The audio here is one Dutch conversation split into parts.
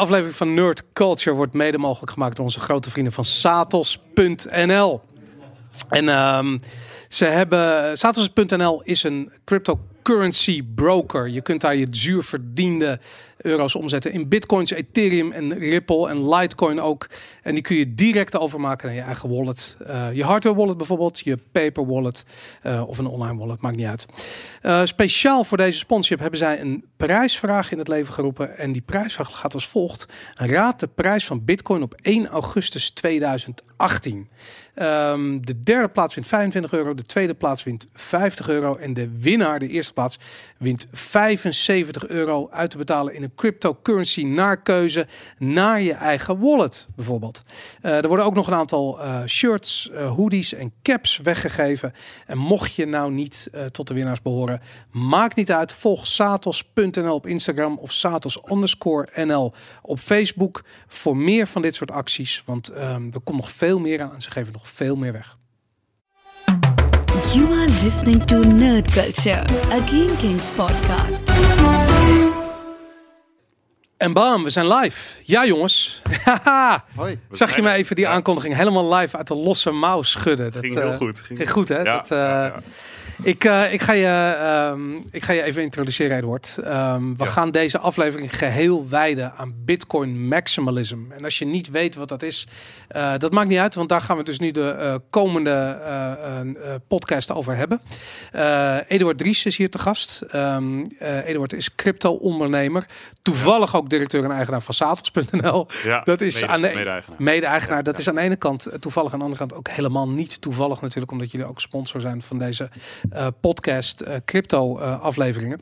aflevering van Nerd Culture wordt mede mogelijk gemaakt door onze grote vrienden van Satos.nl. En um, ze hebben. Satos.nl is een cryptocurrency broker. Je kunt daar je zuur verdiende euro's omzetten in bitcoins, Ethereum en Ripple en Litecoin ook. En die kun je direct overmaken naar je eigen wallet. Uh, je hardware wallet bijvoorbeeld, je paper wallet uh, of een online wallet, maakt niet uit. Uh, speciaal voor deze sponsorship hebben zij een prijsvraag in het leven geroepen. En die prijsvraag gaat als volgt. Raad de prijs van bitcoin op 1 augustus 2018. Um, de derde plaats wint 25 euro, de tweede plaats wint 50 euro en de winnaar, de eerste plaats, wint 75 euro uit te betalen in een cryptocurrency naar keuze naar je eigen wallet bijvoorbeeld. Uh, er worden ook nog een aantal uh, shirts, uh, hoodies en caps weggegeven. En mocht je nou niet tot de winnaars behoren, maakt niet uit. Volg satos.nl op Instagram of satos underscore nl op Facebook voor meer van dit soort acties. Want um, er komt nog veel meer aan en ze geven nog veel meer weg. You are listening to Nerd Culture, a Game Kings podcast. En bam, we zijn live. Ja, jongens. Hoi. Zag je me even die aankondiging helemaal live uit de losse mouw schudden? Dat ging heel uh, goed. Ging, goed, hè? Ja, dat, uh, ja, ja. Ik, uh, ik, ga je, um, ik ga je even introduceren, Edward. Um, we Ja. gaan deze aflevering geheel wijden aan Bitcoin maximalism. En als je niet weet wat dat is, uh, dat maakt niet uit, want daar gaan we dus nu de uh, komende podcast over hebben. Eduard Dries is hier te gast. Um, uh, Eduard is crypto-ondernemer, toevallig ook directeur en eigenaar van Satos.nl. Ja, Dat is mede- aan de mede-eigenaar. mede-eigenaar. Dat is aan de ene kant eh, toevallig, aan de andere kant ook helemaal niet toevallig natuurlijk, omdat jullie ook sponsor zijn van deze eh, podcast eh, crypto eh, afleveringen.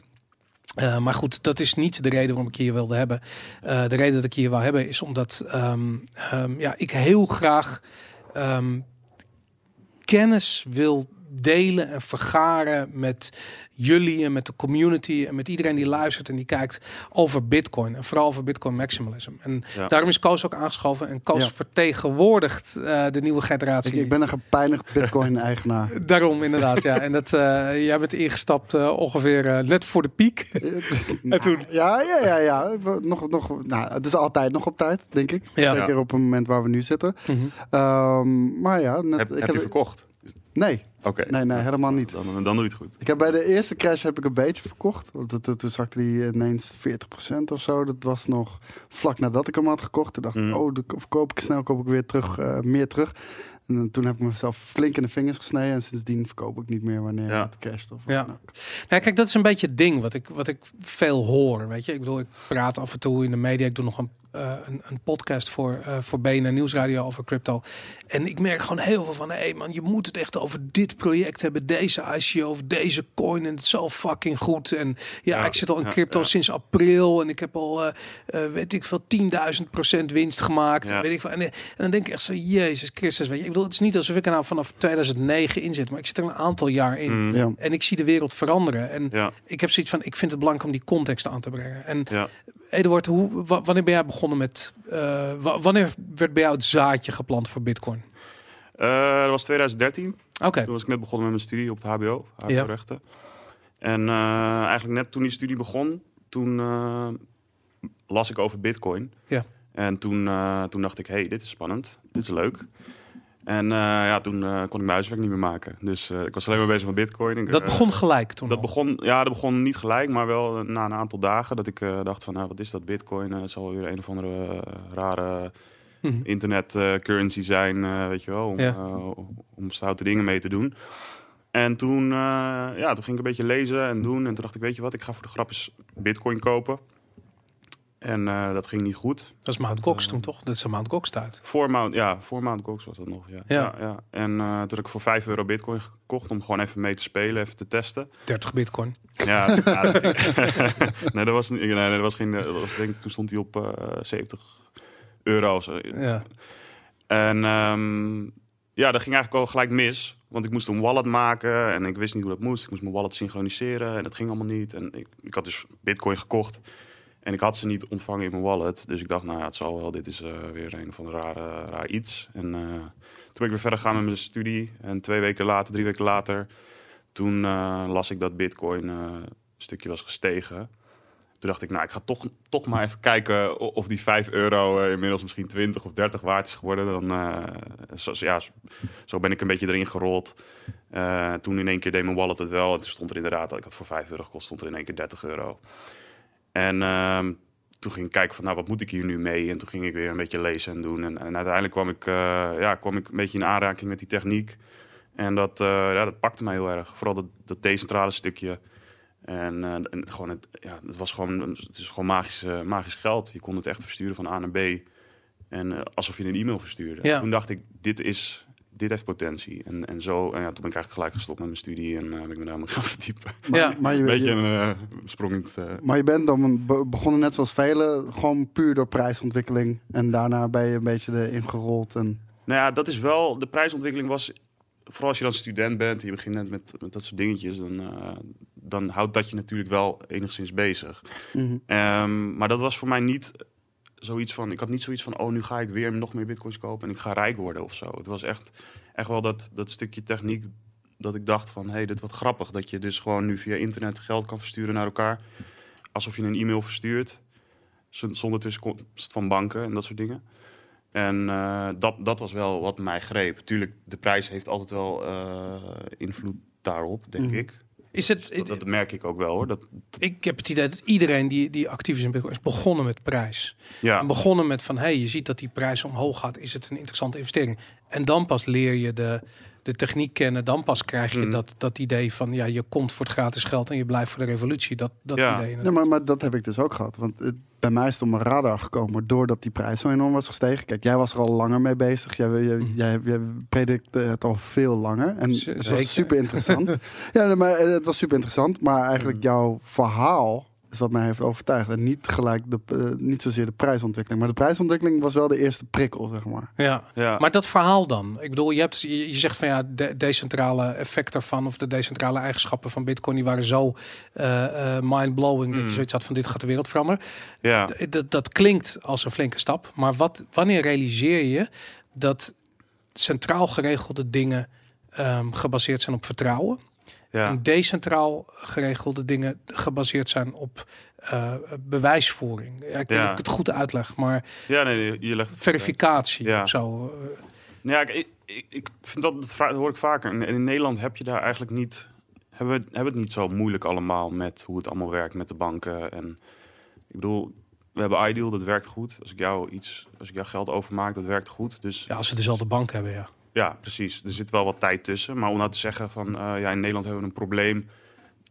Eh, maar goed, dat is niet de reden waarom ik hier wilde hebben. Eh, de reden dat ik hier wil hebben is omdat ehm, ehm, ja, ik heel graag ehm, kennis wil delen en vergaren met jullie en met de community en met iedereen die luistert en die kijkt over Bitcoin en vooral over Bitcoin maximalism. En Ja. daarom is Koos ook aangeschoven en Koos Ja. vertegenwoordigt eh, de nieuwe generatie. Ik, ik ben een gepijnigd Bitcoin-eigenaar. Daarom inderdaad, ja. En dat, eh, jij bent ingestapt eh, ongeveer net voor de piek. en toen, Ja, ja, ja, ja. Nog, nog, nou, het is altijd nog op tijd, denk ik. Ja. Zeker op het moment waar we nu zitten. Mhm. Ehm, maar ja, net, Heb, ik heb je verkocht? Nee, Oké. nee, nee, helemaal niet. Dan, dan doe je het goed. Ik heb bij de eerste crash heb ik een beetje verkocht. Want Toen, zakte die ineens 40% of zo. Dat was nog vlak nadat ik hem had gekocht. Toen dacht ik, Mm. oh, dan verkoop ik snel, koop ik weer terug, eh, meer terug. En dan- toen heb ik mezelf flink in de vingers gesneden. En sindsdien verkoop ik niet meer wanneer Ja. het crasht. Of Ja. Ja, kijk, dat is een beetje het ding wat ik, wat ik veel hoor. Weet je, ik bedoel, ik praat af en toe in de media. Ik doe nog een, eh, een, een podcast voor, eh voor BNR Nieuwsradio over crypto. En ik merk gewoon heel veel van, hé hey man, je moet het echt over dit project hebben, deze ICO of deze coin. En het is zo fucking goed. En ja, Ja, ik zit al in ja, crypto ja. sinds april en ik heb al, eh, weet ik veel, 10.000 procent winst gemaakt. Ja. Weet ik veel. En, en dan denk ik echt zo, Jezus Christus, weet je. Ik bedoel, het is niet alsof ik er nou vanaf 2009 in zit, maar ik zit er een aantal jaar in. Mm. Ja. En ik zie de wereld veranderen. En Ja, ik heb zoiets van, ik vind het belangrijk om die context aan te brengen. En ja. Eduard, hoe, wa- wanneer ben jij begonnen met, eh, wa- wanneer werd bij jou het zaadje geplant voor Bitcoin? Eh, dat was 2013. Oké, Toen was ik net begonnen met mijn studie op het HBO, HBO Ja. rechten. En eh, eigenlijk net toen die studie begon, toen las ik over Bitcoin. Ja. En toen, toen dacht ik, hey, dit is spannend, dit is leuk. En eh, ja, toen eh, kon ik mijn huiswerk niet meer maken. Dus eh, ik was alleen maar bezig met Bitcoin. Ik, dat begon gelijk toen Dat al. begon, ja, dat begon niet gelijk, maar wel na een aantal dagen dat ik dacht van, nou, wat is dat Bitcoin? Het zal weer een of andere rare Mhm. internet eh, currency zijn, weet je wel, om, Ja. om stoute dingen mee te doen. En toen, ja, toen ging ik een beetje lezen en doen. En toen dacht ik, weet je wat, ik ga voor de grap eens Bitcoin kopen. En eh, dat ging niet goed. Dat is Mount Gox toen toch? Dat is de Mount Gox tijd. Voor Mount, ja, voor Mount Gox was dat nog. Ja. Ja. Ja, En eh, toen heb ik voor 5 euro Bitcoin gekocht om gewoon even mee te spelen, even te testen. 30 Bitcoin. Ja, ja, dat ging- nee, dat was, niet- nee, dat was geen. Dat was, denk toen stond hij op eh 70 euro. Ja. En ehm, ja, dat ging eigenlijk al gelijk mis. Want ik moest een wallet maken en ik wist niet hoe dat moest. Ik moest mijn wallet synchroniseren en dat ging allemaal niet. En ik, ik had dus bitcoin gekocht en ik had ze niet ontvangen in mijn wallet. Dus ik dacht, nou ja, het zal wel. Dit is eh, weer een of ander rare, raar iets. En eh, toen ben ik weer verder gegaan met mijn studie. En twee weken later, drie weken later, toen eh, las ik dat bitcoin een stukje was gestegen. Toen dacht ik, nou, ik ga toch, toch maar even kijken of die 5 euro inmiddels misschien 20 of 30 waard is geworden. Dan, zo, ja, zo ben ik een beetje erin gerold. Toen in één keer deed mijn wallet het wel. En toen stond er inderdaad, ik had voor 5 euro gekost, stond er in één keer 30 euro. En ehm, toen ging ik kijken van, nou, wat moet ik hier nu mee? En toen ging ik weer een beetje lezen en doen. En, en uiteindelijk kwam ik, eh, ja, kwam ik een beetje in aanraking met die techniek. En dat, eh, ja, dat pakte mij heel erg. Vooral dat, dat decentrale stukje. En, eh, en gewoon het, ja, het was gewoon, het is gewoon magisch, magisch geld. Je kon het echt versturen van A naar B. En alsof je een e-mail verstuurde. Ja. Toen dacht ik, dit is, dit heeft potentie. En, en zo, en ja, toen ben ik eigenlijk gelijk gestopt met mijn studie en eh, ben ik me daar maar gaan verdiepen. Maar, Ja. maar, je, Een beetje je- een eh, sprong in het... eh, maar je bent dan be- begonnen net zoals velen, gewoon puur door prijsontwikkeling. En daarna ben je een beetje erin gerold. En, Nou ja, dat is wel. De prijsontwikkeling was. Vooral als je dan student bent en je begint net met, met dat soort dingetjes, dan, eh, dan houdt dat je natuurlijk wel enigszins bezig. Mhm. Ehm, maar dat was voor mij niet zoiets van. Ik had niet zoiets van. Oh, nu ga ik weer nog meer bitcoins kopen en ik ga rijk worden of zo. Het was echt, echt wel dat, dat stukje techniek dat ik dacht van. Hé, hey, dit wat grappig. Dat je dus gewoon nu via internet geld kan versturen naar elkaar. Alsof je een e-mail verstuurt. Zonder tussenkomst van banken en dat soort dingen. En eh, dat, dat was wel wat mij greep. Tuurlijk, de prijs heeft altijd wel eh, invloed daarop, denk Mhm. ik. Is het, Dat, dat merk ik ook wel hoor. Dat, ik heb het idee dat iedereen die, die actief is in Bitcoin is begonnen met prijs. ja, En begonnen met van, hey, je ziet dat die prijs omhoog gaat. Is het een interessante investering? En dan pas leer je de, de techniek kennen. Dan pas krijg je Mhm. dat, dat idee van, ja, je komt voor het gratis geld en je blijft voor de revolutie. Dat, dat Ja. idee. Ja, maar, maar dat heb ik dus ook gehad. Want het, bij mij is het op mijn radar gekomen doordat die prijs zo enorm was gestegen. Kijk, jij was er al langer mee bezig. Jij, jij, jij, jij predikte het al veel langer. En Z- het zeker. was super interessant. ja, maar eh, het was super interessant. Maar eigenlijk jouw verhaal is wat mij heeft overtuigd. En niet gelijk de, eh, niet zozeer de prijsontwikkeling. Maar de prijsontwikkeling was wel de eerste prikkel, zeg maar. Ja. ja. Maar dat verhaal dan? Ik bedoel, je, hebt, je, je zegt van ja, de decentrale effecten ervan of de decentrale eigenschappen van Bitcoin, die waren zo eh, eh, mind-blowing dat je Mm. zoiets had van dit gaat de wereld veranderen. ja. Dat, dat klinkt als een flinke stap, maar wat, wanneer realiseer je dat centraal geregelde dingen ehm, gebaseerd zijn op vertrouwen ja. en decentraal geregelde dingen gebaseerd zijn op eh, bewijsvoering? Ja, ik weet niet of ik het goed uitleg, maar ja, nee, je- legt verificatie Ja. of zo. eh, Ja, ik, ik, ik- vind dat, dat hoor ik vaker. En in Nederland heb je daar eigenlijk niet, hebben we hebben het niet zo moeilijk allemaal met hoe het allemaal werkt met de banken. En ik bedoel, we hebben Ideal, dat werkt goed. Als ik jou iets, als ik jou geld overmaak, dat werkt goed. Dus Ja, als we dezelfde bank hebben, ja. Ja, precies. Er zit wel wat tijd tussen. Maar om nou te zeggen van, eh, ja, in Nederland hebben we een probleem.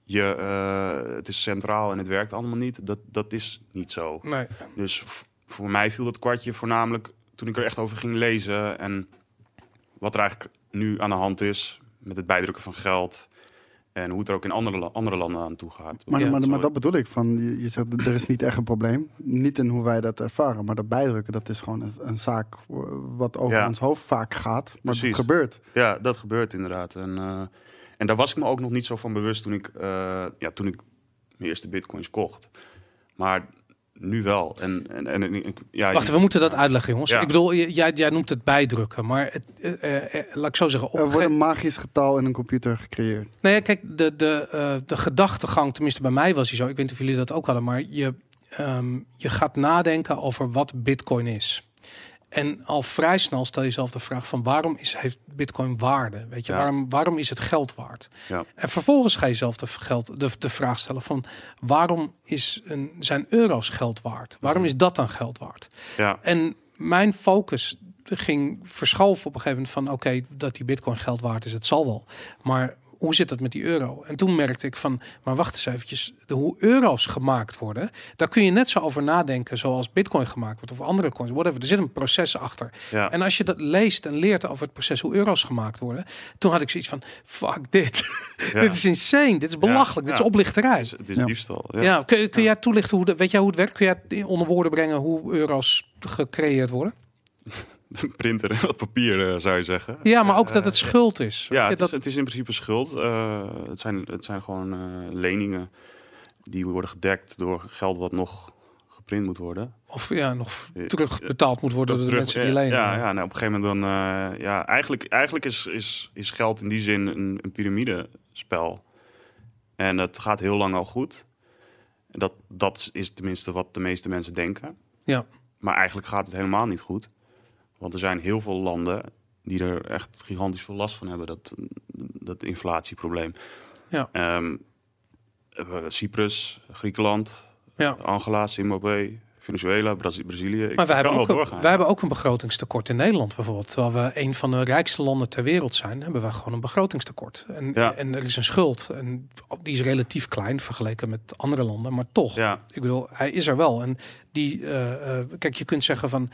Je, eh, het is centraal en het werkt allemaal niet. Dat, dat is niet zo. Nee. Dus voor mij viel dat kwartje voornamelijk toen ik er echt over ging lezen. En wat er eigenlijk nu aan de hand is met het bijdrukken van geld. En hoe het er ook in andere, andere landen aan toe gaat. Maar, Ja, maar, maar dat bedoel ik. Van, je, je zegt, er is niet echt een probleem. Niet in hoe wij dat ervaren. Maar dat bijdrukken, dat is gewoon een, een zaak wat over Ja. ons hoofd vaak gaat. Maar Precies. het gebeurt. Ja, dat gebeurt inderdaad. En, eh, en daar was ik me ook nog niet zo van bewust toen ik, eh, ja, toen ik mijn eerste bitcoins kocht. Maar nu wel. En, en, en, ik- ja, Wacht, we moeten dat uitleggen, jongens. Ja. Ik bedoel, jij, jij noemt het bijdrukken, maar het, eh, eh, eh, laat ik zo zeggen. Op Er wordt een magisch getal in een computer gecreëerd. Nee, kijk, de, de, eh, de gedachtegang, tenminste bij mij was die zo. Ik weet niet of jullie dat ook hadden, maar je, ehm, je gaat nadenken over wat Bitcoin is. En al vrij snel stel je jezelf de vraag van waarom is, heeft Bitcoin waarde? Weet je, Ja. waarom, waarom is het geld waard? Ja. En vervolgens ga je jezelf de, geld, de, de vraag stellen van waarom is een, zijn euro's geld waard? Waarom Mhm. is dat dan geld waard? ja, En mijn focus ging verschoven op een gegeven moment van oké, dat die bitcoin geld waard is, het zal wel. Maar hoe zit het met die euro? En toen merkte ik van, maar wacht eens eventjes, de, hoe euro's gemaakt worden, daar kun je net zo over nadenken zoals bitcoin gemaakt wordt of andere coins, whatever. Er zit een proces achter. ja. En als je dat leest en leert over het proces hoe euro's gemaakt worden, toen had ik zoiets van, fuck dit. ja. dit is insane, dit is belachelijk, dit ja. is oplichterij. Het is, het is Ja. diefstal. Ja, Ja. kun, kun Ja. jij toelichten hoe de, weet jij hoe het werkt? Kun jij onder woorden brengen hoe euro's gecreëerd worden? Printer en wat papier, eh, zou je zeggen. Ja, maar ook dat het Eh, schuld is. Ja, het is, het is in principe schuld. Eh, het, zijn, het zijn gewoon leningen die worden gedekt door geld wat nog geprint moet worden. of ja, nog terugbetaald moet worden door de Terug- mensen die lenen. Ja, ja nou, op een gegeven moment dan... ja, eigenlijk, eigenlijk is, is, is geld in die zin een, een piramidespel. En het gaat heel lang al goed. Dat, dat is tenminste wat de meeste mensen denken. Ja. Maar eigenlijk gaat het helemaal niet goed. Want er zijn heel veel landen die er echt gigantisch veel last van hebben, dat, dat inflatieprobleem. Ja. Eh, Cyprus, Griekenland, Ja. Angola, Zimbabwe, Venezuela, Brazi- Brazilië. Ik Maar wij hebben, ook een, wij hebben ook een begrotingstekort in Nederland bijvoorbeeld. Terwijl we een van de rijkste landen ter wereld zijn, hebben we gewoon een begrotingstekort. En, Ja. en er is een schuld. En die is relatief klein vergeleken met andere landen, maar toch. Ja, Ik bedoel, hij is er wel. En die, eh, eh, kijk, je kunt zeggen van.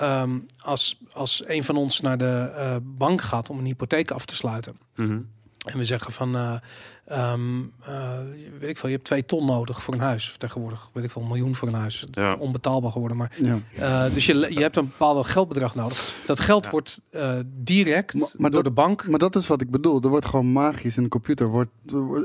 Ehm, als, als een van ons naar de eh, bank gaat om een hypotheek af te sluiten. mhm. En we zeggen van, eh, ehm, eh, weet ik veel, je hebt twee ton nodig voor een huis. Of tegenwoordig, weet ik veel, een miljoen voor een huis. Ja. onbetaalbaar geworden. Maar, Ja. eh, dus je, je hebt een bepaald geldbedrag nodig. Dat geld Ja. wordt eh, direct Maar- maar door dat- de bank. Maar dat is wat ik bedoel. Er wordt gewoon magisch in de computer. Wordt,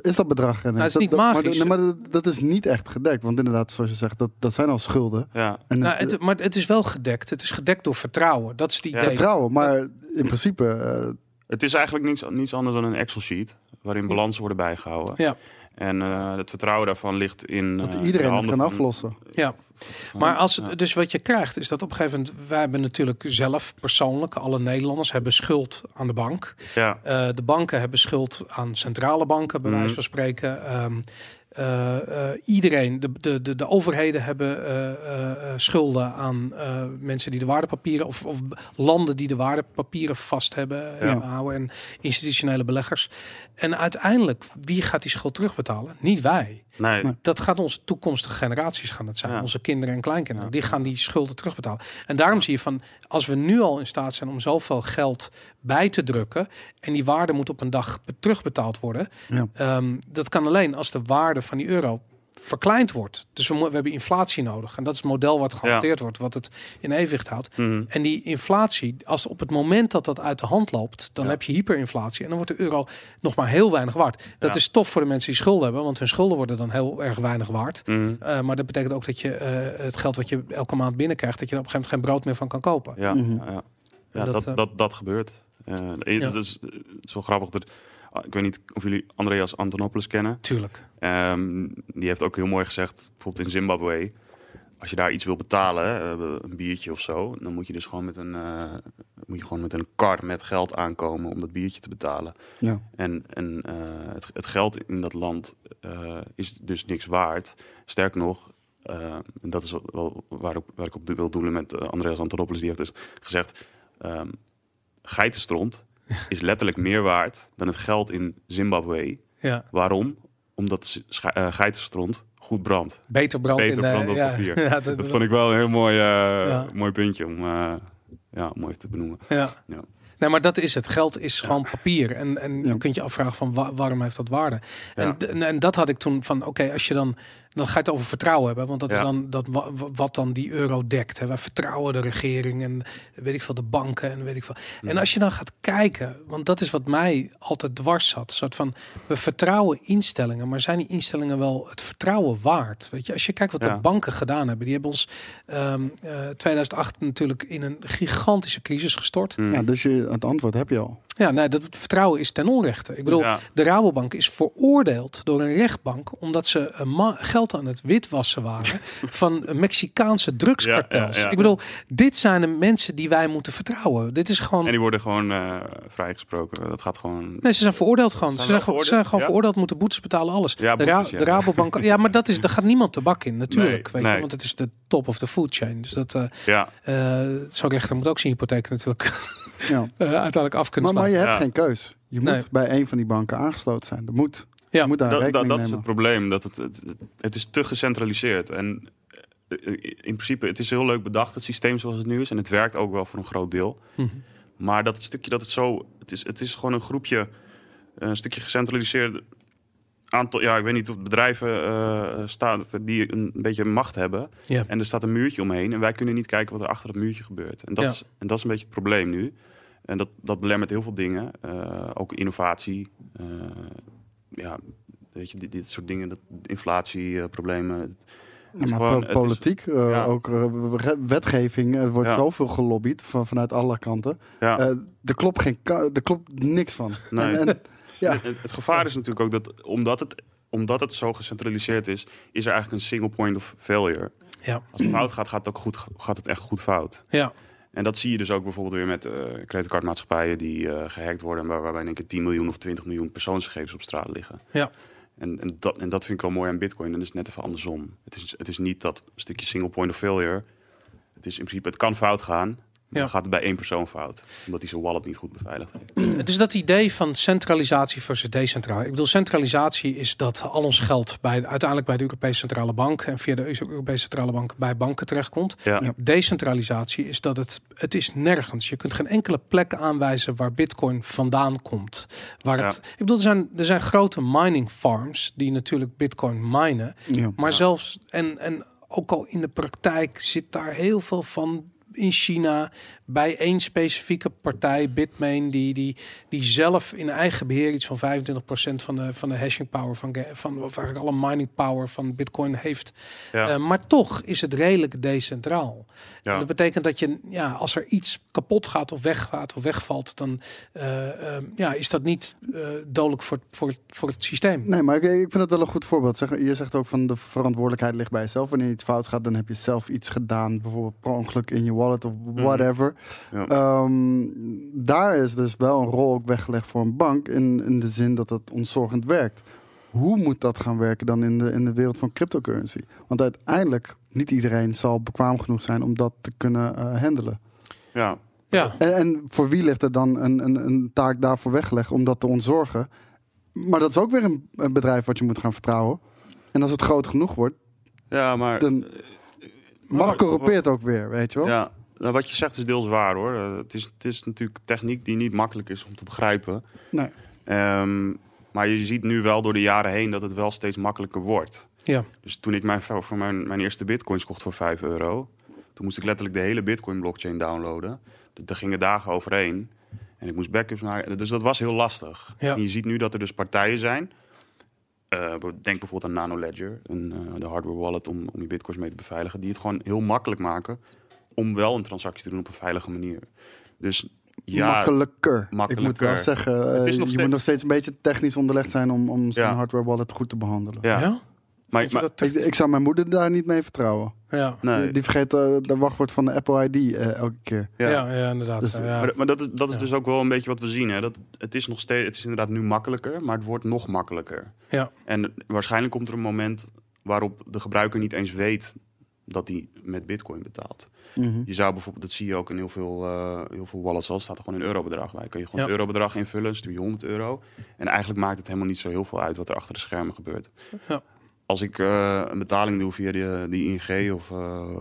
is dat bedrag er? Nou, het is Dat- niet dat- maar- magisch. nee, Maar, dat, dat is niet echt gedekt. Want inderdaad, zoals je zegt, dat, dat zijn al schulden. ja. En Nou, het, het, maar het is wel gedekt. Het is gedekt door vertrouwen. Dat is het idee. vertrouwen. Maar in principe, eh, Het is eigenlijk niets, niets anders dan een Excel-sheet waarin balansen worden bijgehouden. Ja. En eh, het vertrouwen daarvan ligt in. dat eh, de iedereen het kan van- aflossen. Ja. Maar als, ja. dus wat je krijgt is dat op een gegeven moment, wij hebben natuurlijk zelf persoonlijk, alle Nederlanders hebben schuld aan de bank. Ja, Eh, de banken hebben schuld aan centrale banken, bij Mhm. wijze van spreken. Ehm, eh, eh, iedereen, de, de, de, de overheden hebben eh, schulden aan mensen die de waardepapieren of, of landen die de waardepapieren vast hebben Ja. houden en institutionele beleggers. En uiteindelijk, wie gaat die schuld terugbetalen? Niet wij. Nee. Nee. Dat gaat onze toekomstige generaties gaan het zijn. Ja. Onze kinderen en kleinkinderen. Ja. Die gaan die schulden terugbetalen. En daarom zie je van, als we nu al in staat zijn om zoveel geld bij te drukken. En die waarde moet op een dag be- terugbetaald worden. Ja. ehm, dat kan alleen als de waarde van die euro verkleind wordt. Dus we, we hebben inflatie nodig. En dat is het model wat gehanteerd wordt, wat het in evenwicht houdt. Mhm. En die inflatie, als op het moment dat dat uit de hand loopt, dan Ja. heb je hyperinflatie. En dan wordt de euro nog maar heel weinig waard. Dat Ja. is tof voor de mensen die schulden hebben, want hun schulden worden dan heel erg weinig waard. Mhm. Uh, maar dat betekent ook dat je uh, het geld wat je elke maand binnenkrijgt, dat je er op een gegeven moment geen brood meer van kan kopen. Ja, Mhm. ja, ja. ja dat, dat, eh, dat, dat, gebeurt. Eh, Ja. het, is, het is wel grappig. Dat, ik weet niet of jullie Andreas Antonopoulos kennen. Tuurlijk. Ehm, die heeft ook heel mooi gezegd, bijvoorbeeld in Zimbabwe, als je daar iets wil betalen, hè, eh, een biertje of zo, dan moet je dus gewoon met een, eh, moet je gewoon met een kar met geld aankomen om dat biertje te betalen. Ja. En, en eh, het, het geld in dat land eh, is dus niks waard. Sterker nog, en dat is wel waar, ik- waar ik op wil doelen met Andreas Antonopoulos, die heeft dus gezegd, ehm geitenstront is letterlijk meer waard dan het geld in Zimbabwe. Ja. Waarom? Omdat eh, geitenstront goed brandt. Beter brand Beter in de, brand op ja, papier. Ja, Dat vond ik wel een heel mooi, eh, Ja. mooi puntje om, eh, ja, even te benoemen. Ja. Ja. Nee, maar dat is het. Geld is gewoon papier. En, en Ja. je kunt je afvragen van wa- waarom heeft dat waarde? En, en dat had ik toen van, oké, als je dan, dan ga je het over vertrouwen hebben. Want dat is dan dat, wa- wa- wat dan die euro dekt. Hè. Wij vertrouwen de regering en weet ik veel, de banken en weet ik veel. En als je dan gaat kijken, want dat is wat mij altijd dwars zat. Een soort van, we vertrouwen instellingen, maar zijn die instellingen wel het vertrouwen waard? Weet je, als je kijkt wat Ja. de banken gedaan hebben. Die hebben ons ehm, eh, 2008 natuurlijk in een gigantische crisis gestort. Mm. Ja, dus je, het antwoord heb je al. Ja, nee, dat vertrouwen is ten onrechte. Ik bedoel, Ja. de Rabobank is veroordeeld door een rechtbank omdat ze ma- geld aan het witwassen waren van Mexicaanse drugskartels. Ja, ja, ja. Ik bedoel, dit zijn de mensen die wij moeten vertrouwen. Dit is gewoon. En die worden gewoon eh, vrijgesproken. Dat gaat gewoon... Nee, ze zijn veroordeeld gewoon. Zijn Ze zijn, ze zijn gewoon veroordeeld? Moeten boetes betalen, alles. Ja, de, Ra- Rabobank. Ja, maar dat is, daar gaat niemand de bak in, natuurlijk. Nee, weet je, want het is de top of the food chain. Dus dat, eh Ja, eh, zo'n rechter moet ook zijn hypotheek natuurlijk Ja. eh, uiteindelijk af kunnen Maar, maar je hebt Ja. geen keus. Je moet Nee. bij een van die banken aangesloten zijn. Dat moet. Ja. Je moet daar dat, dat, rekening dat is nemen. het probleem. Dat het, het, is te gecentraliseerd. En eh, in principe, het is heel leuk bedacht, het systeem zoals het nu is. En het werkt ook wel voor een groot deel. Mhm. Maar dat stukje dat het zo... Het is, het is gewoon een groepje, een stukje gecentraliseerd aantal... Ja, ik weet niet of bedrijven eh, staan die een beetje macht hebben. Ja. En er staat een muurtje omheen. En wij kunnen niet kijken wat er achter het muurtje gebeurt. En dat, Ja. is, en dat is een beetje het probleem nu. En dat, dat belemmert heel veel dingen. Eh, ook innovatie. Eh, ja, weet je, dit, dit soort dingen. Dat, inflatieproblemen. Is maar gewoon- is- politiek, eh, ja. ook eh, wetgeving. Er wordt Ja. zoveel gelobbyd van, vanuit alle kanten. ja. Eh, er, klopt geen, er klopt niks van. Nee. En, en, ja. Het, het gevaar is natuurlijk ook dat omdat het omdat het zo gecentraliseerd is, is er eigenlijk een single point of failure. Ja. Als het fout gaat, gaat het ook goed, gaat het echt goed fout. Ja. En dat zie je dus ook bijvoorbeeld weer met eh creditcardmaatschappijen die eh, gehackt worden, waar, waarbij in één keer 10 miljoen of 20 miljoen persoonsgegevens op straat liggen. Ja. En, en, dat, en dat vind ik wel mooi aan Bitcoin. En dat is net even andersom. Het is, het is niet dat stukje single point of failure. Het is in principe, het kan fout gaan. Ja. dan gaat het bij één persoon fout. Omdat hij zijn wallet niet goed beveiligd heeft. Het is dat idee van centralisatie versus decentralisatie. Ik bedoel, centralisatie is dat al ons geld bij, uiteindelijk bij de Europese Centrale Bank en via de Europese Centrale Bank bij banken terechtkomt. Ja, Ja. Decentralisatie is dat het, het is nergens. Je kunt geen enkele plek aanwijzen waar Bitcoin vandaan komt. Waar het, Ik bedoel, er zijn, er zijn grote mining farms die natuurlijk Bitcoin minen. Ja. Maar Ja. zelfs, en, en ook al in de praktijk zit daar heel veel van in China bij één specifieke partij, Bitmain, die, die, die zelf in eigen beheer iets van 25% van de, van de hashing power van, van of eigenlijk alle mining power van Bitcoin heeft. ja, Eh, maar toch is het redelijk decentraal. En ja. dat betekent dat je, ja, als er iets kapot gaat of weggaat of wegvalt, dan eh, eh, ja, is dat niet eh, dodelijk voor, voor, voor het systeem. Nee, maar ik, ik vind het wel een goed voorbeeld. Zeg, je zegt ook van de verantwoordelijkheid ligt bij jezelf. Wanneer iets fout gaat, dan heb je zelf iets gedaan. Bijvoorbeeld per ongeluk in je wallet of whatever. Ja. Ehm, daar is dus wel een rol ook weggelegd voor een bank. In, in de zin dat het ontzorgend werkt. Hoe moet dat gaan werken dan in de, in de wereld van cryptocurrency? Want uiteindelijk, niet iedereen zal bekwaam genoeg zijn om dat te kunnen eh, handelen. ja. Ja, En, en voor wie ligt er dan een, een, een taak daarvoor weggelegd om dat te ontzorgen? Maar dat is ook weer een, een bedrijf wat je moet gaan vertrouwen. En als het groot genoeg wordt, ja maar dan mag corrumpeert ook weer, weet je wel? Ja, nou, wat je zegt is deels waar hoor. Eh, het, is, het is natuurlijk techniek die niet makkelijk is om te begrijpen. Nee. Ehm, maar je ziet nu wel door de jaren heen dat het wel steeds makkelijker wordt. ja. Dus toen ik mijn, voor mijn, mijn eerste bitcoins kocht voor 5 euro, toen moest ik letterlijk de hele bitcoin blockchain downloaden. Daar gingen dagen overheen. En ik moest backups maken. Dus dat was heel lastig. Ja. En je ziet nu dat er dus partijen zijn. Eh, denk bijvoorbeeld aan Nano Ledger, een, eh, de hardware wallet om, om je bitcoins mee te beveiligen, die het gewoon heel makkelijk maken om wel een transactie te doen op een veilige manier. Dus ja, makkelijker. Ik moet makkelijker. wel zeggen, eh, je steeds- moet nog steeds een beetje technisch onderlegd zijn om, om zo'n Ja. hardware wallet goed te behandelen. ja. Ja? Maar, dat Ik, ik zou mijn moeder daar niet mee vertrouwen. Ja. nee, Die, die vergeet eh, de wachtwoord van de Apple ID eh, elke keer. Ja. ja. Ja, inderdaad. Dus, ja. Maar, maar dat is, dat is Ja. dus ook wel een beetje wat we zien. Hè? Dat, het is nog steeds, het is inderdaad nu makkelijker, maar het wordt nog makkelijker. Ja. En waarschijnlijk komt er een moment waarop de gebruiker niet eens weet dat hij met bitcoin betaalt. Mhm. Je zou bijvoorbeeld, dat zie je ook in heel veel, eh, heel veel wallets al, staat er gewoon een eurobedrag bij. Kun je gewoon Ja. het eurobedrag invullen, stuur je 100 euro. En eigenlijk maakt het helemaal niet zo heel veel uit wat er achter de schermen gebeurt. Ja. Als ik eh, een betaling doe via die, die ING of, eh,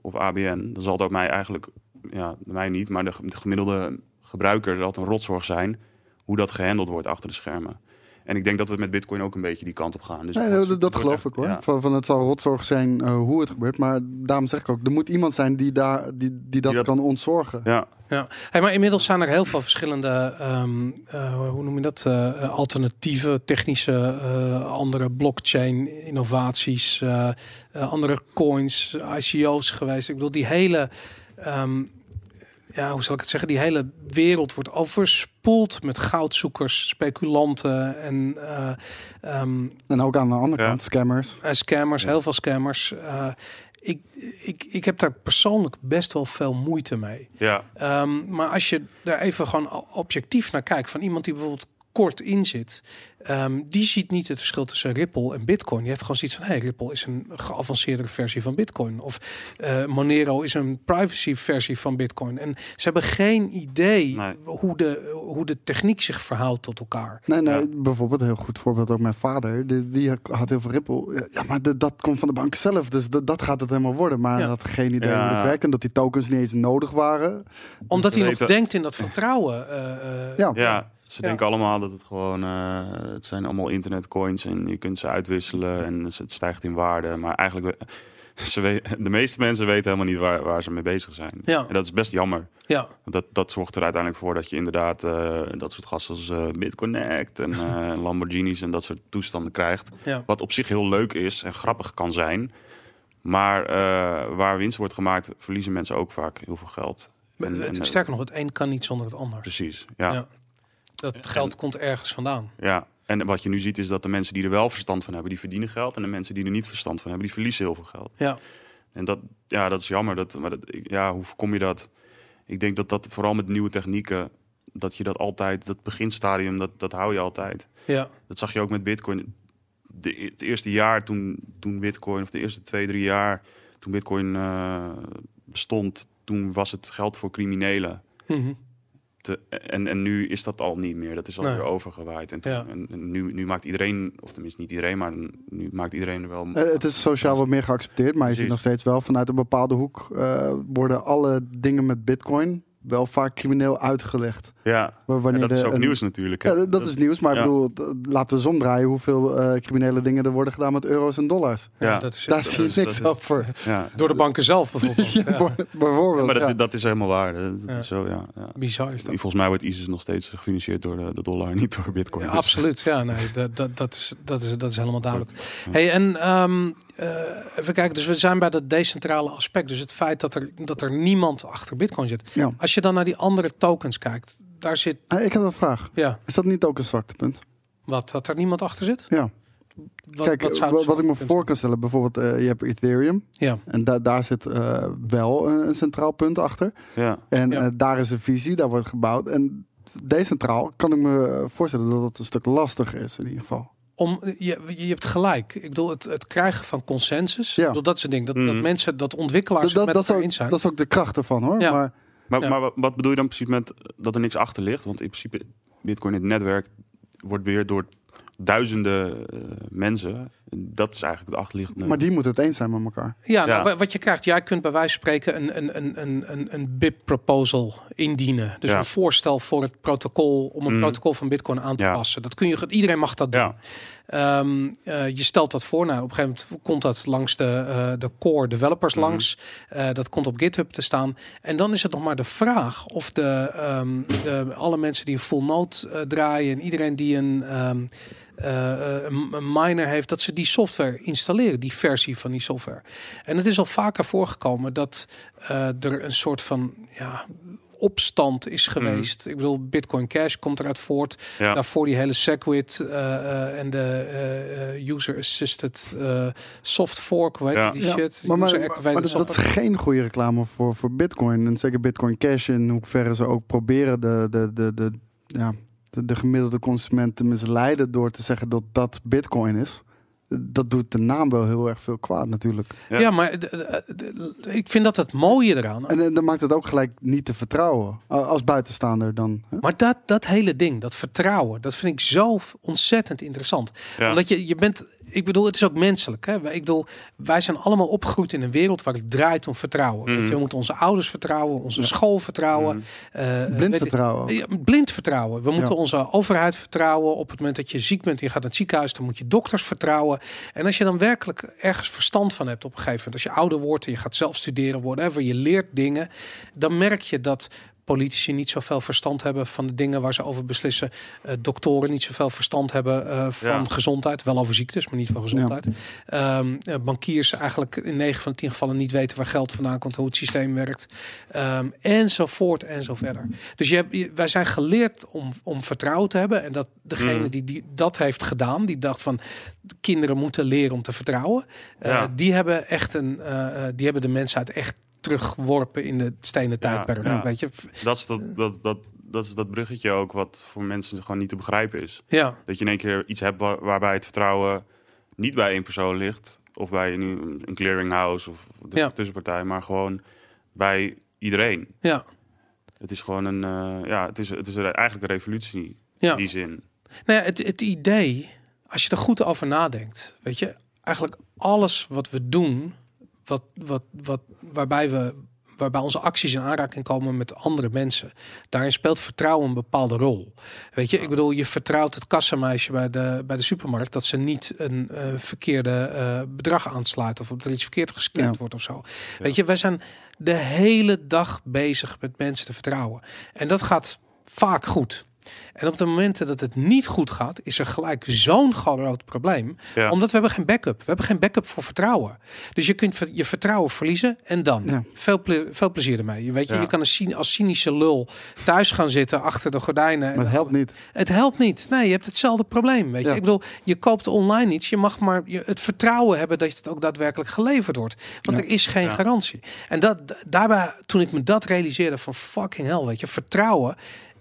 of ABN, dan zal ook mij eigenlijk, ja, mij niet, maar de, de gemiddelde gebruiker zal het een rotzorg zijn hoe dat gehandeld wordt achter de schermen. En ik denk dat we met Bitcoin ook een beetje die kant op gaan. Dus Nee, dat, geloof ik hoor. ja. Van, van het zal rotzorg zijn eh, hoe het gebeurt. Maar daarom zeg ik ook, er moet iemand zijn die, daar, die, die dat dat- kan ontzorgen. Ja, Ja, hey, maar inmiddels zijn er heel veel verschillende, ehm, eh, hoe noem je dat, eh, eh, alternatieve technische, eh, andere blockchain innovaties, andere coins, ICO's geweest. Ik bedoel, die hele, ehm, ja, hoe zal ik het zeggen, die hele wereld wordt overspoeld met goudzoekers, speculanten en eh, ehm, En ook aan de andere Ja. kant, scammers. en scammers, heel veel scammers. Eh, ik, ik, ik heb daar persoonlijk best wel veel moeite mee. ja, Ehm, maar als je daar even gewoon objectief naar kijkt, van iemand die bijvoorbeeld kort in zit, ehm, die ziet niet het verschil tussen Ripple en Bitcoin. Die heeft gewoon zoiets van, hey, Ripple is een geavanceerdere versie van Bitcoin. Of eh, Monero is een privacy versie van Bitcoin. En ze hebben geen idee Nee. hoe, de, hoe de techniek zich verhoudt tot elkaar. Nee, nee, Ja. bijvoorbeeld een heel goed voorbeeld ook mijn vader. Die, die had heel veel Ripple. Ja, maar de- dat komt van de bank zelf. Dus dat, dat gaat het helemaal worden. Maar Ja. hij had geen idee Ja. hoe het werkt. En dat die tokens niet eens nodig waren. Omdat we hij nog denkt in dat vertrouwen. eh, eh, Ja. Ja, ze Ja. denken allemaal dat het gewoon, eh, het zijn allemaal internetcoins en je kunt ze uitwisselen en het stijgt in waarde. Maar eigenlijk, ze de meeste mensen weten helemaal niet waar, waar ze mee bezig zijn. Ja. En dat is best jammer. ja. Dat, dat zorgt er uiteindelijk voor dat je inderdaad eh, dat soort gasten als eh, BitConnect en Lamborghinis en dat soort toestanden krijgt. Ja. Wat op zich heel leuk is en grappig kan zijn. Maar waar winst wordt gemaakt, verliezen mensen ook vaak heel veel geld. En- Het- en, Sterker nog, het een kan niet zonder het ander. Precies, ja. Ja. Ja. Dat geld komt ergens vandaan. En wat je nu ziet is dat de mensen die er wel verstand van hebben, die verdienen geld. En de mensen die er niet verstand van hebben, die verliezen heel veel geld. Ja. En dat, ja, dat is jammer. Dat, maar dat, ja, hoe voorkom je dat? Ik denk dat dat vooral met nieuwe technieken, dat je dat altijd, dat beginstadium, dat, dat hou je altijd. Ja. Dat zag je ook met Bitcoin. De, het eerste jaar toen, toen Bitcoin, of de eerste twee, drie jaar, toen Bitcoin eh, bestond, toen was het geld voor criminelen. Mhm. Te, en, en nu is dat al niet meer. Dat is alweer Nee. overgewaaid. En, toen- Ja. en, en nu, nu maakt iedereen, of tenminste niet iedereen, maar nu maakt iedereen er wel. Eh, het is sociaal wat meer geaccepteerd, maar je ziet Precies. nog steeds wel vanuit een bepaalde hoek eh, worden alle dingen met bitcoin wel vaak crimineel uitgelegd. Ja, en Wanneer dat is ook een- nieuws natuurlijk. hè. Ja, dat, dat is nieuws, maar ja. ik bedoel, t- laat de zon draaien hoeveel eh, criminele dingen er worden gedaan met euro's en dollars. Ja, Ja. dat is Daar dat zie je is- niks dat is- over. Ja. door de banken zelf bijvoorbeeld. Ja, Ja. Bijvoorbeeld. maar dat, ja. dat is helemaal waar. Dat, dat Ja. is zo, ja, ja. Bizar is dat. Volgens mij wordt ISIS nog steeds gefinancierd door de, de dollar, niet door Bitcoin. Ja, Dus- absoluut. Ja, nee, dat, dat, dat, is, dat, is, dat is helemaal duidelijk. Ja. Hey, en ehm, eh, even kijken, dus we zijn bij dat decentrale aspect. Dus het feit dat er, dat er niemand achter Bitcoin zit. Ja. Als je dan naar die andere tokens kijkt, daar zit, Eh, ik heb een vraag. ja, Is dat niet ook een zwaktepunt? wat, dat er niemand achter zit? Ja. Wat, Kijk, wat, wat ik me voor kan stellen, bijvoorbeeld eh, je hebt Ethereum? Ja, en da daar zit eh, wel een, een centraal punt achter. Ja. En Ja. eh, daar is een visie, daar wordt gebouwd. En decentraal kan ik me voorstellen dat het een stuk lastiger is in ieder geval. om, je, je hebt gelijk. Ik bedoel, het, het krijgen van consensus. Ja. Ik bedoel, dat is het ding. Dat, dat Mhm. mensen, dat ontwikkelaars Dat, dat, met dat, is elkaar ook, eens zijn. dat is ook de kracht ervan hoor. Ja. Maar Maar, Ja. maar wat- bedoel je dan precies met dat er niks achter ligt? Want in principe, Bitcoin, het netwerk, wordt beheerd door duizenden eh, mensen. Dat is eigenlijk het achterliggende. Maar die moeten het eens zijn met elkaar. Ja, nou, Ja. wat je krijgt, jij kunt bij wijze van spreken een, een, een, een, een, een BIP-proposal indienen. Dus Ja. een voorstel voor het protocol, om een Mhm. protocol van Bitcoin aan te Ja. passen. Dat kun je, iedereen mag dat doen. Ehm, eh, je stelt dat voor. Nou, op een gegeven moment komt dat langs de, eh, de core developers Mhm. langs. Eh, dat komt op GitHub te staan. En dan is het nog maar de vraag of de, ehm, de, alle mensen die een full node draaien en iedereen die een, ehm, eh, eh, een een miner heeft, dat ze die software installeren, die versie van die software. En het is al vaker voorgekomen dat er een soort van ja, opstand is geweest. Ik bedoel, Bitcoin Cash komt eruit voort. Ja. Daarvoor die hele Segwit eh, eh, en de eh, user assisted eh, soft fork, heet Ja. die Ja, shit? Maar, maar, maar, activated dat, dat is geen goede reclame voor, voor Bitcoin. En zeker Bitcoin Cash in hoeverre ze ook proberen de, de, de, de, ja, de, de gemiddelde consument te misleiden door te zeggen dat dat Bitcoin is. Dat doet de naam wel heel erg veel kwaad natuurlijk. Ja. Ja, maar ik vind dat het mooie eraan. En, dan maakt het ook gelijk niet te vertrouwen. Als buitenstaander dan. Hè? Maar dat, dat hele ding, dat vertrouwen, dat vind ik zo ontzettend interessant. Ja. Omdat je, je bent, ik bedoel, het is ook menselijk. Hè? Wij- Ik bedoel, wij zijn allemaal opgegroeid in een wereld waar het draait om vertrouwen. Weet je, Mhm. we moeten onze ouders vertrouwen, onze Ja. school vertrouwen. Mhm. eh, Blind ik- vertrouwen. Ja, blind vertrouwen. We moeten Ja. onze overheid vertrouwen. Op het moment dat je ziek bent en je gaat naar het ziekenhuis, dan moet je dokters vertrouwen. En als je dan werkelijk ergens verstand van hebt op een gegeven moment, als je ouder wordt en je gaat zelf studeren, whatever, je leert dingen, dan merk je dat politici niet zoveel verstand hebben van de dingen waar ze over beslissen. Eh, doktoren niet zoveel verstand hebben eh, van Ja. gezondheid. Wel over ziektes, maar niet van gezondheid. Ehm, eh, bankiers eigenlijk in 9 van de 10 gevallen niet weten waar geld vandaan komt, hoe het systeem werkt. Ehm, enzovoort en zo verder. Dus je hebt, je- wij zijn geleerd om, om vertrouwen te hebben. En dat degene Mm. die, die dat heeft gedaan, die dacht van kinderen moeten leren om te vertrouwen. eh, Ja. Die hebben echt een, die hebben de mensheid echt teruggeworpen in de stenen tijdperk. ja. Weet je? Dat, is dat, dat, dat, dat is dat bruggetje ook wat voor mensen gewoon niet te begrijpen is. Ja, Dat je in één keer iets hebt waar- waarbij het vertrouwen niet bij één persoon ligt. Of bij nu een clearinghouse of de Ja. tussenpartij. Maar gewoon bij iedereen. ja, Het is gewoon een, eh, ja, het is, het is een- eigenlijk een revolutie ja. in die zin. Nou ja, het, het idee, als je er goed over nadenkt, weet je, eigenlijk alles wat we doen, wat, wat, wat, waarbij we waarbij onze acties in aanraking komen met andere mensen. Daarin speelt vertrouwen een bepaalde rol. Weet je, ik bedoel, je vertrouwt het kassameisje bij de, bij de supermarkt dat ze niet een eh, verkeerde eh, bedrag aansluit of dat er iets verkeerd gescand Ja. wordt of zo. Weet je, wij zijn de hele dag bezig met mensen te vertrouwen. En dat gaat vaak goed. En op de momenten dat het niet goed gaat, is er gelijk zo'n groot probleem. Ja. Omdat we hebben geen backup. We hebben geen backup voor vertrouwen. Dus je kunt je vertrouwen verliezen en dan. Ja. Veel, ple- veel plezier ermee. Je weet je, Ja. je kan als, cyni- als cynische lul thuis gaan zitten achter de gordijnen. Maar het helpt niet. Het helpt niet. Nee, je hebt hetzelfde probleem. Weet je? Ja. Ik bedoel, je koopt online iets. Je mag maar je, het vertrouwen hebben dat het ook daadwerkelijk geleverd wordt. Want Ja. er is geen Ja. garantie. En dat, daarbij, toen ik me dat realiseerde van fucking hell, weet je, vertrouwen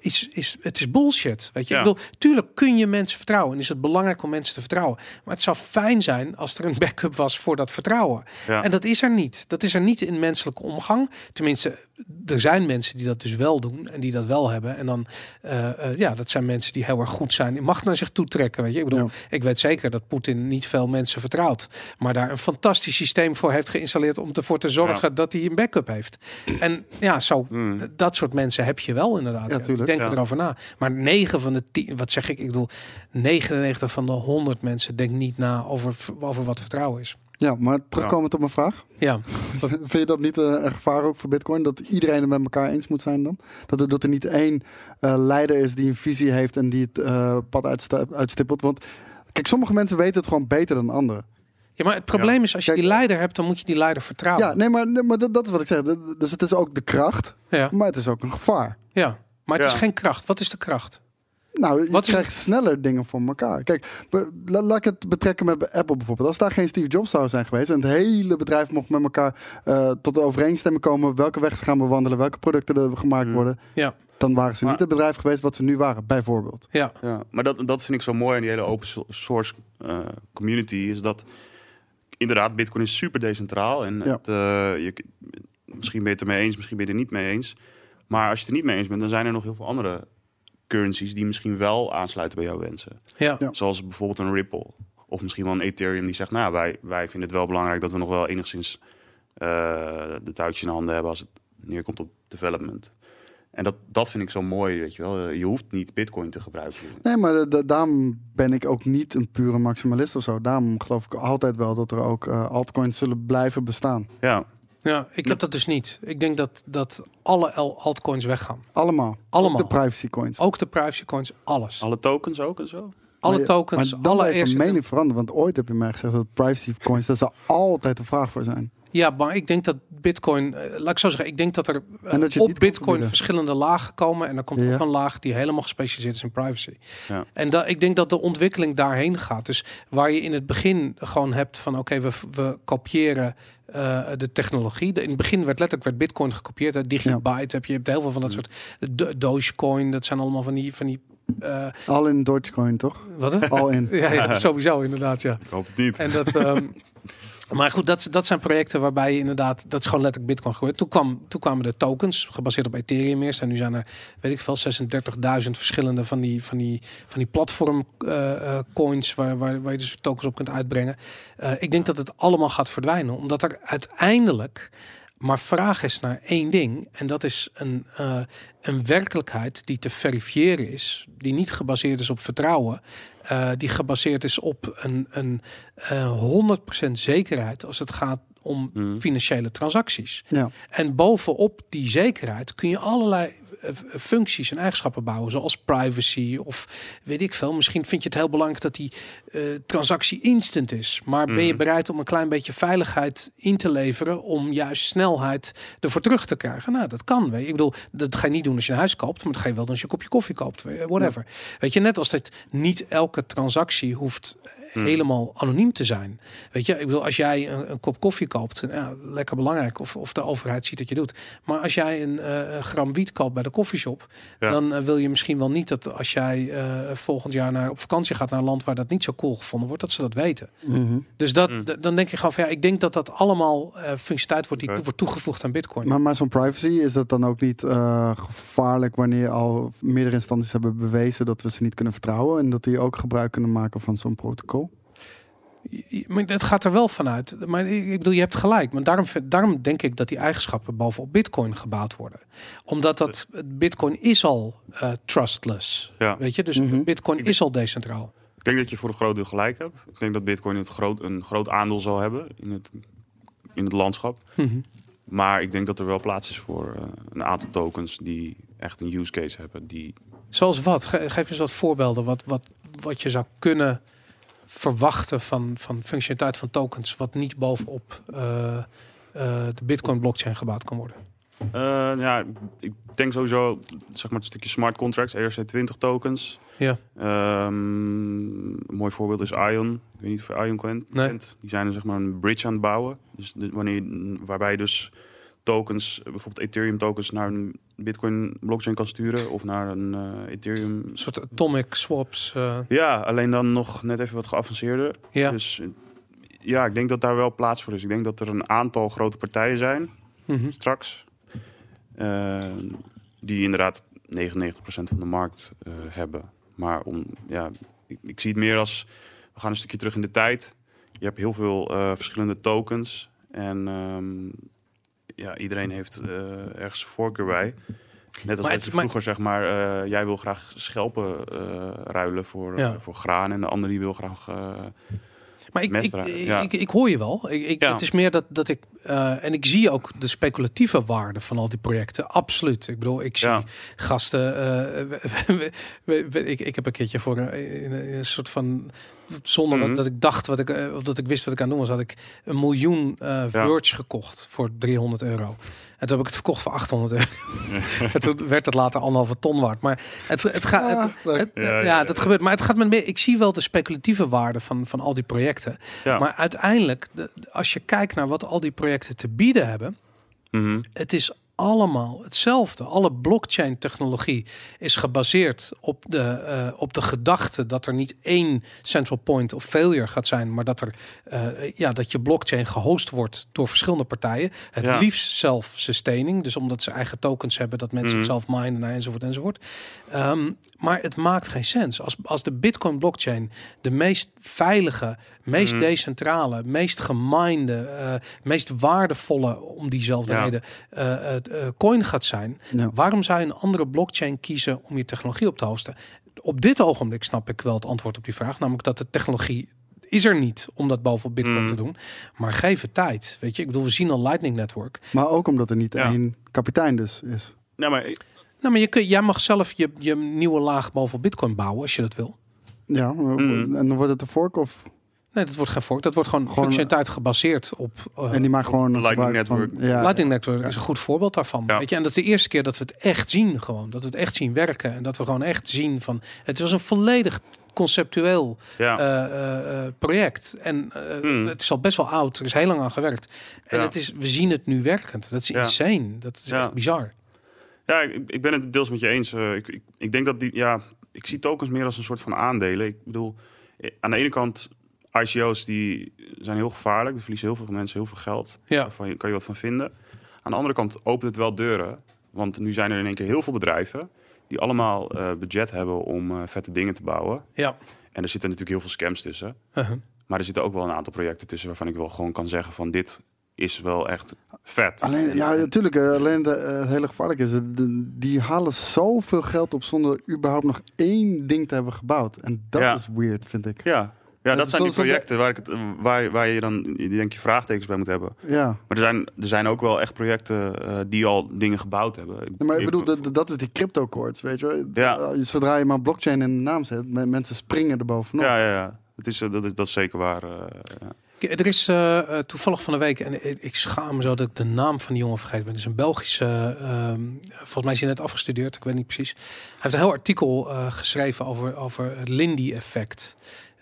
is, is, het is bullshit. Weet je, Ja. ik bedoel, tuurlijk kun je mensen vertrouwen en is het belangrijk om mensen te vertrouwen. Maar het zou fijn zijn als er een backup was voor dat vertrouwen. Ja. En dat is er niet. Dat is er niet in menselijke omgang. Tenminste, er zijn mensen die dat dus wel doen en die dat wel hebben. En dan, eh, eh, ja, dat zijn mensen die heel erg goed zijn. Die mag naar zich toe trekken. Weet je, ik bedoel, Ja. ik weet zeker dat Poetin niet veel mensen vertrouwt, maar daar een fantastisch systeem voor heeft geïnstalleerd om ervoor te zorgen dat hij een backup heeft. En ja, zo Hmm. dat soort mensen heb je wel inderdaad. Ja, Ja, tuurlijk. Denk Ja. erover na. Maar 9 van de 10, wat zeg ik? Ik bedoel, 99 van de 100 mensen denkt niet na over, over wat vertrouwen is. Ja, maar terugkomend op mijn vraag. Ja, Vind je dat niet eh, een gevaar ook voor Bitcoin? Dat iedereen het met elkaar eens moet zijn dan? Dat er, dat er niet één eh, leider is die een visie heeft en die het eh, pad uitstippelt? Want kijk, sommige mensen weten het gewoon beter dan anderen. ja maar het probleem is als je Kijk, die leider hebt, dan moet je die leider vertrouwen. Ja, nee, maar, nee, maar dat, dat is wat ik zeg. Dus het is ook de kracht, ja, maar het is ook een gevaar. ja. Maar het Ja. is geen kracht. Wat is de kracht? Nou, je Wat is krijgt sneller dingen voor elkaar. Kijk, be- la- laat ik het betrekken met Apple bijvoorbeeld. Als daar geen Steve Jobs zou zijn geweest en het hele bedrijf mocht met elkaar eh, tot de overeenstemming komen welke weg ze gaan bewandelen, welke producten er gemaakt Hmm. worden, Ja, dan waren ze Maar- niet het bedrijf geweest wat ze nu waren, bijvoorbeeld. ja, Ja, maar dat, dat vind ik zo mooi aan die hele open so- source eh, community. Is dat inderdaad, Bitcoin is super decentraal. En Ja. het, eh, je, misschien ben je het ermee eens, misschien ben je het er niet mee eens. Maar als je het er niet mee eens bent, dan zijn er nog heel veel andere currencies die misschien wel aansluiten bij jouw wensen. ja. Ja. Zoals bijvoorbeeld een Ripple. Of misschien wel een Ethereum die zegt, nou, wij, wij vinden het wel belangrijk dat we nog wel enigszins eh, de touwtjes in handen hebben als het neerkomt op development. En dat, dat vind ik zo mooi, weet je wel. Je hoeft niet Bitcoin te gebruiken. Nee, maar da- da- daarom ben ik ook niet een pure maximalist of zo. Daarom geloof ik altijd wel dat er ook eh, altcoins zullen blijven bestaan. Ja, ja ik heb dat dus niet. Ik denk dat, dat alle al- altcoins weggaan. Allemaal. Allemaal. Ook de privacy coins. Ook de privacy coins, alles. alle tokens ook en zo. Alle Maar je- tokens, maar dan alle even eerste... mijn mening veranderen. Want ooit heb je mij gezegd dat privacy coins, dat zal altijd een vraag voor zijn. Ja, maar ik denk dat Bitcoin, eh, laat ik zo zeggen, ik denk dat er eh, En dat je op Bitcoin verschillende lagen komen en dan komt Ja. nog een laag die helemaal gespecialiseerd is in privacy. Ja. En dat, ik denk dat de ontwikkeling daarheen gaat. Dus waar je in het begin gewoon hebt van oké, we, we kopiëren eh, de technologie. De- in het begin werd letterlijk werd Bitcoin gekopieerd. uit Digibyte heb je, je hebt heel veel van dat soort Do- Dogecoin. Dat zijn allemaal van die van die eh, Al in Dogecoin, toch? wat? hè? Al in. ja, ja, sowieso inderdaad, ja. Ik hoop het niet. En dat, ehm, maar goed, dat, dat zijn projecten waarbij je inderdaad, dat is gewoon letterlijk Bitcoin gebeurd. Toen, kwam, toen kwamen de tokens, gebaseerd op Ethereum eerst. En nu zijn er, weet ik veel, 36.000 verschillende van die, van die, van die platform eh, eh, coins waar, waar, waar je dus tokens op kunt uitbrengen. Eh, ik denk dat het allemaal gaat verdwijnen, omdat er uiteindelijk maar vraag is naar één ding. En dat is een, eh, een werkelijkheid die te verifiëren is, die niet gebaseerd is op vertrouwen, eh, die gebaseerd is op een, een eh 100% zekerheid als het gaat om Mhm. financiële transacties. Ja. En bovenop die zekerheid kun je allerlei functies en eigenschappen bouwen, zoals privacy of weet ik veel. Misschien vind je het heel belangrijk dat die eh, transactie instant is, maar ben je Mhm. bereid om een klein beetje veiligheid in te leveren om juist snelheid ervoor terug te krijgen? Nou, dat kan. Weet je. Ik bedoel, dat ga je niet doen als je een huis koopt, maar dat ga je wel doen als je een kopje koffie koopt, eh, whatever. Weet je, net als dat niet elke transactie hoeft Hmm. helemaal anoniem te zijn. Weet je, ik bedoel, als jij een, een kop koffie koopt, ja, lekker belangrijk of, of de overheid ziet dat je doet. Maar als jij een eh, gram wiet koopt bij de koffieshop, Ja. dan eh, wil je misschien wel niet dat als jij eh, volgend jaar naar, op vakantie gaat naar een land waar dat niet zo cool gevonden wordt, dat ze dat weten. Mhm. Dus dat, Mm. d- dan denk je gewoon van ja, ik denk dat dat allemaal eh functionaliteit wordt die wordt toegevoegd aan Bitcoin. Maar, maar zo'n privacy, is dat dan ook niet eh, gevaarlijk wanneer al meerdere instanties hebben bewezen dat we ze niet kunnen vertrouwen en dat die ook gebruik kunnen maken van zo'n protocol? Maar het gaat er wel vanuit. Maar ik ik bedoel, je hebt gelijk. Maar daarom, daarom denk ik dat die eigenschappen bovenop Bitcoin gebouwd worden. Omdat dat Bitcoin is al eh, trustless. Ja. Weet je, dus Mhm. Bitcoin is al decentraal. Ik denk dat je voor een groot deel gelijk hebt. Ik denk dat Bitcoin het groot, een groot aandeel zal hebben in het, in het landschap. Mhm. Maar ik denk dat er wel plaats is voor eh, een aantal tokens die echt een use case hebben. Die Zoals wat? Ge- geef eens wat voorbeelden. Wat, wat, wat je zou kunnen verwachten van, van functionaliteit van tokens. Wat niet bovenop eh, eh, de Bitcoin blockchain gebouwd kan worden. Eh, ja, ik denk sowieso, zeg maar het stukje smart contracts, ERC20 tokens. Ja. Ehm, een mooi voorbeeld is Ion. Ik weet niet of je Ion kent. Nee. Die zijn er zeg maar een bridge aan het bouwen. Dus wanneer, waarbij je dus tokens, eh, bijvoorbeeld Ethereum tokens, naar een Bitcoin blockchain kan sturen. Of naar een eh, Ethereum. Een soort atomic swaps. eh, Ja, alleen dan nog net even wat geavanceerder. ja. Dus ja, ik denk dat daar wel plaats voor is. Ik denk dat er een aantal grote partijen zijn Mhm. straks. die inderdaad 99% van de markt hebben. Maar om, ja, ik, ik zie het meer als... We gaan een stukje terug in de tijd. Je hebt heel veel verschillende tokens. En ehm, ja, iedereen heeft eh, ergens voorkeur bij. Net als Maar dat je maar- vroeger, zeg maar... eh, jij wil graag schelpen eh, ruilen voor, Ja. voor graan. En de ander die wil graag... Maar ik, ik, ja. ik, ik hoor je wel. Ik, ik, Ja. Het is meer dat, dat ik... en ik zie ook de speculatieve waarde van al die projecten. Absoluut. Ik bedoel, ik zie Ja. gasten... we- we- we- we- ik, ik heb een keertje voor een, een soort van... Zonder Mhm. wat, dat ik dacht, wat ik, eh, of dat ik wist wat ik aan het doen was, had ik een miljoen eh Ja. Verge gekocht voor 300 euro. En toen heb ik het verkocht voor 800 euro. en toen werd het later anderhalve ton waard. Maar het, het gaat... Ah, het, leuk. het- Ja, ja, ja, dat ja. gebeurt. Maar het gaat met meer. Ik zie wel de speculatieve waarde van, van al die projecten. ja. Maar uiteindelijk, de- als je kijkt naar wat al die projecten te bieden hebben, Mhm. het is allemaal hetzelfde. Alle blockchain technologie is gebaseerd op de, eh, op de gedachte dat er niet één central point of failure gaat zijn, maar dat, er, eh, ja, dat je blockchain gehost wordt door verschillende partijen. Het Ja. liefst self-sustaining, dus omdat ze eigen tokens hebben, dat mensen het Mhm. zelf minen enzovoort enzovoort. Ehm, maar het maakt geen sens. Als, als de Bitcoin blockchain de meest veilige, meest Mhm. decentrale, meest geminde, eh, meest waardevolle, om diezelfde Ja. reden, het, coin gaat zijn. Ja. Waarom zou je een andere blockchain kiezen om je technologie op te hosten? Op dit ogenblik snap ik wel het antwoord op die vraag, namelijk dat de technologie is er niet om dat bovenop Bitcoin Mhm. te doen. Maar geef het tijd. Weet je, ik bedoel, we zien al Lightning Network. Maar ook omdat er niet Ja. één kapitein dus is. Nou, maar ik- Nou, maar je kun, jij mag zelf je, je nieuwe laag bovenop Bitcoin bouwen als je dat wil. Ja, Mhm. en dan wordt het een fork of... Nee, dat wordt geen fork. Dat wordt gewoon, Gewoon, functionaliteit gebaseerd op. eh, en die maakt gewoon een Lightning gebruik van- Network. ja, Lightning Network is een goed voorbeeld daarvan. Ja. Weet je? En dat is de eerste keer dat we het echt zien, gewoon. Dat we het echt zien werken. En dat we gewoon echt zien van. Het was een volledig conceptueel ja. eh, eh, eh, project. En eh, Hmm. het is al best wel oud. Er is heel lang aan gewerkt. En Ja. het is, we zien het nu werkend. Dat is Ja. insane. Dat is Ja. echt bizar. Ja, ik, ik ben het deels met je eens. Eh, ik, ik, ik denk dat die, ja, ik zie tokens meer als een soort van aandelen. Ik bedoel, eh, aan de ene kant, ICO's die zijn heel gevaarlijk. Die verliezen heel veel mensen heel veel geld. Ja. Daar kan je wat van vinden. Aan de andere kant opent het wel deuren. Want nu zijn er in één keer heel veel bedrijven die allemaal eh, budget hebben om eh, vette dingen te bouwen. Ja. En er zitten natuurlijk heel veel scams tussen. Uh-huh. Maar er zitten ook wel een aantal projecten tussen waarvan ik wel gewoon kan zeggen van dit is wel echt vet. Alleen, ja, natuurlijk. eh, alleen de, het hele gevaarlijke is, de- die halen zoveel geld op zonder überhaupt nog één ding te hebben gebouwd. En dat Ja. is weird, vind ik. Ja, ja dat zijn die projecten waar, ik het, waar, waar je dan denk je vraagtekens bij moet hebben. Ja. Maar er zijn, er zijn ook wel echt projecten eh, die al dingen gebouwd hebben. Maar ik bedoel, dat, dat is die crypto weet je wel. Ja. Eh, Zodra je maar blockchain in de naam zet, me- mensen springen er bovenop. Ja, ja, ja. Het is, eh, dat, is, dat is zeker waar. ja. Er is toevallig van de week, en ik, schaam me zo dat ik de naam van die jongen vergeten ben. Het is een Belgische, ehm, volgens mij is hij net afgestudeerd, ik weet niet precies. Hij heeft een heel artikel eh, geschreven over, over het Lindy-effect.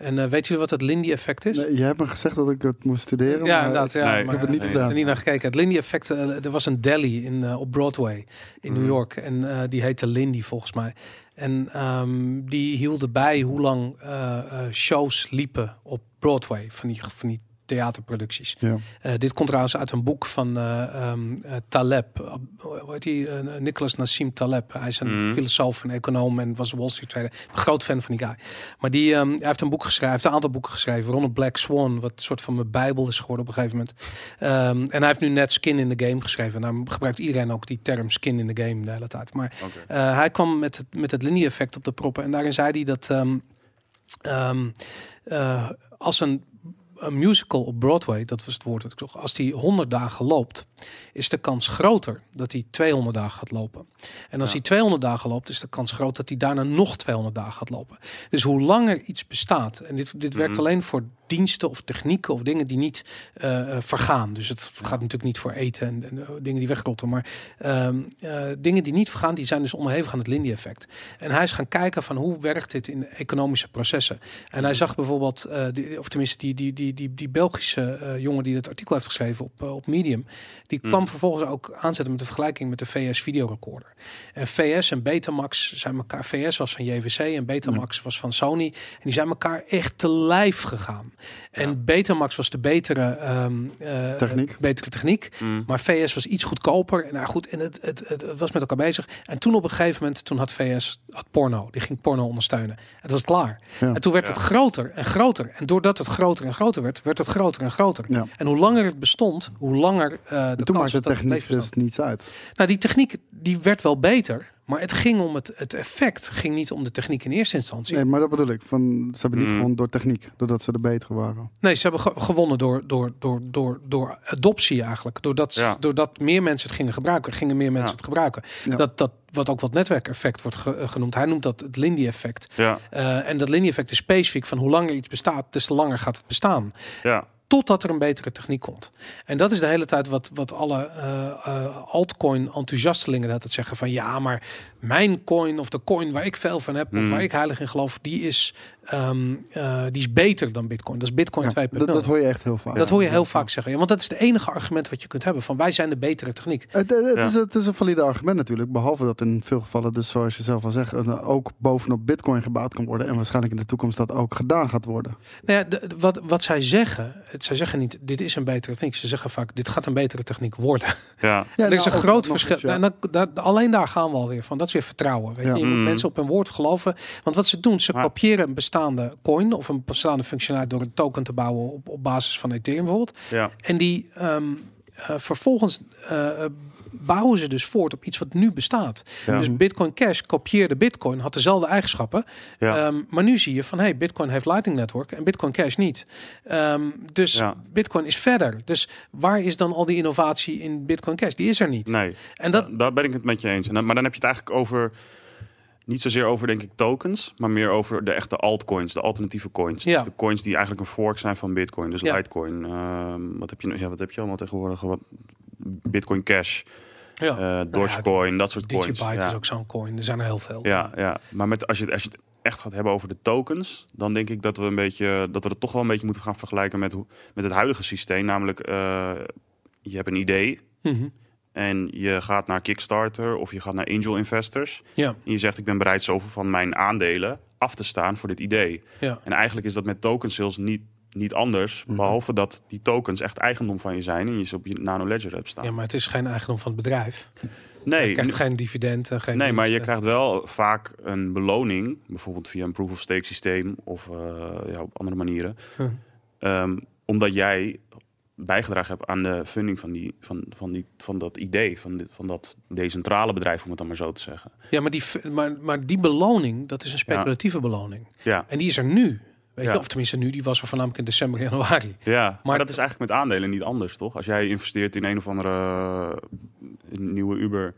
En eh, weet jullie wat het Lindy-effect is? Nee, je hebt me gezegd dat ik het moest studeren. Ja, maar inderdaad. Ja, Nee, ik maar heb het niet eh, gedaan. Ik heb er niet naar gekeken. Het Lindy-effect, eh, er was een deli in, eh, op Broadway in New Mhm. York. En eh, die heette Lindy volgens mij. En ehm, die hielden bij hoe lang eh, eh, shows liepen op Broadway van die, van die theaterproducties. Ja. Eh, dit komt trouwens uit een boek van eh, ehm, eh, Taleb. Uh, hoe heet die? Nicholas Nassim Taleb. Hij is een Mhm. filosoof en econoom en was Wall Street trader. Een groot fan van die guy. Maar die ehm, hij heeft een boek geschreven. Hij heeft een aantal boeken geschreven. Ronald Black Swan, wat een soort van mijn bijbel is geworden op een gegeven moment. Ehm, en hij heeft nu net Skin in the Game geschreven. En daar gebruikt iedereen ook die term Skin in the Game de hele tijd. Maar eh, hij kwam met het, met het linie-effect op de proppen. En daarin zei hij dat ehm, ehm, eh, als een een musical op Broadway, dat was het woord dat ik zocht, als die 100 dagen loopt, is de kans groter dat hij 200 dagen gaat lopen. En als Ja. hij 200 dagen loopt, is de kans groot dat hij daarna nog 200 dagen gaat lopen. Dus hoe langer iets bestaat, en dit, dit werkt Mhm. alleen voor diensten of technieken of dingen die niet eh, eh, vergaan. Dus het gaat natuurlijk niet voor eten en, en, eh, dingen die wegrotten, maar ehm, eh, dingen die niet vergaan, die zijn dus onderhevig aan het Lindy-effect. En hij is gaan kijken van hoe werkt dit in economische processen. En hij zag bijvoorbeeld, eh, die, of tenminste die, die, die, die, die Belgische eh, jongen die het artikel heeft geschreven op, eh, op Medium, die Mm. kwam vervolgens ook aanzetten met de vergelijking met de VS videorecorder. En VS en Betamax zijn elkaar, VS was van JVC en Betamax was van Sony. En die zijn elkaar echt te lijf gegaan. En Ja. Betamax was de betere ehm, eh, Techniek. betere techniek. Mm. Maar VS was iets goedkoper. En nou goed, en het, het, het, het was met elkaar bezig. En toen op een gegeven moment, toen had VS had porno. Die ging porno ondersteunen. Het was klaar. Ja. En toen werd Ja. het groter en groter. En doordat het groter en groter werd, werd het groter en groter. Ja. En hoe langer het bestond, hoe langer eh de En toen kans maakte de dat het bleef techniek dus niets uit. Nou, die techniek die werd wel beter. Maar het ging om het, het effect. ging niet om de techniek in eerste instantie. Nee, maar dat bedoel ik. Van, ze hebben niet Mm. gewoon door techniek, doordat ze de betere waren. Nee, ze hebben ge- gewonnen door, door, door, door, door adoptie eigenlijk. Doordat, Ja. doordat meer mensen het gingen gebruiken, gingen meer mensen Ja. het gebruiken. Ja. Dat, dat, wat ook wat netwerkeffect wordt ge- eh, genoemd. Hij noemt dat het Lindy-effect. Ja, Eh, en dat Lindy-effect is specifiek van hoe langer iets bestaat, des te langer gaat het bestaan. ja. Totdat er een betere techniek komt. En dat is de hele tijd wat, wat alle eh, eh, altcoin-enthousiastelingen dat het zeggen van ja, maar mijn coin of de coin waar ik veel van heb of Mhm. waar ik heilig in geloof, die is, ehm, eh, die is beter dan Bitcoin. Dat is Bitcoin Ja, 2.0. dat, dat hoor je echt heel vaak. Dat hoor je heel vaak zeggen. Ja, want dat is het enige argument wat je kunt hebben. Van wij zijn de betere techniek. Het, het, het Ja. is, het is een valide argument natuurlijk. Behalve dat in veel gevallen, dus zoals je zelf al zegt, een- ook bovenop bitcoin gebouwd kan worden. En waarschijnlijk in de toekomst dat ook gedaan gaat worden. Nou ja, de- de- wat, wat zij zeggen, het, zij zeggen niet dit is een betere techniek. Ze zeggen vaak dit gaat een betere techniek worden. ja. Ja, er is nou, een ook groot verschil. eens, ja. En dan, daar- alleen daar gaan we alweer van. Dat is weer vertrouwen. Weet Ja. je? je moet Mm. mensen op hun woord geloven. Want wat ze doen, ze kopiëren een bestaande coin of een bestaande functionaliteit door een token te bouwen op, op basis van Ethereum bijvoorbeeld. ja. En die ehm, eh, vervolgens eh, bouwen ze dus voort op iets wat nu bestaat. Ja. Dus Bitcoin Cash kopieerde Bitcoin, had dezelfde eigenschappen. Ja. Ehm, maar nu zie je van, hey, Bitcoin heeft Lightning Network en Bitcoin Cash niet. Ehm, dus Ja. Bitcoin is verder. Dus waar is dan al die innovatie in Bitcoin Cash? Die is er niet. Nee, En dat, Da- daar ben ik het met je eens. Maar dan heb je het eigenlijk over, niet zozeer over denk ik tokens, maar meer over de echte altcoins, de alternatieve coins. Ja. Dus de coins die eigenlijk een fork zijn van Bitcoin, dus Ja. Litecoin. Ehm, wat, heb je, nog- ja, wat heb je allemaal tegenwoordig? Wat, Bitcoin Cash, ja. eh Dogecoin, dat soort coins. Digibyte is ook zo'n coin. Er zijn er heel veel. Ja, ja. maar met, als, je, als je het echt gaat hebben over de tokens, dan denk ik dat we een beetje dat we het toch wel een beetje moeten gaan vergelijken met, hoe, met het huidige systeem. Namelijk, eh, je hebt een idee Mhm. En je gaat naar Kickstarter of je gaat naar angel investors. ja, En je zegt, ik ben bereid zoveel van mijn aandelen af te staan voor dit idee. ja. En eigenlijk is dat met token sales niet, niet anders. Mhm. Behalve dat die tokens echt eigendom van je zijn en je ze op je Nano Ledger hebt staan. ja, maar het is geen eigendom van het bedrijf. Je nee, krijgt geen dividenden, geen nee, maar je krijgt wel vaak een beloning. Bijvoorbeeld via een proof-of-stake systeem of eh, ja, op andere manieren. Huh. Ehm, omdat jij bijgedragen hebt aan de funding van, die, van, van, die, van dat idee, van, dit, van dat decentrale bedrijf, om het dan maar zo te zeggen. Ja, maar die, maar, maar die beloning, dat is een speculatieve beloning. Ja, En die is er nu. Weet Ja. je? Of tenminste nu, die was er voornamelijk in december, januari. ja maar, Maar- dat is eigenlijk met aandelen niet anders, toch? Als jij investeert in een of andere eh, nieuwe Uber,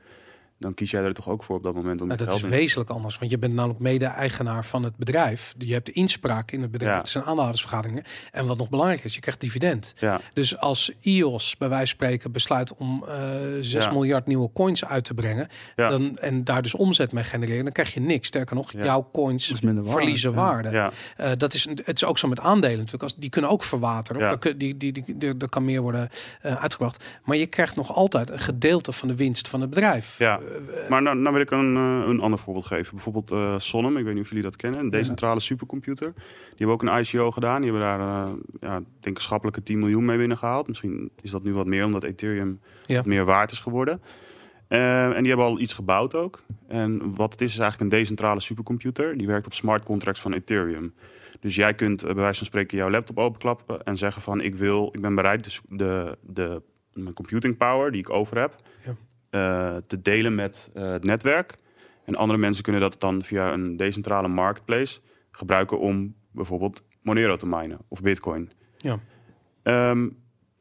dan kies jij er toch ook voor op dat moment om Nou, dat is in. wezenlijk anders, want je bent namelijk mede-eigenaar van het bedrijf. Je hebt de inspraak in het bedrijf. Ja. Het zijn aandeelhoudersvergaderingen. En wat nog belangrijker is, je krijgt dividend. Ja, Dus als IOS bij wijze van spreken besluit om eh 6 Ja. miljard nieuwe coins uit te brengen, Ja. dan, en daar dus omzet mee genereren, dan krijg je niks. Sterker nog, Ja. jouw coins verliezen ja. waarde. ja, Eh, dat is, een- het is ook zo met aandelen natuurlijk. Als, die kunnen ook verwateren. Of die, die, die- er kan meer worden eh, uitgebracht. Maar je krijgt nog altijd een gedeelte van de winst van het bedrijf. Ja. Eh, maar nou, nou wil ik een, eh, een ander voorbeeld geven. Bijvoorbeeld Sonnem, ik weet niet of jullie dat kennen, een decentrale supercomputer. Die hebben ook een ICO gedaan. Die hebben daar, eh ja, denk ik, schappelijke 10 miljoen mee binnengehaald. Misschien is dat nu wat meer, omdat Ethereum Ja. meer waard is geworden. En die hebben al iets gebouwd ook. En wat het is, is eigenlijk een decentrale supercomputer. Die werkt op smart contracts van Ethereum. Dus jij kunt bij wijze van spreken jouw laptop openklappen en zeggen van ik wil, ik ben bereid dus de, de, mijn computing power die ik over heb, Ja. Eh, te delen met eh, het netwerk. En andere mensen kunnen dat dan via een decentrale marketplace gebruiken om bijvoorbeeld Monero te minen of Bitcoin. Ja. Ehm,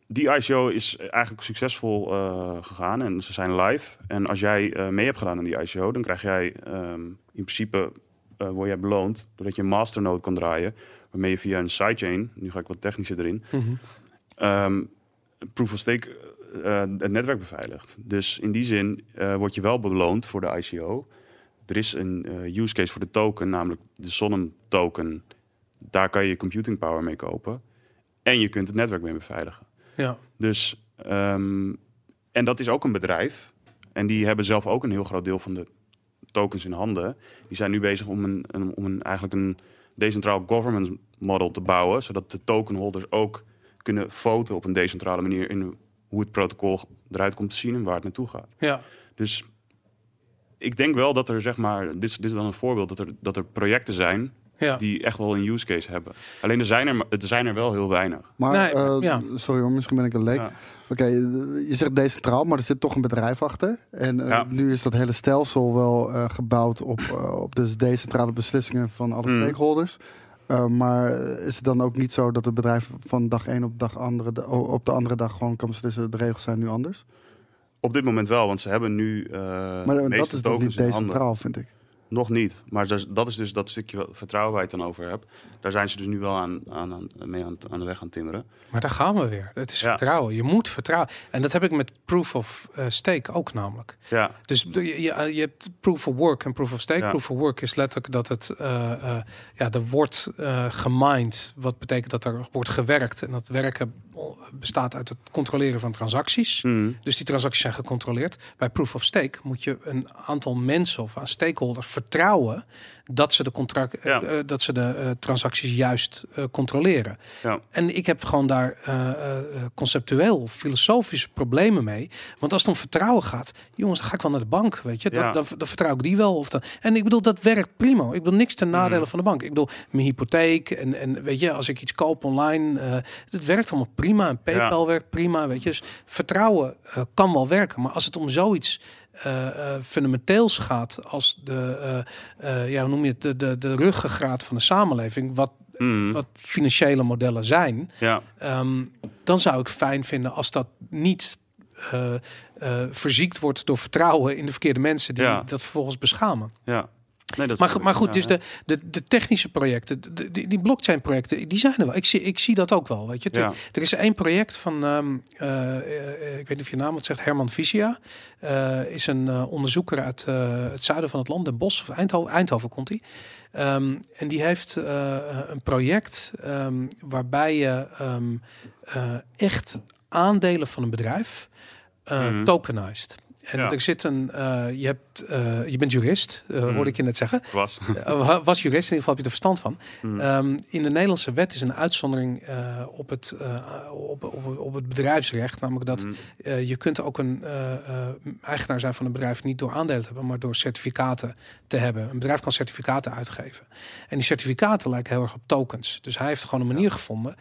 die ICO is eigenlijk succesvol eh, gegaan en ze zijn live. En als jij mee hebt gedaan aan die ICO, dan krijg jij ehm, in principe word jij beloond doordat je een masternode kan draaien, waarmee je via een sidechain, nu ga ik wat technischer erin, Mhm. ehm, proof of stake eh, het netwerk beveiligt. Dus in die zin eh, word je wel beloond voor de ICO. Er is een eh, use case voor de token, namelijk de Sonum token. Daar kan je computing power mee kopen. En je kunt het netwerk mee beveiligen. Ja. Dus, ehm, en dat is ook een bedrijf. En die hebben zelf ook een heel groot deel van de tokens in handen. Die zijn nu bezig om een, een, om een eigenlijk een decentraal governance model te bouwen. Zodat de tokenholders ook kunnen voten op een decentrale manier in hoe het protocol eruit komt te zien en waar het naartoe gaat. Ja. Dus ik denk wel dat er, zeg maar, dit is, dit is dan een voorbeeld, dat er, dat er projecten zijn Ja. die echt wel een use case hebben. Alleen er zijn er, er zijn er wel heel weinig. Maar, Nee, eh, ja. sorry hoor, misschien ben ik een leek. Ja. Oké, je zegt decentraal, maar er zit toch een bedrijf achter. En eh, Ja. nu is dat hele stelsel wel eh, gebouwd op, eh, op dus decentrale beslissingen van alle Hmm. stakeholders. Eh, maar is het dan ook niet zo dat het bedrijf van dag één op, dag andere, op de andere dag gewoon kan beslissen, de regels zijn nu anders? Op dit moment wel, want ze hebben nu. eh Maar dat is toch tokens niet decentraal, vind ik. Nog niet. Maar dat is- dus dat stukje vertrouwen waar je het dan over hebt. Daar zijn ze dus nu wel aan, aan, aan, mee aan, aan de weg aan timmeren. Maar daar gaan we weer. Het is Ja. vertrouwen. Je moet vertrouwen. En dat heb ik met proof of eh, stake ook namelijk. Ja, Dus je, je, je hebt proof of work en proof of stake. Ja. Proof of work is letterlijk dat het eh, eh, ja, er wordt eh gemined. Wat betekent dat er wordt gewerkt. En dat werken bestaat uit het controleren van transacties. Mm. Dus die transacties zijn gecontroleerd. Bij proof of stake moet je een aantal mensen of aan stakeholders vertrouwen dat ze de, contract, Ja. eh, dat ze de eh, transacties juist eh, controleren. Ja. En ik heb gewoon daar eh, eh, conceptueel of filosofische problemen mee. Want als het om vertrouwen gaat, jongens, dan ga ik wel naar de bank, weet je. Ja. Dat, dan, dan vertrouw ik die wel. Of dan, en ik bedoel, dat werkt prima. Ik bedoel, niks ten nadele Mhm. van de bank. Ik bedoel, mijn hypotheek en, en weet je, als ik iets koop online, eh het werkt allemaal prima. En PayPal werkt prima, weet je. Dus vertrouwen eh, kan wel werken. Maar als het om zoiets eh, eh, fundamenteels gaat als de, eh, eh, ja, hoe noem je het, de, de, de ruggengraat van de samenleving, wat, Mm. wat financiële modellen zijn, Ja, Ehm, dan zou ik fijn vinden als dat niet eh, eh, verziekt wordt door vertrouwen in de verkeerde mensen die Ja. dat vervolgens beschamen. ja. Nee, dat Maar, is- go- maar goed, dus de, de, de technische projecten, de, de- die, die blockchain projecten, die zijn er wel. Ik zie, ik zie dat ook wel, weet je. Er, Ja. er is één project van, ehm, eh, eh, ik weet niet of je naam wat zegt, Herman Visia. Eh, is een onderzoeker uit het zuiden van het land, Den Bosch, of Eindhoven, Eindhoven komt hij. Ehm, en die heeft een project ehm, waarbij je echt aandelen van een bedrijf Mhm. tokenized. En Ja. er zit een, eh, je, hebt, eh, je bent jurist, Mhm. hoorde ik je net zeggen. was. Was jurist, in ieder geval heb je er verstand van. Mm. Ehm, in de Nederlandse wet is een uitzondering op, het, op, op, op het bedrijfsrecht. Namelijk dat Mm. eh, je kunt ook een eigenaar zijn van een bedrijf niet door aandelen te hebben, maar door certificaten te hebben. Een bedrijf kan certificaten uitgeven. En die certificaten lijken heel erg op tokens. Dus hij heeft gewoon een manier gevonden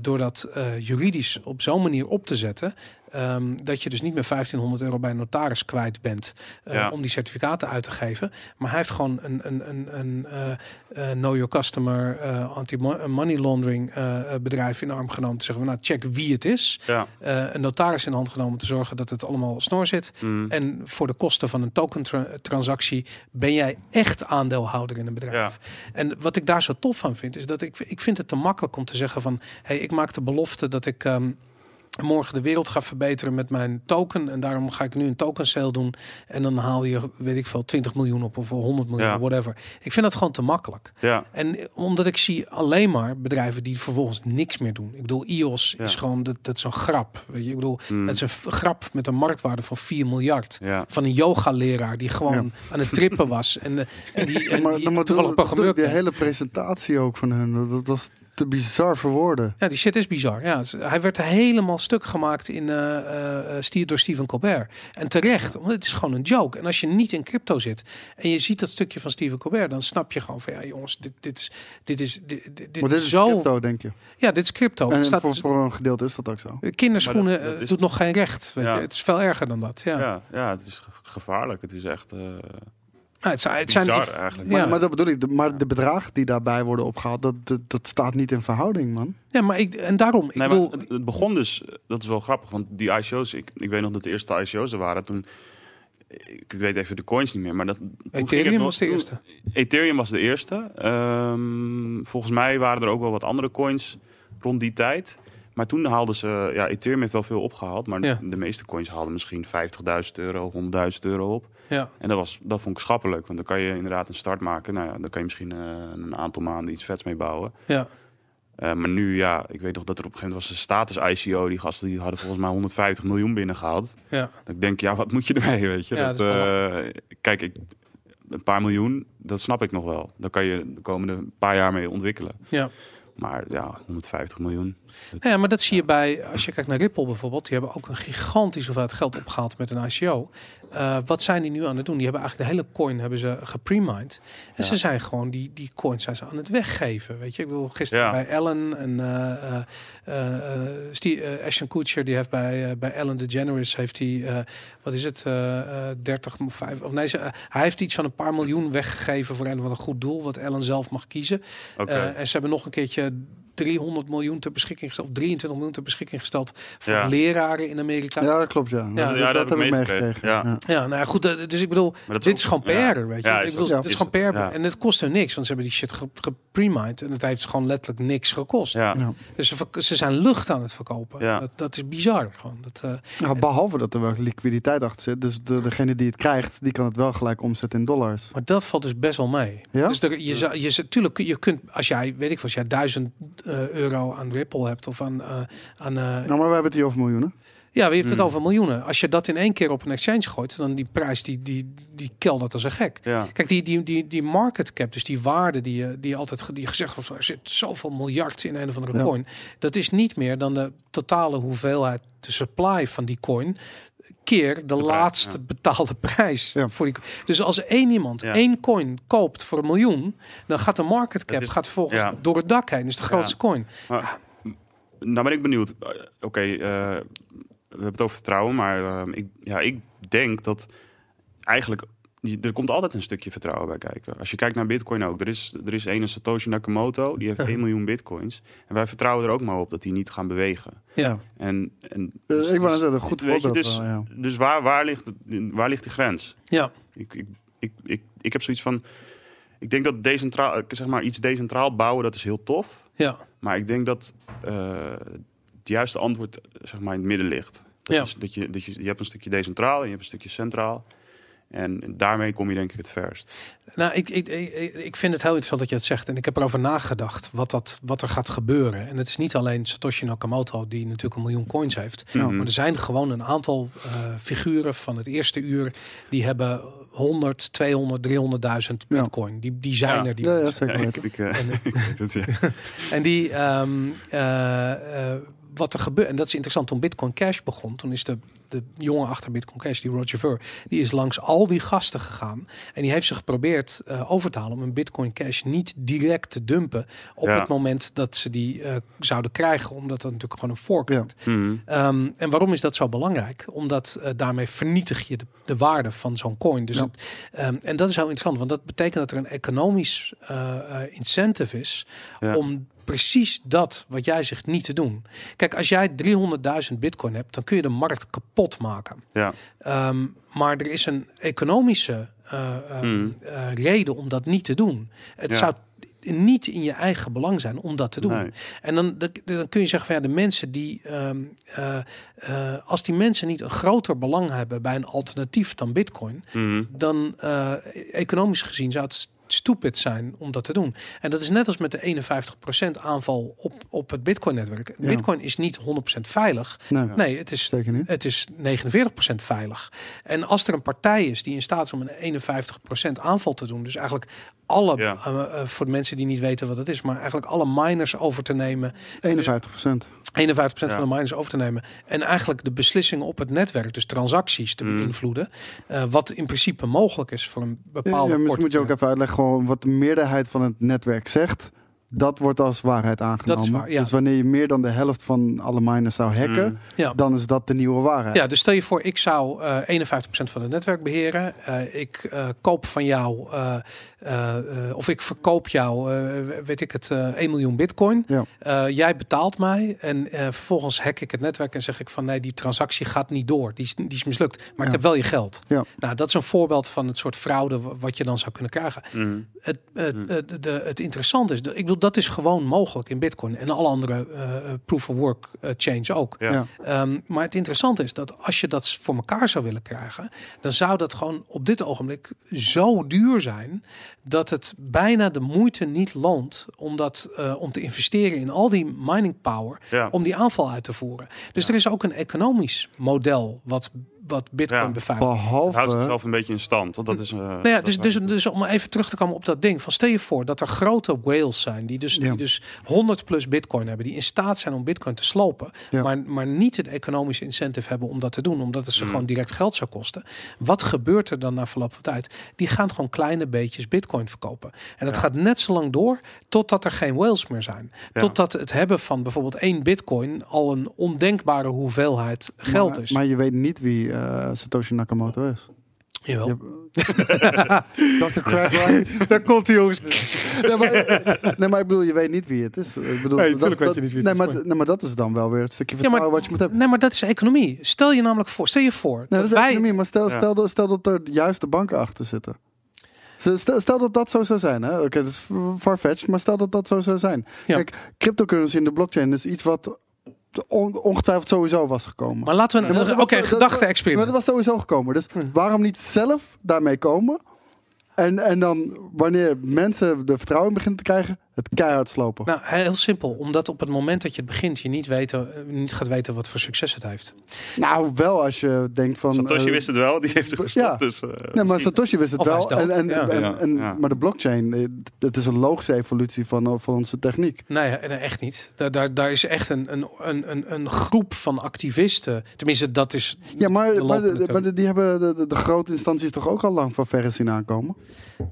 door dat juridisch op zo'n manier op te zetten. Ehm, dat je dus niet meer 1500 euro bij een notaris kwijt bent eh, Ja. om die certificaten uit te geven. Maar hij heeft gewoon een, een, een, een eh, know your customer, anti-money laundering bedrijf in de arm genomen. Te zeggen, van, nou check wie het is. Ja. Een notaris in de hand genomen te zorgen dat het allemaal snor zit. Mm. En voor de kosten van een token tra- transactie ben jij echt aandeelhouder in een bedrijf. En wat ik daar zo tof van vind, is dat ik, ik vind het te makkelijk om te zeggen van hey, ik maak de belofte dat ik ehm, morgen de wereld ga verbeteren met mijn token. En daarom ga ik nu een token sale doen. En dan haal je, weet ik veel, 20 miljoen op of 100 miljoen, Ja. whatever. Ik vind dat gewoon te makkelijk. Ja, En omdat ik zie alleen maar bedrijven die vervolgens niks meer doen. Ik bedoel, IOS Ja. is gewoon, dat, dat is een grap. Weet je, ik bedoel, Mm. het is een grap met een marktwaarde van 4 miljard. ja. Van een yoga-leraar die gewoon aan het trippen was. En, eh, en die, en maar, die maar toevallig programmeur kreeg. hele presentatie ook van hun, dat was te bizar voor woorden. Ja, die shit is bizar. Ja, hij werd helemaal stuk gemaakt in, eh, eh, eh, Steve- door Stephen Colbert. En terecht, want het is gewoon een joke. En als je niet in crypto zit en je ziet dat stukje van Stephen Colbert, dan snap je gewoon van ja, jongens, dit, dit is, dit is, dit, dit, dit Maar dit is zo. crypto, denk je. Ja, dit is crypto. En Het staat, voor, voor een gedeelte is dat ook zo. kinderschoenen Maar dat- dat is- doet nog geen recht. Weet Ja. je. Het is veel erger dan dat. Ja. Ja, ja, het is ge- gevaarlijk. Het is echt. eh, Nou, het zijn, het zijn Bizar eigenlijk. Ja. Maar, maar dat bedoel ik. de- Maar de bedragen die daarbij worden opgehaald, dat, dat, dat staat niet in verhouding, man. ja, maar ik, en daarom, ik Nee, bedoel, het, het begon dus, dat is wel grappig, want die ICO's, ik, ik weet nog dat de eerste ICO's er waren. Toen, ik weet even de coins niet meer, maar dat. Ethereum nog- was de toen- eerste. Ethereum was de eerste. Ehm, volgens mij waren er ook wel wat andere coins rond die tijd. Maar toen haalden ze, ja, Ethereum heeft wel veel opgehaald, maar Ja. de meeste coins haalden misschien 50.000 euro, 100.000 euro op. Ja, En dat, was, dat vond ik schappelijk, want dan kan je inderdaad een start maken. Nou ja, dan kan je misschien eh, een aantal maanden iets vets mee bouwen. ja. Eh, maar nu, ja, ik weet nog dat er op een gegeven moment was een status ICO. Die gasten die hadden volgens mij 150 miljoen binnengehaald. ja. Dat ik denk, ja, wat moet je ermee, weet je? Ja, dat, eh, kijk, ik, een paar miljoen, dat snap ik nog wel. Daar kan je de komende paar jaar mee ontwikkelen. ja. Maar ja, 150 miljoen. Nou ja, maar dat zie je bij, als je kijkt naar Ripple bijvoorbeeld, die hebben ook een gigantisch hoeveelheid geld opgehaald met een ICO. Eh, wat zijn die nu aan het doen? Die hebben eigenlijk de hele coin hebben ze gepremined. En Ja. ze zijn gewoon die, die coins zijn ze aan het weggeven. Weet je, ik bedoel, gisteren Ja. bij Ellen en eh Steve, eh, Ashton Kutcher, die heeft bij, bij Ellen DeGeneres, heeft hij, wat is het, eh eh 30 of 5, of nee, ze, hij heeft iets van een paar miljoen weggegeven voor een of ander goed doel, wat Ellen zelf mag kiezen. En ze hebben nog een keertje 300 miljoen ter beschikking gesteld, of 23 miljoen ter beschikking gesteld voor Ja. leraren in Amerika. Ja, dat klopt, ja. Ja, dat, ja, dat dat heb ik meegekregen. Ja. Ja, nou ja, goed, eh, dus ik bedoel, Maar dat dit is gewoon PR, ja. weet je. Ja, ik is bedoel, dat- dit is is gewoon PR. En het kost hun niks, want ze hebben die shit ge- gepremined. En het heeft gewoon letterlijk niks gekost. Ja. Ja. Dus ze, ze zijn lucht aan het verkopen. Ja. Dat, dat is bizar. Gewoon. Dat, eh, Nou, behalve dat er wel liquiditeit achter zit. Dus de, degene die het krijgt, die kan het wel gelijk omzetten in dollars. maar dat valt dus best wel mee. Ja? Dus er, je, zou- je, tuurlijk, je kunt, als jij, weet ik wat, als jij duizend euro aan Ripple hebt of aan, eh, aan eh, Nou, maar we hebben het hier over miljoenen. Ja, je hebt het Hmm. over miljoenen. Als je dat in één keer op een exchange gooit, dan die prijs die, die, die keldert als een gek. Ja. Kijk, die, die, die, die market cap, dus die waarde die, je- die altijd die gezegd wordt, er zit zoveel miljard in een of andere Ja. coin. Dat is niet meer dan de totale hoeveelheid, de supply van die coin, keer de, prijs, laatste ja. betaalde prijs. Ja. Voor die, dus als één iemand Ja. één coin koopt voor een miljoen, dan gaat de market cap is- gaat volgens ja. door het dak heen. Dus de grootste coin. Maar, nou ben ik benieuwd. Eh, Oké, eh, we hebben het over vertrouwen, maar eh, ik, ja, ik denk dat eigenlijk er komt altijd een stukje vertrouwen bij kijken. Als je kijkt naar Bitcoin ook, er is, er is een Satoshi Nakamoto, die heeft 1 miljoen Bitcoins. En wij vertrouwen er ook maar op dat die niet gaan bewegen. Ja. En, en Eh, ik wou net zeggen, een goed weet je, Dus, wel, ja. dus waar, waar, ligt, het- waar ligt die grens? Ja. Ik, ik, ik, ik, ik heb zoiets van. Ik denk dat decentraal, zeg maar, iets decentraal bouwen, dat is heel tof. Ja. Maar ik denk dat eh, het juiste antwoord eh, zeg maar, in het midden ligt. Dat, Ja. is, dat, je, dat je, je hebt een stukje decentraal en je hebt een stukje centraal. En daarmee kom je denk ik het verst. Nou, ik, ik, ik, ik vind het heel interessant dat je het zegt. En ik heb erover nagedacht wat, dat, wat er gaat gebeuren. En het is niet alleen Satoshi Nakamoto, die natuurlijk een miljoen coins heeft. Mhm. Maar er zijn gewoon een aantal eh, figuren van het eerste uur... die hebben 100, 200, 300.000 Ja. bitcoin. Die, die zijn Ja. er. Die Ja, zeker Ja, ik, weten. ik, eh, En, ik weet het, ja. en die, ehm, eh, eh, wat er gebeurt, en dat is interessant, toen Bitcoin Cash begon, toen is de, de jongen achter Bitcoin Cash, die Roger Ver, die is langs al die gasten gegaan en die heeft ze geprobeerd eh, over te halen om een Bitcoin Cash niet direct te dumpen op Ja. het moment dat ze die eh, zouden krijgen, omdat dat natuurlijk gewoon een fork Ja. Mhm. Ehm, en waarom is dat zo belangrijk? Omdat eh, daarmee vernietig je de, de waarde van zo'n coin. Dus Ja. het, ehm, en dat is heel interessant, want dat betekent dat er een economisch eh, eh, incentive is Ja. om precies dat wat jij zegt niet te doen. Kijk, als jij 300.000 bitcoin hebt, dan kun je de markt kapot maken. Ja. Ehm, maar er is een economische eh, ehm, Mm. eh, reden om dat niet te doen. Het Ja. zou niet in je eigen belang zijn om dat te doen. Nee. En dan, dan, dan kun je zeggen van ja, de mensen die, ehm, eh, als die mensen niet een groter belang hebben bij een alternatief dan Bitcoin, Mhm. dan economisch gezien zou het stupid zijn om dat te doen. En dat is net als met de 51% aanval op, op het Bitcoin-netwerk. Ja. Bitcoin is niet 100% veilig. Nee, Nee, het is het is 49% veilig. En als er een partij is die in staat is om een 51% aanval te doen, dus eigenlijk alle, Ja. eh, eh, voor de mensen die niet weten wat het is, maar eigenlijk alle miners over te nemen, 51 procent. 51% Ja. van de miners over te nemen en eigenlijk de beslissingen op het netwerk, dus transacties te Mm. beïnvloeden, eh, wat in principe mogelijk is voor een Ja, bepaalde misschien moet je ook even uitleggen gewoon wat de meerderheid van het netwerk zegt. dat wordt als waarheid aangenomen. waar, ja. Dus wanneer je meer dan de helft van alle miners zou hacken, Mm. Ja. dan is dat de nieuwe waarheid. Ja, dus stel je voor, ik zou eh 51% van het netwerk beheren. Eh, ik eh, koop van jou, eh, eh, of ik verkoop jou, eh, weet ik het, eh 1 miljoen bitcoin. Ja. Eh, jij betaalt mij en eh, vervolgens hack ik het netwerk en zeg ik van nee, die transactie gaat niet door. Die is, die is mislukt, maar Ja. ik heb wel je geld. Ja. Nou, dat is een voorbeeld van het soort fraude wa- wat je dan zou kunnen krijgen. Mhm. Het, het, Hmm. het, de, het interessante is, ik bedoel, dat is gewoon mogelijk in Bitcoin en alle andere proof of work eh, chains ook. Ja. Ja. Ehm, maar het interessante is dat als je dat voor elkaar zou willen krijgen, dan zou dat gewoon op dit ogenblik zo duur zijn dat het bijna de moeite niet loont om, dat, eh, om te investeren in al die mining power Ja. om die aanval uit te voeren. Dus er is ook een economisch model wat, wat Bitcoin Ja. beveiligt. Het houdt Behalve, zichzelf een beetje in stand. Want dat is, eh, Nou ja, dat dus, is dus, dus om even terug te komen op dat ding. Van stel je voor dat er grote whales zijn die dus, Ja. die dus 100 plus bitcoin hebben. Die in staat zijn om bitcoin te slopen. Ja. Maar, maar niet het economische incentive hebben om dat te doen. Omdat het ze Mm. gewoon direct geld zou kosten. Wat gebeurt er dan na verloop van tijd? Die gaan gewoon kleine beetjes bitcoin verkopen. En dat Ja. gaat net zo lang door totdat er geen whales meer zijn. Ja. Totdat het hebben van bijvoorbeeld één bitcoin al een ondenkbare hoeveelheid geld maar, is. maar je weet niet wie eh, Satoshi Nakamoto is. Jawel. Je- Dr. Daar komt hij jongens. nee, maar, nee, maar ik bedoel, je weet niet wie het is. Ik bedoel, Nee, dat- tuurlijk weet je niet wie het nee, is, Maar, maar- nee, maar dat is dan wel weer het stukje Ja, maar- vertrouwen wat je moet hebben. Nee, maar dat is economie. Stel je namelijk voor, stel je voor Nee, dat dat is wij, economie, maar stel, Ja. stel, dat, stel dat er juist de banken achter zitten. Stel, dat dat zo zou zijn. hè? Oké, dat is farfetched, maar stel dat dat zo zou zijn. Ja. Kijk, cryptocurrency in de blockchain is iets wat on- ongetwijfeld sowieso was gekomen. Maar laten we oké was- dat- gedachte Maar dat was sowieso gekomen. Dus Hm. waarom niet zelf daarmee komen? En, en dan, wanneer mensen er vertrouwen in beginnen te krijgen, het keihard slopen. Nou, heel simpel. Omdat op het moment dat je het begint, je niet, weten, eh, niet gaat weten wat voor succes het heeft. Nou, wel als je denkt van... Satoshi eh, wist het wel, die heeft zich gestopt. ja. Dus, eh, Nee, maar Satoshi wist het wel. En, en, Ja. en, Ja, en- ja. Maar de blockchain, eh, het is een logische evolutie van, van onze techniek. Nee, echt niet. Daar, daar, daar is echt een, een, een, een, een groep van activisten. Tenminste, dat is. Ja, maar, de maar, de- de- die hebben de, de, de grote instanties toch ook al lang van verre zien aankomen?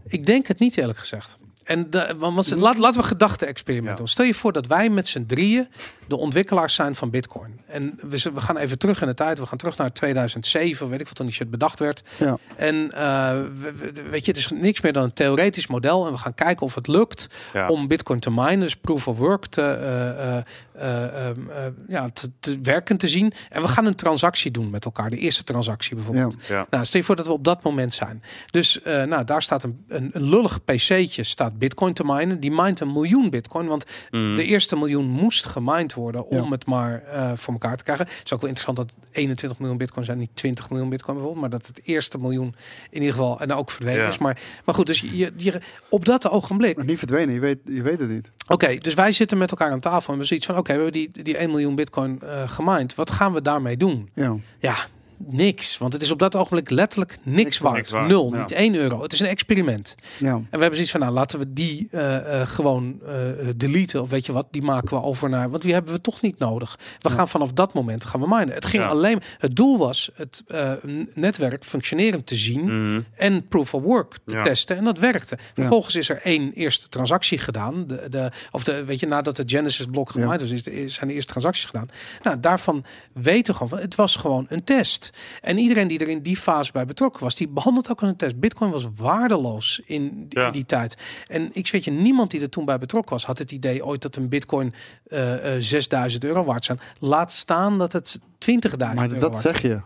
Ik denk het niet, eerlijk gezegd. En de, want, want laat, laten we gedachte-experiment Ja. doen. Stel je voor dat wij met z'n drieën de ontwikkelaars zijn van Bitcoin. En we, gaan even terug in de tijd. We gaan terug naar 2007, weet ik wat toen die shit bedacht werd. Ja. En eh, we- we- weet je, het is niks meer dan een theoretisch model. En we gaan kijken of het lukt ja. om Bitcoin te minen, dus proof of work te, eh, eh, eh, ehm, eh, ja, te, te werken te zien. En we gaan een transactie doen met elkaar. De eerste transactie bijvoorbeeld. Ja. Nou, stel je voor dat we op dat moment zijn. Dus eh, nou, daar staat een, een, een lullig PC'tje, staat Bitcoin te minen. Die mined een miljoen Bitcoin, want Mhm. de eerste miljoen moest gemined worden om Ja. het maar eh, voor elkaar te krijgen. Het is ook wel interessant dat 21 miljoen Bitcoin zijn, niet 20 miljoen Bitcoin bijvoorbeeld, maar dat het eerste miljoen in ieder geval en ook verdwenen Ja. is. Maar, maar goed, dus je, je, op dat ogenblik Maar niet verdwenen, je weet, je weet het niet. Oké, dus wij zitten met elkaar aan tafel en we zoiets van: oké, we hebben die, die 1 miljoen Bitcoin eh gemined. Wat gaan we daarmee doen? Ja. Ja, niks. Want het is op dat ogenblik letterlijk niks, Niks waard. niks waard, Nul, ja. niet 1 euro. Het is een experiment. ja. En we hebben zoiets van: nou, laten we die eh, eh, gewoon eh, eh, deleten. Of weet je wat, die maken we over naar. Want die hebben we toch niet nodig. We Ja. gaan vanaf dat moment gaan we minen. Het ging Ja. alleen. Het doel was het eh, netwerk functionerend te zien Mhm. en proof of work te Ja. testen. En dat werkte. Vervolgens is er één eerste transactie gedaan. De, de, of de, weet je, nadat de Genesis blok Ja. gemaakt was, is zijn de eerste transacties gedaan. Nou, daarvan weten we gewoon van, het was gewoon een test. En iedereen die er in die fase bij betrokken was, die behandelt ook als een test. Bitcoin was waardeloos in, die- Ja. in die tijd. En ik weet je, niemand die er toen bij betrokken was, had het idee ooit dat een bitcoin eh eh 6000 euro waard zijn. Laat staan dat het 20.000 Maar euro dat waard zeg je.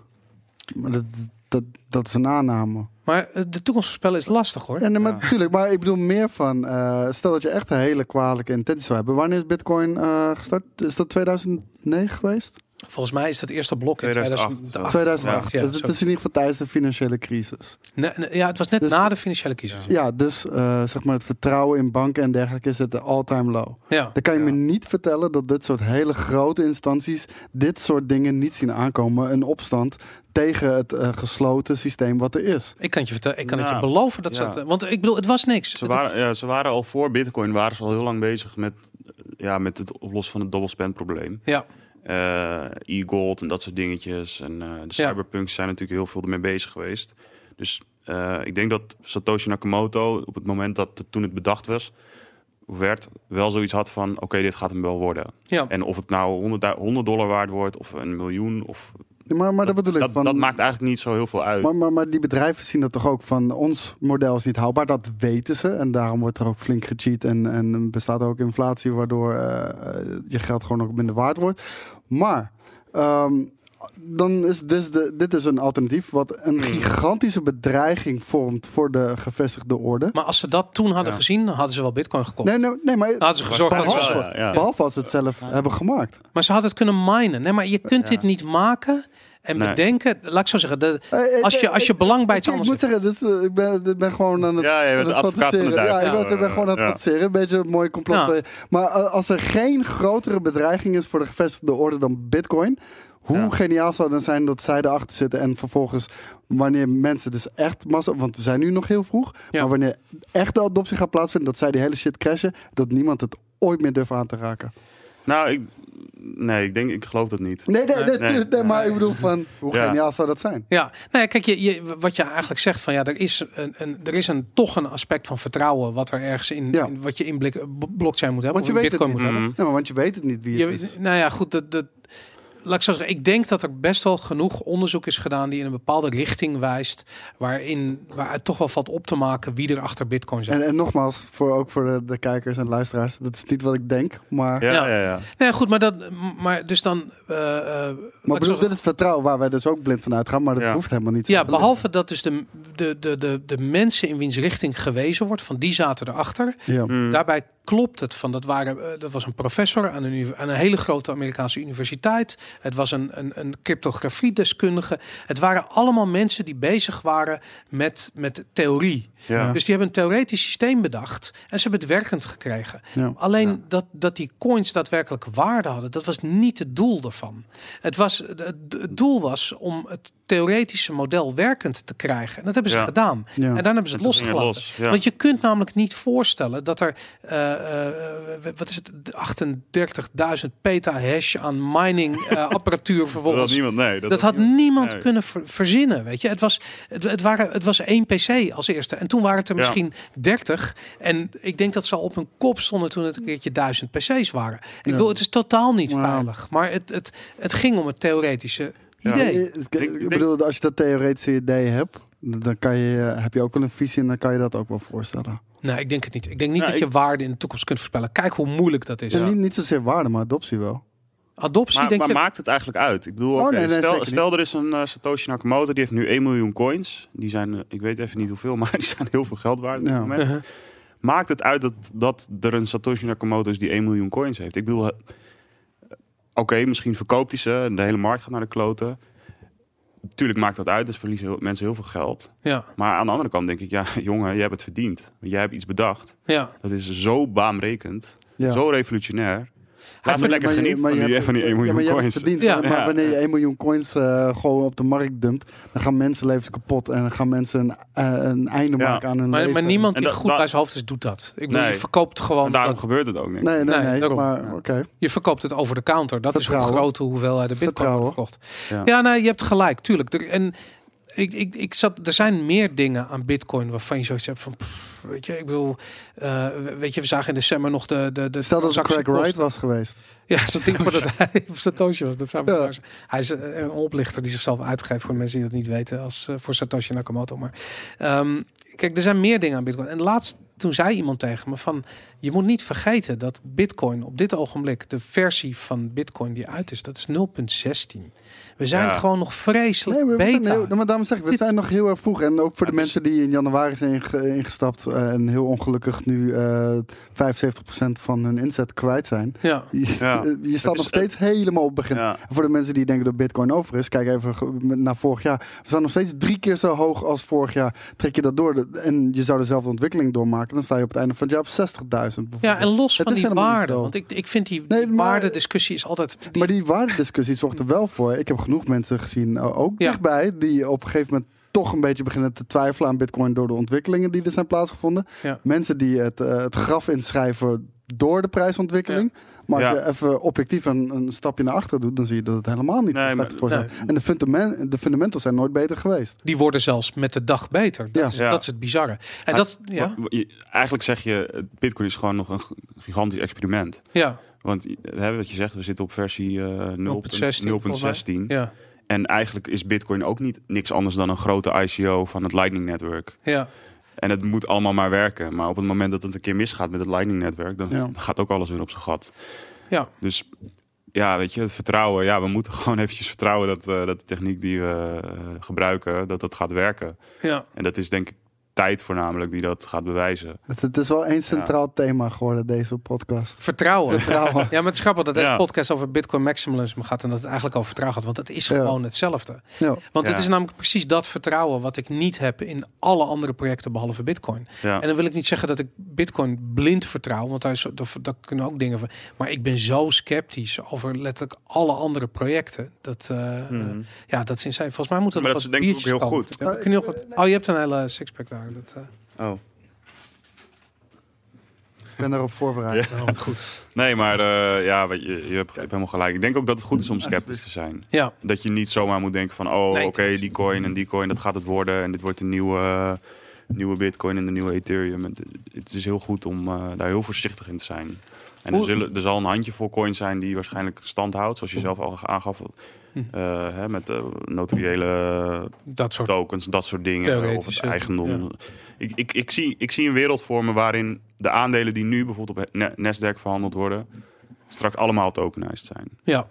Maar dat, dat, dat is een aanname. Maar eh, de toekomst voorspellen is lastig hoor. Ja, nee, maar Ja. natuurlijk. Maar ik bedoel meer van, eh, stel dat je echt een hele kwalijke intentie zou hebben. Wanneer is Bitcoin eh, gestart? Is dat 2009 geweest? Volgens mij is dat eerste blok in 2008. 2008. 2008. Ja, het, zo. het is in ieder geval tijdens de financiële crisis. Nee, nee, ja, het was net Dus- na de financiële crisis. Ja, dus eh, zeg maar het vertrouwen in banken en dergelijke is het all-time low. Ja. Dan kan je Ja. me niet vertellen dat dit soort hele grote instanties dit soort dingen niet zien aankomen. Een opstand tegen het eh, gesloten systeem wat er is. Ik kan het je vertellen, ik kan het je beloven dat ze want ik bedoel, het was niks. Ze waren, ja, ze waren al voor Bitcoin waren ze al heel lang bezig met, ja, met het oplossen van het double probleem. ja, e-gold en dat soort dingetjes. En eh, de cyberpunks zijn natuurlijk heel veel ermee bezig geweest. Dus eh, ik denk dat Satoshi Nakamoto op het moment dat het, toen het bedacht was, werd, wel zoiets had van... oké, dit gaat hem wel worden. Ja. En of het nou 100, du- 100 dollar waard wordt of een miljoen... Of, Maar, maar dat bedoel ik. dat, van, dat maakt eigenlijk niet zo heel veel uit. Maar, maar, maar die bedrijven zien dat toch ook van ons model is niet houdbaar. Dat weten ze. En daarom wordt er ook flink gecheat. En, en bestaat ook inflatie, waardoor eh, eh, je geld gewoon ook minder waard wordt. Maar ehm, dan is dus de, dit is een alternatief wat een Hmm. gigantische bedreiging vormt voor de gevestigde orde. Maar als ze dat toen hadden Ja. gezien, hadden ze wel bitcoin gekocht. Nee, nee, nee maar, Dan hadden ze gezorgd dat behalve, ze... wel, ja, ja. behalve als ze het zelf hebben gemaakt. Maar ze hadden het kunnen minen. Nee, maar je kunt Ja. dit niet maken en Nee. bedenken. Laat ik zo zeggen, de, Eh, eh, als, je, als je eh, belang bij iets ik, ik anders moet zeggen, dit is, eh, ik, ben, ik ben gewoon aan het Ja, je bent het advocaat van de. Ja, ik ben, ik ben gewoon aan het Ja. fantaseren. Een beetje een mooi complot. Ja. Maar eh, als er geen grotere bedreiging is voor de gevestigde orde dan Bitcoin, hoe Ja. geniaal zou het dan zijn dat zij erachter zitten en vervolgens, wanneer mensen dus echt massa, want we zijn nu nog heel vroeg, Ja. maar wanneer echt de adoptie gaat plaatsvinden, dat zij die hele shit crashen, dat niemand het ooit meer durft aan te raken. Nou, ik, nee, ik denk, ik geloof dat niet. Nee, nee, nee, Nee. nee, nee, maar ik bedoel van, hoe Ja. geniaal zou dat zijn? Ja, nou ja, kijk, je, je, wat je eigenlijk zegt van ja, er is, een, een, er is een, toch een aspect van vertrouwen wat er ergens in, Ja. in wat je in blik, blockchain moet hebben, Want je of weet het niet. moet hebben. Mhm. Ja, maar want je weet het niet wie Je, het is. nou ja, goed, dat, dat, laat ik zo zeggen, ik denk dat er best wel genoeg onderzoek is gedaan die in een bepaalde richting wijst, waarin waaruit toch wel valt op te maken wie er achter bitcoin zit. En, en nogmaals, voor, ook voor de, de kijkers en luisteraars, dat is niet wat ik denk, maar... Ja, Ja. ja, ja. Nou ja, goed, maar dat, maar dus dan. eh, eh, Maar bedoel, dit is vertrouwen waar wij dus ook blind van uitgaan, maar dat Ja. hoeft helemaal niet zo Ja, te behalve dat dus de, de, de, de, de mensen in wiens richting gewezen wordt, van die zaten erachter. Ja. Mm. Daarbij klopt het van dat waren eh, dat was een professor aan een, aan een hele grote Amerikaanse universiteit. Het was een, een, een cryptografiedeskundige. Het waren allemaal mensen die bezig waren met, met theorie. Ja. Dus die hebben een theoretisch systeem bedacht en ze hebben het werkend gekregen. Ja. Alleen Ja. dat, dat die coins daadwerkelijk waarde hadden, dat was niet het doel ervan. Het, was, het, het doel was om het theoretische model werkend te krijgen. En dat hebben ze Ja. gedaan. Ja. En dan hebben ze het losgelaten. los, ja. Want je kunt namelijk niet voorstellen dat er, eh, eh, wat is het, 38.000 petahash aan mining apparatuur Dat had vervolgens. niemand, nee. Dat, had niemand nee. kunnen ver- verzinnen, weet je. Het was, het, het, waren, het was één PC als eerste. En toen waren het er Ja. misschien 30. En ik denk dat ze al op hun kop stonden toen het een keertje duizend PC's waren. Ik Ja. bedoel, het is totaal niet Wauw. veilig. Maar het, het, het ging om het theoretische Ja. idee. Ik, bedoel, als je dat theoretische idee hebt, dan kan je, eh, heb je ook wel een visie en dan kan je dat ook wel voorstellen. Nee, ik denk het niet. Ik denk niet Ja, dat je waarde in de toekomst kunt voorspellen. Kijk hoe moeilijk dat is. Niet, niet zozeer waarde, maar adoptie wel. Adoptie, Maar, denk maar je... maakt het eigenlijk uit? Ik bedoel, Oh, oké, nee, nee, stel, stel er is een eh, Satoshi Nakamoto, die heeft nu 1 miljoen coins. Die zijn, eh, ik weet even niet hoeveel, maar die zijn heel veel geld waard op dit Ja. moment. Uh-huh. Maakt het uit dat, dat er een Satoshi Nakamoto is die 1 miljoen coins heeft? Ik bedoel, eh, oké, misschien verkoopt hij ze en de hele markt gaat naar de kloten. Tuurlijk maakt dat uit, dus verliezen heel- mensen heel veel geld. Ja, Maar aan de andere kant denk ik, ja, jongen, jij hebt het verdiend. Jij hebt iets bedacht. ja. Dat is zo baanbrekend, Ja. zo revolutionair. Laat me vindt- lekker genieten maar van die, van die 1 miljoen ja, maar je hebt coins. verdiend. Ja. Maar, wanneer je 1 miljoen coins eh, gewoon op de markt dumpt, dan gaan mensenlevens kapot en dan gaan mensen een, eh, een einde Ja. maken aan hun Maar, leven. maar niemand die dat- goed dat- bij zijn hoofd is, doet dat. Ik bedoel, Nee. je verkoopt gewoon... En daarom dat- gebeurt het ook niet. Nee, nee, Nee, maar oké. je verkoopt het over de counter. Dat is hoe grote hoeveelheden bitcoin wordt verkocht. Ja. Ja, nou, je hebt gelijk, tuurlijk. Er, en ik, ik, ik zat, er zijn meer dingen aan bitcoin waarvan je zoiets hebt van... pff, weet je, ik bedoel... eh, weet je, we zagen in december nog de... de, de Stel dat het Craig. Wright was geweest. Ja, zo'n ding voor dat hij Satoshi was. Dat zou Ja. ja. Hij is eh, een oplichter die zichzelf uitgeeft voor mensen die dat niet weten als eh, voor Satoshi Nakamoto. Maar ehm, kijk, er zijn meer dingen aan Bitcoin. En laatst toen zei iemand tegen me van, je moet niet vergeten dat Bitcoin op dit ogenblik de versie van Bitcoin die uit is, dat is 0.16. We zijn Ja. gewoon nog vreselijk Nee, maar, we zijn beta. heel, maar daarom zeg ik, we Dit- zijn nog heel erg vroeg. En ook voor de is- mensen die in januari zijn inge- ingestapt eh, en heel ongelukkig nu eh 75% van hun inzet kwijt zijn. Ja. Je, Ja. je staat is- nog steeds helemaal op het begin. Ja. Voor de mensen die denken dat Bitcoin over is, kijk even naar vorig jaar. We staan nog steeds drie keer zo hoog als vorig jaar. Trek je dat door en je zou dezelfde ontwikkeling doormaken, dan sta je op het einde van het jaar op 60.000. ja, en los van die waarde. Want ik, ik vind die, Nee, waardediscussie is altijd... die- Maar die waardediscussie zorgt er wel voor. Ik heb genoeg mensen gezien, eh, ook Ja. dichtbij, die op een gegeven moment toch een beetje beginnen te twijfelen aan Bitcoin door de ontwikkelingen die er zijn plaatsgevonden. Ja. Mensen die het, eh, het graf inschrijven door de prijsontwikkeling. Maar als je even objectief een, een stapje naar achteren doet, dan zie je dat het helemaal niet Nee, maar- voor nee. En de, fundament, de fundamentals zijn nooit beter geweest. Die worden zelfs met de dag beter. Dat, Ja. is, Ja. dat is het bizarre. En dat, ja, Eigenlijk zeg je, eh, Bitcoin is gewoon nog een gigantisch experiment. ja, Want eh, hè, wat je zegt, we zitten op versie eh, 0.16 0.16. ja, En eigenlijk is Bitcoin ook niet niks anders dan een grote ICO van het Lightning Network. ja. En het moet allemaal maar werken. Maar op het moment dat het een keer misgaat met het Lightning Netwerk, dan Ja. gaat ook alles weer op zijn gat. Ja. Dus ja, weet je, het vertrouwen. Ja, we moeten gewoon eventjes vertrouwen dat, eh, dat de techniek die we eh, gebruiken, dat dat gaat werken. ja. En dat is denk ik tijd voornamelijk die dat gaat bewijzen. Het, het is wel één centraal thema geworden, deze podcast. Vertrouwen. Vertrouwen. Ja, maar het is grappig dat deze Ja. podcast over Bitcoin maximalism gaat en dat het eigenlijk over vertrouwen gaat. Want het is Ja. gewoon hetzelfde. Ja. Want het is namelijk precies dat vertrouwen wat ik niet heb in alle andere projecten behalve Bitcoin. Ja. En dan wil ik niet zeggen dat ik Bitcoin blind vertrouw, want daar, is, daar, daar kunnen ook dingen van. Maar ik ben zo sceptisch over letterlijk alle andere projecten. Dat, eh, eh, ja, dat is insane. Volgens mij moeten er Maar nog dat wat is denk ik ook heel komen. goed. Kun je nog wat- Oh, je hebt een hele sixpack daar. Dat, eh, Oh. Ik ben daarop voorbereid. oh, goed. Nee, maar eh, ja, je, je, hebt, je hebt helemaal gelijk. Ik denk ook dat het goed is om sceptisch te zijn. Ja, Dat je niet zomaar moet denken van, oh, Nee, oké, die coin en die coin, dat gaat het worden. En dit wordt de nieuwe, nieuwe bitcoin en de nieuwe Ethereum. Het, het is heel goed om eh, daar heel voorzichtig in te zijn. En er, Hoe- zullen, er zal een handjevol coins zijn die waarschijnlijk stand houdt, zoals je zelf al aangaf. Eh, hè, met eh, notariële dat soort. tokens, dat soort dingen. Of het Theoretische, eigendom. Ik, ik, ik, zie, ik zie een wereld voor me waarin de aandelen die nu bijvoorbeeld op Na- Nasdaq verhandeld worden, straks allemaal tokenized zijn. Ja.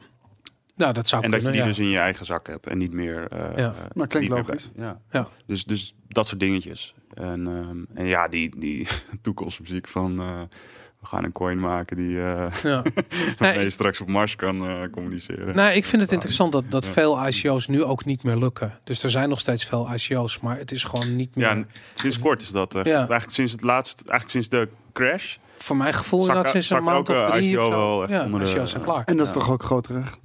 Nou, dat zou En dat je die ja. dus in je eigen zak hebt en niet meer. eh, Ja. eh, Maar klinkt logisch. ja. Ja. Dus, dus dat soort dingetjes. En, ehm, en ja, die, die toekomstmuziek van eh, we gaan een coin maken die eh Ja. waarmee Nee, je straks op Mars kan eh, communiceren. Nou, ik vind het interessant dat, dat Ja. veel ICO's nu ook niet meer lukken. Dus er zijn nog steeds veel ICO's, maar het is gewoon niet meer. ja, sinds kort is dat. eh, Ja. Eigenlijk sinds het laatst, eigenlijk sinds de crash. voor mijn gevoel Zak- dat sinds een maand ook, of drie ICO of zo. wel echt ja, onder de- ICO's zijn klaar. En dat is toch ook groot terecht?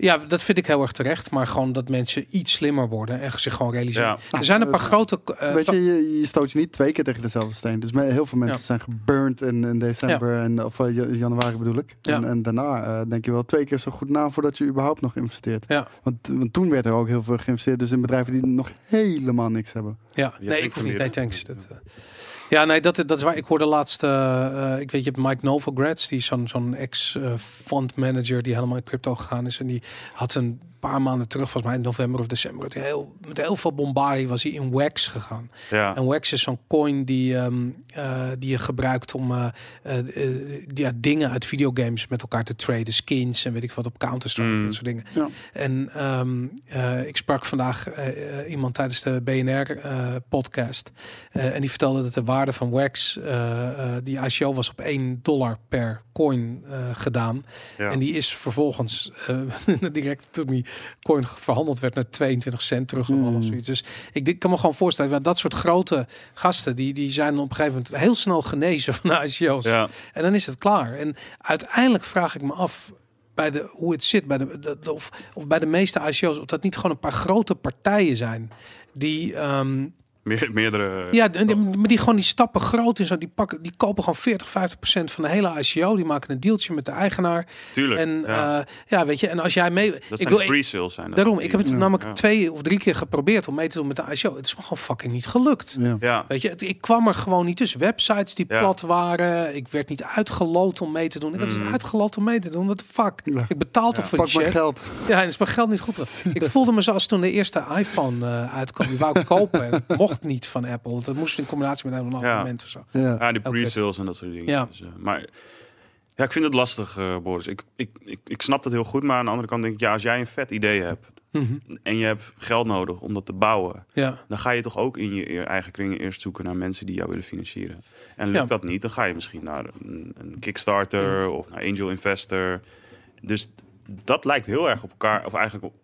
Ja, dat vind ik heel erg terecht. Maar gewoon dat mensen iets slimmer worden en zich gewoon realiseren. Ja. Er zijn een paar grote... eh, Weet je, je, je stoot je niet twee keer tegen dezelfde steen. Dus heel veel mensen Ja. zijn geburnt in, in december en, of eh, ja- januari bedoel ik. Ja. En, en daarna eh, denk je wel twee keer zo goed na voordat je überhaupt nog investeert. Ja. Want, want toen werd er ook heel veel geïnvesteerd dus in bedrijven die nog helemaal niks hebben. Ja, nee, ik hoef niet. Nee, thanks. Dat, eh, ja, nee, dat, dat is waar. Ik hoorde laatst, eh, eh, ik weet, je hebt Mike Novogratz, die is zo'n zo'n ex-fund manager die helemaal in crypto gegaan is. En die had een paar maanden terug, volgens mij in november of december, hij heel, met heel veel bombardie was hij in Wax gegaan. Ja. En Wax is zo'n coin die, ehm, eh, die je gebruikt om eh, eh, ja, dingen uit videogames met elkaar te traden. Skins en weet ik wat op Counter-Strike, Mm. dat soort dingen. Ja. En ehm, eh, ik sprak vandaag iemand tijdens de BNR-podcast. eh, en die vertelde dat de waarde van Wax, eh, eh, die ICO was op 1 dollar per coin eh, gedaan. Ja. En die is vervolgens eh, direct toen die coin verhandeld werd naar 22 cent teruggevallen Mm. of zoiets. Dus ik denk- kan me gewoon voorstellen, dat dat soort grote gasten, die, die zijn op een gegeven moment heel snel genezen van de ICO's. ja. En dan is het klaar. En uiteindelijk vraag ik me af bij de, hoe het zit bij de, de- de- of, of bij de meeste ICO's, of dat niet gewoon een paar grote partijen zijn die ehm, Meer, meerdere. ja, die- die- maar die gewoon die stappen groot in zo, die pakken, die kopen gewoon 40, 50 procent van de hele ICO. Die maken een dealtje met de eigenaar. Tuurlijk. En ja. ja. ja, weet je, en als jij mee, dat ik zijn wil, de pre-sales. Zijn daarom, ik heb het Ja. namelijk Ja. twee of drie keer geprobeerd om mee te doen met de ICO. Het is me gewoon fucking niet gelukt. Ja. Ja. Weet je, het- ik kwam er gewoon niet tussen. Websites die Ja. plat waren. Ik werd niet uitgeloot om mee te doen. Ik werd Mm. niet uitgeloot om mee te doen. What the fuck? Ja. Ik betaal toch Ja. voor Pak die shit? geld. Ja, en is mijn geld niet goed. ik voelde me zoals toen de eerste iPhone eh, uitkwam. Die wou ik kopen. En het mocht niet van Apple. Het moest in combinatie met een abonnement of zo. Ja. Ja, die pre-sales en dat soort dingen. Ja. Dus, eh, maar ja, ik vind het lastig, eh, Boris. Ik, ik, ik, ik snap dat heel goed, maar aan de andere kant denk ik, ja, als jij een vet idee hebt Mhm. en je hebt geld nodig om dat te bouwen, Ja, dan ga je toch ook in je eigen kringen eerst zoeken naar mensen die jou willen financieren. En lukt Ja. dat niet, dan ga je misschien naar een, een Kickstarter of naar Angel Investor. Dus dat lijkt heel erg op elkaar, of eigenlijk op,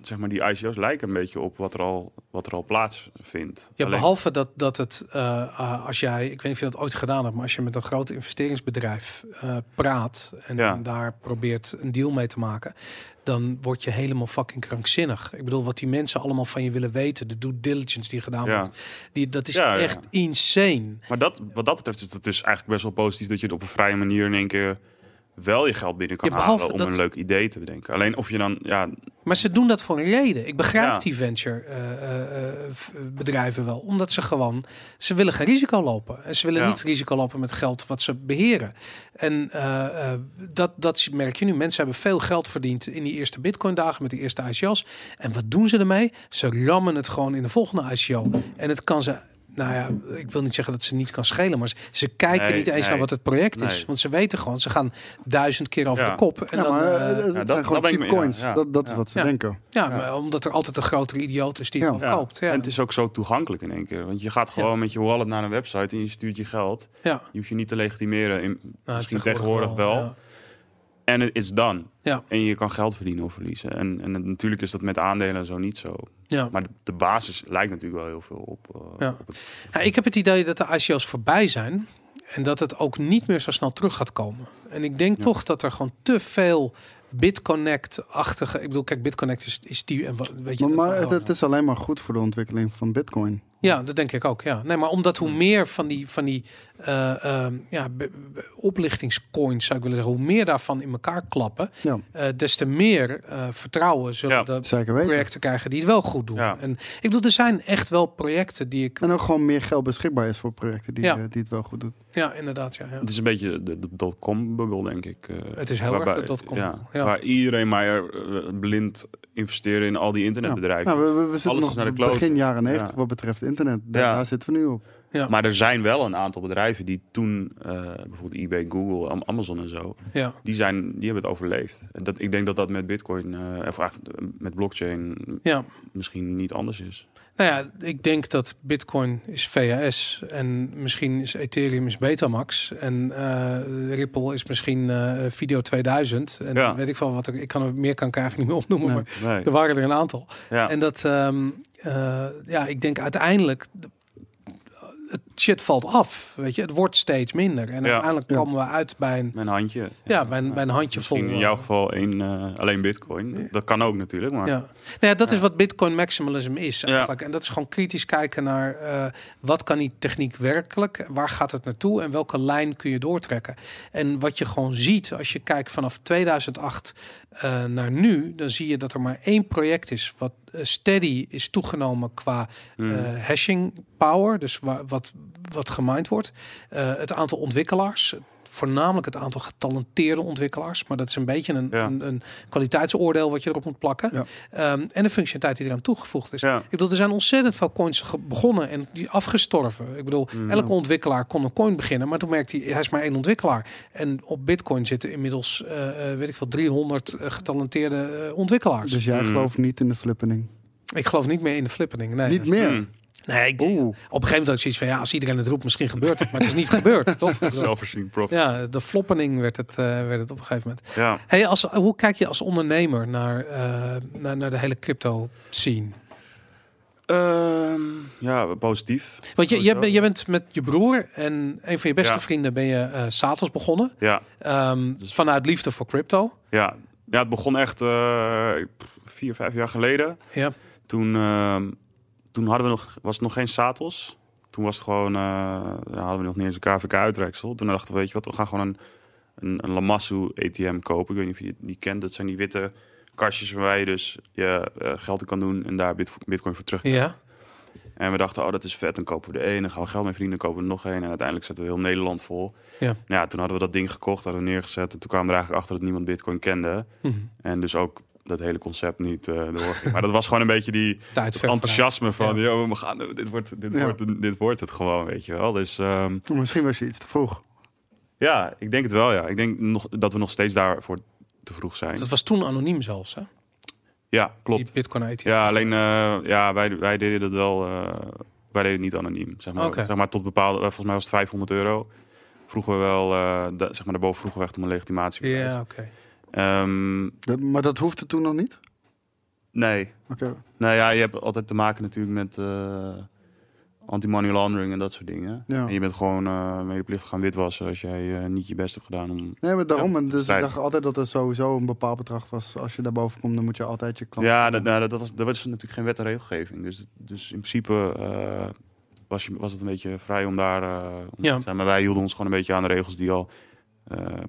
zeg maar, die ICO's lijken een beetje op wat er al, wat er al plaatsvindt. Ja, Alleen- behalve dat, dat het, eh, eh, als jij, ik weet niet of je dat ooit gedaan hebt, maar als je met een groot investeringsbedrijf eh, praat en, Ja. daar probeert een deal mee te maken, dan word je helemaal fucking krankzinnig. Ik bedoel, wat die mensen allemaal van je willen weten, de due diligence die gedaan Ja. wordt, die, dat is Ja, echt insane. Maar dat, wat dat betreft is het dus eigenlijk best wel positief dat je het op een vrije manier in één keer wel je geld binnen kan Ja, halen om dat- een leuk idee te bedenken. Alleen of je dan, ja, Maar ze doen dat voor een reden. Ik begrijp Ja. die venture eh, eh, eh, bedrijven wel. Omdat ze gewoon, ze willen geen risico lopen. En ze willen Ja. niet risico lopen met geld wat ze beheren. En dat, dat merk je nu. Mensen hebben veel geld verdiend in die eerste bitcoin dagen met die eerste ICO's. En wat doen ze ermee? Ze rammen het gewoon in de volgende ICO. En het kan ze... Nou ja, ik wil niet zeggen dat ze niet kan schelen, maar ze- ze kijken Nee, niet eens nee. naar wat het project is. Nee. Want ze weten gewoon, ze gaan duizend keer over Ja. de kop. En ja, dan, maar eh, het dat- zijn gewoon cheap ja, coins. ja, dat dat is ja. wat ze Ja. denken. ja, Ja. maar omdat er altijd een grotere idioot is die Ja. het koopt. Ja. En het is ook zo toegankelijk in één keer. Want je gaat gewoon met je wallet naar een website en je stuurt je geld. ja. Je hoeft je niet te legitimeren. In, Nou, misschien tegenwoordig wel. Ja. En het is done. Ja. En je kan geld verdienen of verliezen. En, en natuurlijk is dat met aandelen en zo niet zo. Ja. Maar de, de basis lijkt natuurlijk wel heel veel op. eh, Ja. op het, Ja, ik heb het idee dat de ICO's voorbij zijn en dat het ook niet meer zo snel terug gaat komen. En ik denk Ja. toch dat er gewoon te veel BitConnect-achtige. Ik bedoel, kijk, BitConnect is, is die en wat weet je. Maar, het is alleen maar goed voor de ontwikkeling van Bitcoin. Ja, dat denk ik ook. Ja, nee, maar omdat Hmm. hoe meer van die van die eh, ehm, ja, be- be- oplichtingscoins zou ik willen zeggen, hoe meer daarvan in elkaar klappen, Ja, eh, des te meer eh, vertrouwen zullen Ja. de zeker weten. projecten krijgen die het wel goed doen. Ja. En ik bedoel, er zijn echt wel projecten die ik. En ook gewoon meer geld beschikbaar is voor projecten die, Ja. die het wel goed doen. Ja, inderdaad. Ja, ja. het is een beetje de, de dotcom-bubbel, denk ik. eh, Het is heel erg de dotcom, Ja, ja. Waar iedereen maar blind investeren in al die internetbedrijven. Nou, we, we, we zitten Alles nog is naar de begin kloten. jaren 90 Ja. wat betreft internet. Daar zitten we nu op. Ja. Maar er zijn wel een aantal bedrijven die toen, eh, bijvoorbeeld eBay, Google, Am- Amazon en zo, ja. die, zijn, die hebben het overleefd. En dat, ik denk dat dat met Bitcoin, eh, of met blockchain, Ja, misschien niet anders is. nou ja, ik denk dat Bitcoin is VHS en misschien is Ethereum is Betamax en eh, Ripple is misschien Video 2000 en Ja. weet ik wel wat ik, ik kan er meer kan ik eigenlijk niet meer opnoemen, Nee. maar Nee. er waren er een aantal. Ja. En dat, ehm, eh, ja, ik denk uiteindelijk het shit valt af, weet je, het wordt steeds minder en Ja. uiteindelijk Ja. komen we uit bij een Mijn handje. Ja, bij een- bij een handje Misschien vol, in jouw eh, geval één, eh, alleen bitcoin. Dat kan ook natuurlijk, maar Ja, nou ja, dat is wat Bitcoin maximalism is Ja. eigenlijk. En dat is gewoon kritisch kijken naar eh, wat kan die techniek werkelijk, waar gaat het naartoe en welke lijn kun je doortrekken. En wat je gewoon ziet als je kijkt vanaf 2008 eh, naar nu, dan zie je dat er maar één project is wat eh, steady is toegenomen qua Hmm. eh, hashing power, dus wa- wat, wat gemined wordt. Het aantal ontwikkelaars, voornamelijk het aantal getalenteerde ontwikkelaars, maar dat is een beetje een, Ja. een, een kwaliteitsoordeel wat je erop moet plakken. Ja. Ehm, en de functionaliteit die eraan toegevoegd is. ja. Ik bedoel, er zijn ontzettend veel coins begonnen en die afgestorven. Ik bedoel, Mhm. elke ontwikkelaar kon een coin beginnen, maar toen merkte hij, hij is maar één ontwikkelaar. En op Bitcoin zitten inmiddels, eh, eh, weet ik veel, 300 eh, getalenteerde eh, ontwikkelaars. Dus jij Mm. gelooft niet in de flippening. ik geloof niet meer in de flippening. Nee, Niet meer. Hmm. Nee ik, Oeh. op een gegeven moment had ik zoiets van, ja, als iedereen het roept, misschien gebeurt het. Maar het is niet gebeurd, toch? Profit. Ja, de floppening werd het, eh, werd het op een gegeven moment. Ja. Hey, als, hoe kijk je als ondernemer naar, eh, naar, naar de hele crypto scene? Ehm, ja, positief. Want je, je, bent- je bent met je broer en een van je beste Ja. vrienden ben je Satos begonnen. Ja, Ehm, Dus- vanuit liefde voor crypto. ja. ja, het begon echt vier, vijf jaar geleden. Ja. Toen, ehm, toen hadden we nog, was het nog geen Satos. Toen was het gewoon, eh, ja, hadden we nog niet eens een KVK-uitreksel. Toen dachten we, weet je wat, we gaan gewoon een, een, een Lamassu ATM kopen. Ik weet niet of je die kent. Dat zijn die witte kastjes waar je dus je eh, geld in kan doen en daar bit, bitcoin voor terug. Ja. En we dachten, oh, dat is vet. Dan kopen we er één. Dan gaan we geld mee verdienen. Dan kopen we nog één. En uiteindelijk zetten we heel Nederland vol. Ja. Nou ja, toen hadden we dat ding gekocht, hadden we neergezet. En toen kwamen we er eigenlijk achter dat niemand bitcoin kende. Mhm. En dus ook dat hele concept niet eh doorging. Maar dat was gewoon een beetje die enthousiasme van... Ja. Yo, we gaan, dit, wordt, dit, Ja. wordt, dit wordt het gewoon, weet je wel. Dus ehm, Misschien was je iets te vroeg. ja, ik denk het wel, ja. Ik denk nog, dat we nog steeds daarvoor te vroeg zijn. Dat was toen anoniem zelfs, hè? Ja, klopt. Die Bitcoin ATM. Ja, alleen uh, ja, wij, wij deden dat wel. Uh, wij deden het niet anoniem. Zeg maar, Okay. zeg maar tot bepaalde. eh, Volgens mij was het 500 euro. Vroegen we wel. Uh, de, zeg maar daarboven vroegen we echt om een legitimatie. Ja, oké. Okay. Um, de, maar dat hoefde toen nog niet? Nee. Oké. Nou ja, je hebt altijd te maken natuurlijk met eh, anti-money laundering en dat soort dingen. Ja. En je bent gewoon eh medeplichtig gaan witwassen als jij eh, niet je best hebt gedaan om... Nee, maar daarom. en dus ik dacht altijd dat er sowieso een bepaald bedrag was. Als je daarboven komt, dan moet je altijd je klant... Ja, dat, nou, dat, was, dat was natuurlijk geen wet en regelgeving. Dus, dus in principe eh, was, je, was het een beetje vrij om daar eh, om Ja. te zijn. Maar wij hielden ons gewoon een beetje aan de regels die al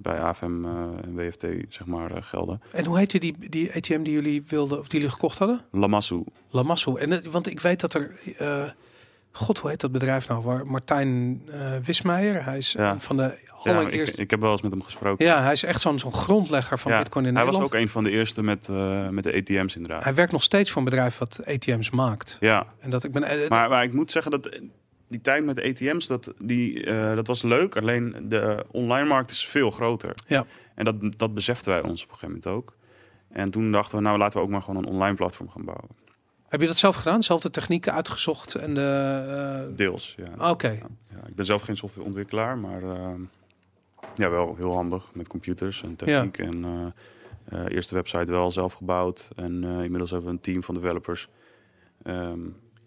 bij AFM eh, en WFT zeg maar, eh, gelden. En hoe heette die, die ATM die jullie wilden of die jullie gekocht hadden? Lamassu. Lamasso. En want ik weet dat er. eh, God, hoe heet dat bedrijf nou? Waar Martijn eh Wismeijer. Hij is Ja. van de Ja, ik, allereerste. ik heb wel eens met hem gesproken. Ja, hij is echt zo'n zo'n grondlegger van Ja, Bitcoin in Hij Nederland. was ook een van de eerste met, eh, met de ATM's inderdaad. Hij werkt nog steeds voor een bedrijf wat ATM's maakt. Ja, En dat ik ben. eh, maar, maar ik moet zeggen dat die tijd met ATM's, dat, die, eh, dat was leuk. Alleen de online markt is veel groter. Ja. En dat, dat beseften wij ons op een gegeven moment ook. En toen dachten we, nou laten we ook maar gewoon een online platform gaan bouwen. Heb je dat zelf gedaan? Zelf de technieken uitgezocht en de. eh, Deels, ja. Oké. Ja, ja. Ik ben zelf geen softwareontwikkelaar, maar eh, ja, wel heel handig met computers en techniek. En eh, eerste website wel zelf gebouwd. En inmiddels hebben we een team van developers. Ehm,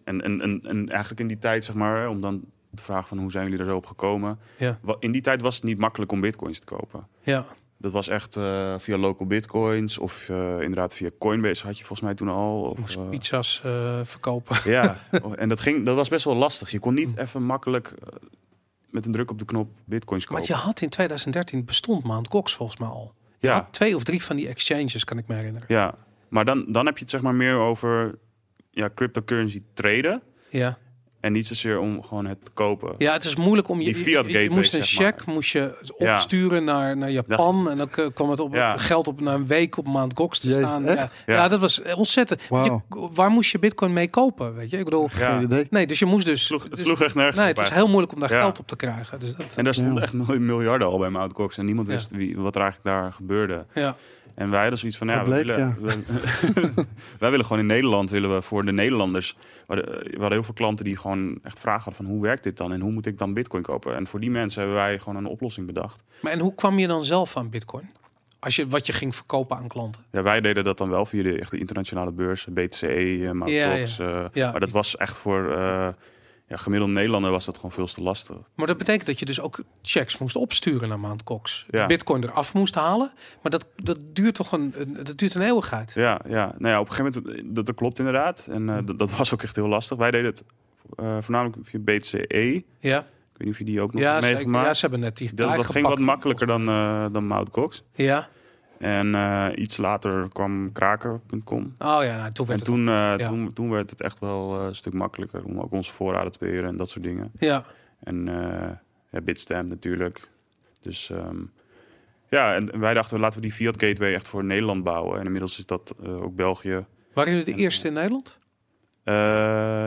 en, en, en, en eigenlijk in die tijd, zeg maar, om dan te vragen van hoe zijn jullie er zo op gekomen. Ja. In die tijd was het niet makkelijk om bitcoins te kopen. Ja. Dat was echt eh, via local bitcoins of eh, inderdaad via Coinbase had je volgens mij toen al. Of, Moest eh, pizza's verkopen. ja, en dat, ging, dat was best wel lastig. Je kon niet even makkelijk met een druk op de knop bitcoins kopen. Want je had in 2013 bestond Mount Gox volgens mij al. Ja, twee of drie van die exchanges, kan ik me herinneren. ja, maar dan, dan heb je het zeg maar meer over ja, cryptocurrency traden. Ja. En niet zozeer om gewoon het te kopen. Ja, het is moeilijk om je. Die fiat je, je gateway, moest een zeg maar. check moest je Ja. opsturen naar, naar Japan. En dan kwam het op Ja. geld op na een week op maand Gox te Jezus, staan. Ja. Ja. Ja. dat was ontzettend. Je- waar moest je Bitcoin mee kopen? Weet je, ik bedoel. Nee, dus je moest dus. Het sloeg, het dus- sloeg echt nergens nee, het was heel moeilijk om daar Ja. geld op te krijgen. Dus dat, En daar stonden Ja. echt mil- miljarden al bij Mt. Gox. En niemand Ja. wist wie, wat er eigenlijk daar gebeurde. ja. En wij hadden zoiets van, ja, we bleek, willen, we- wij willen gewoon in Nederland, willen we voor de Nederlanders. We hadden, we hadden heel veel klanten die gewoon echt vragen hadden van hoe werkt dit dan en hoe moet ik dan bitcoin kopen? En voor die mensen hebben wij gewoon een oplossing bedacht. Maar en hoe kwam je dan zelf aan Bitcoin? Als je wat je ging verkopen aan klanten. Ja, wij deden dat dan wel via de, echt de internationale beurs, BTCE, eh, Mt. Ja, eh, Ja. Maar dat was echt voor eh, ja, gemiddelde Nederlander was dat gewoon veel te lastig. Maar dat betekent dat je dus ook checks moest opsturen naar Mount Gox. Ja. Bitcoin eraf moest halen. Maar dat, dat duurt toch een, dat duurt een eeuwigheid. Ja, ja. Nou ja, op een gegeven moment, dat, dat klopt inderdaad. En eh, dat, dat was ook echt heel lastig. Wij deden het eh, voornamelijk via BTCE. Ja, Ik weet niet of je die ook nog ja, meegemaakt. ja ze hebben net die dat, dat ging wat makkelijker dan, eh dan Mt. Gox. Ja. En eh, iets later kwam kraker.com. Oh ja, nou, toen werd En het... toen, eh, ja. toen, toen werd het echt wel eh, een stuk makkelijker om ook onze voorraden te beheren en dat soort dingen. Ja, En ja, Bitstamp natuurlijk. Dus ehm, ja, en wij dachten laten we die Fiat Gateway echt voor Nederland bouwen. En inmiddels is dat ook België. waren jullie de eerste in Nederland?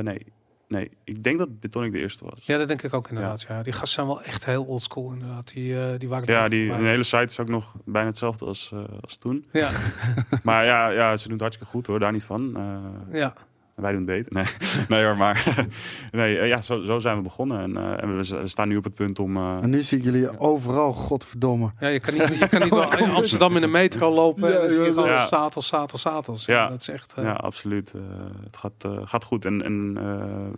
Nee, nee, ik denk dat Bitonic de eerste was. Ja, dat denk ik ook inderdaad. Ja. Die gasten zijn wel echt heel oldschool inderdaad. Die, eh, die waren Ja, die de hele site is ook nog bijna hetzelfde als, eh, als toen. Ja, Maar ja, ja, ze doen het hartstikke goed hoor, daar niet van. Eh, ja. Wij doen het beter. Nee, nee hoor, maar nee, eh, ja, zo, zo zijn we begonnen. En, eh, en we, staan nu op het punt om... eh, En nu zie ik jullie overal, godverdomme. Ja, je kan niet, je kan niet wel in Amsterdam in de metro lopen. Ja, en dan zie je ja, gewoon ja. dat is echt... eh, ja, absoluut. eh, het gaat, eh, gaat goed. En, en, eh,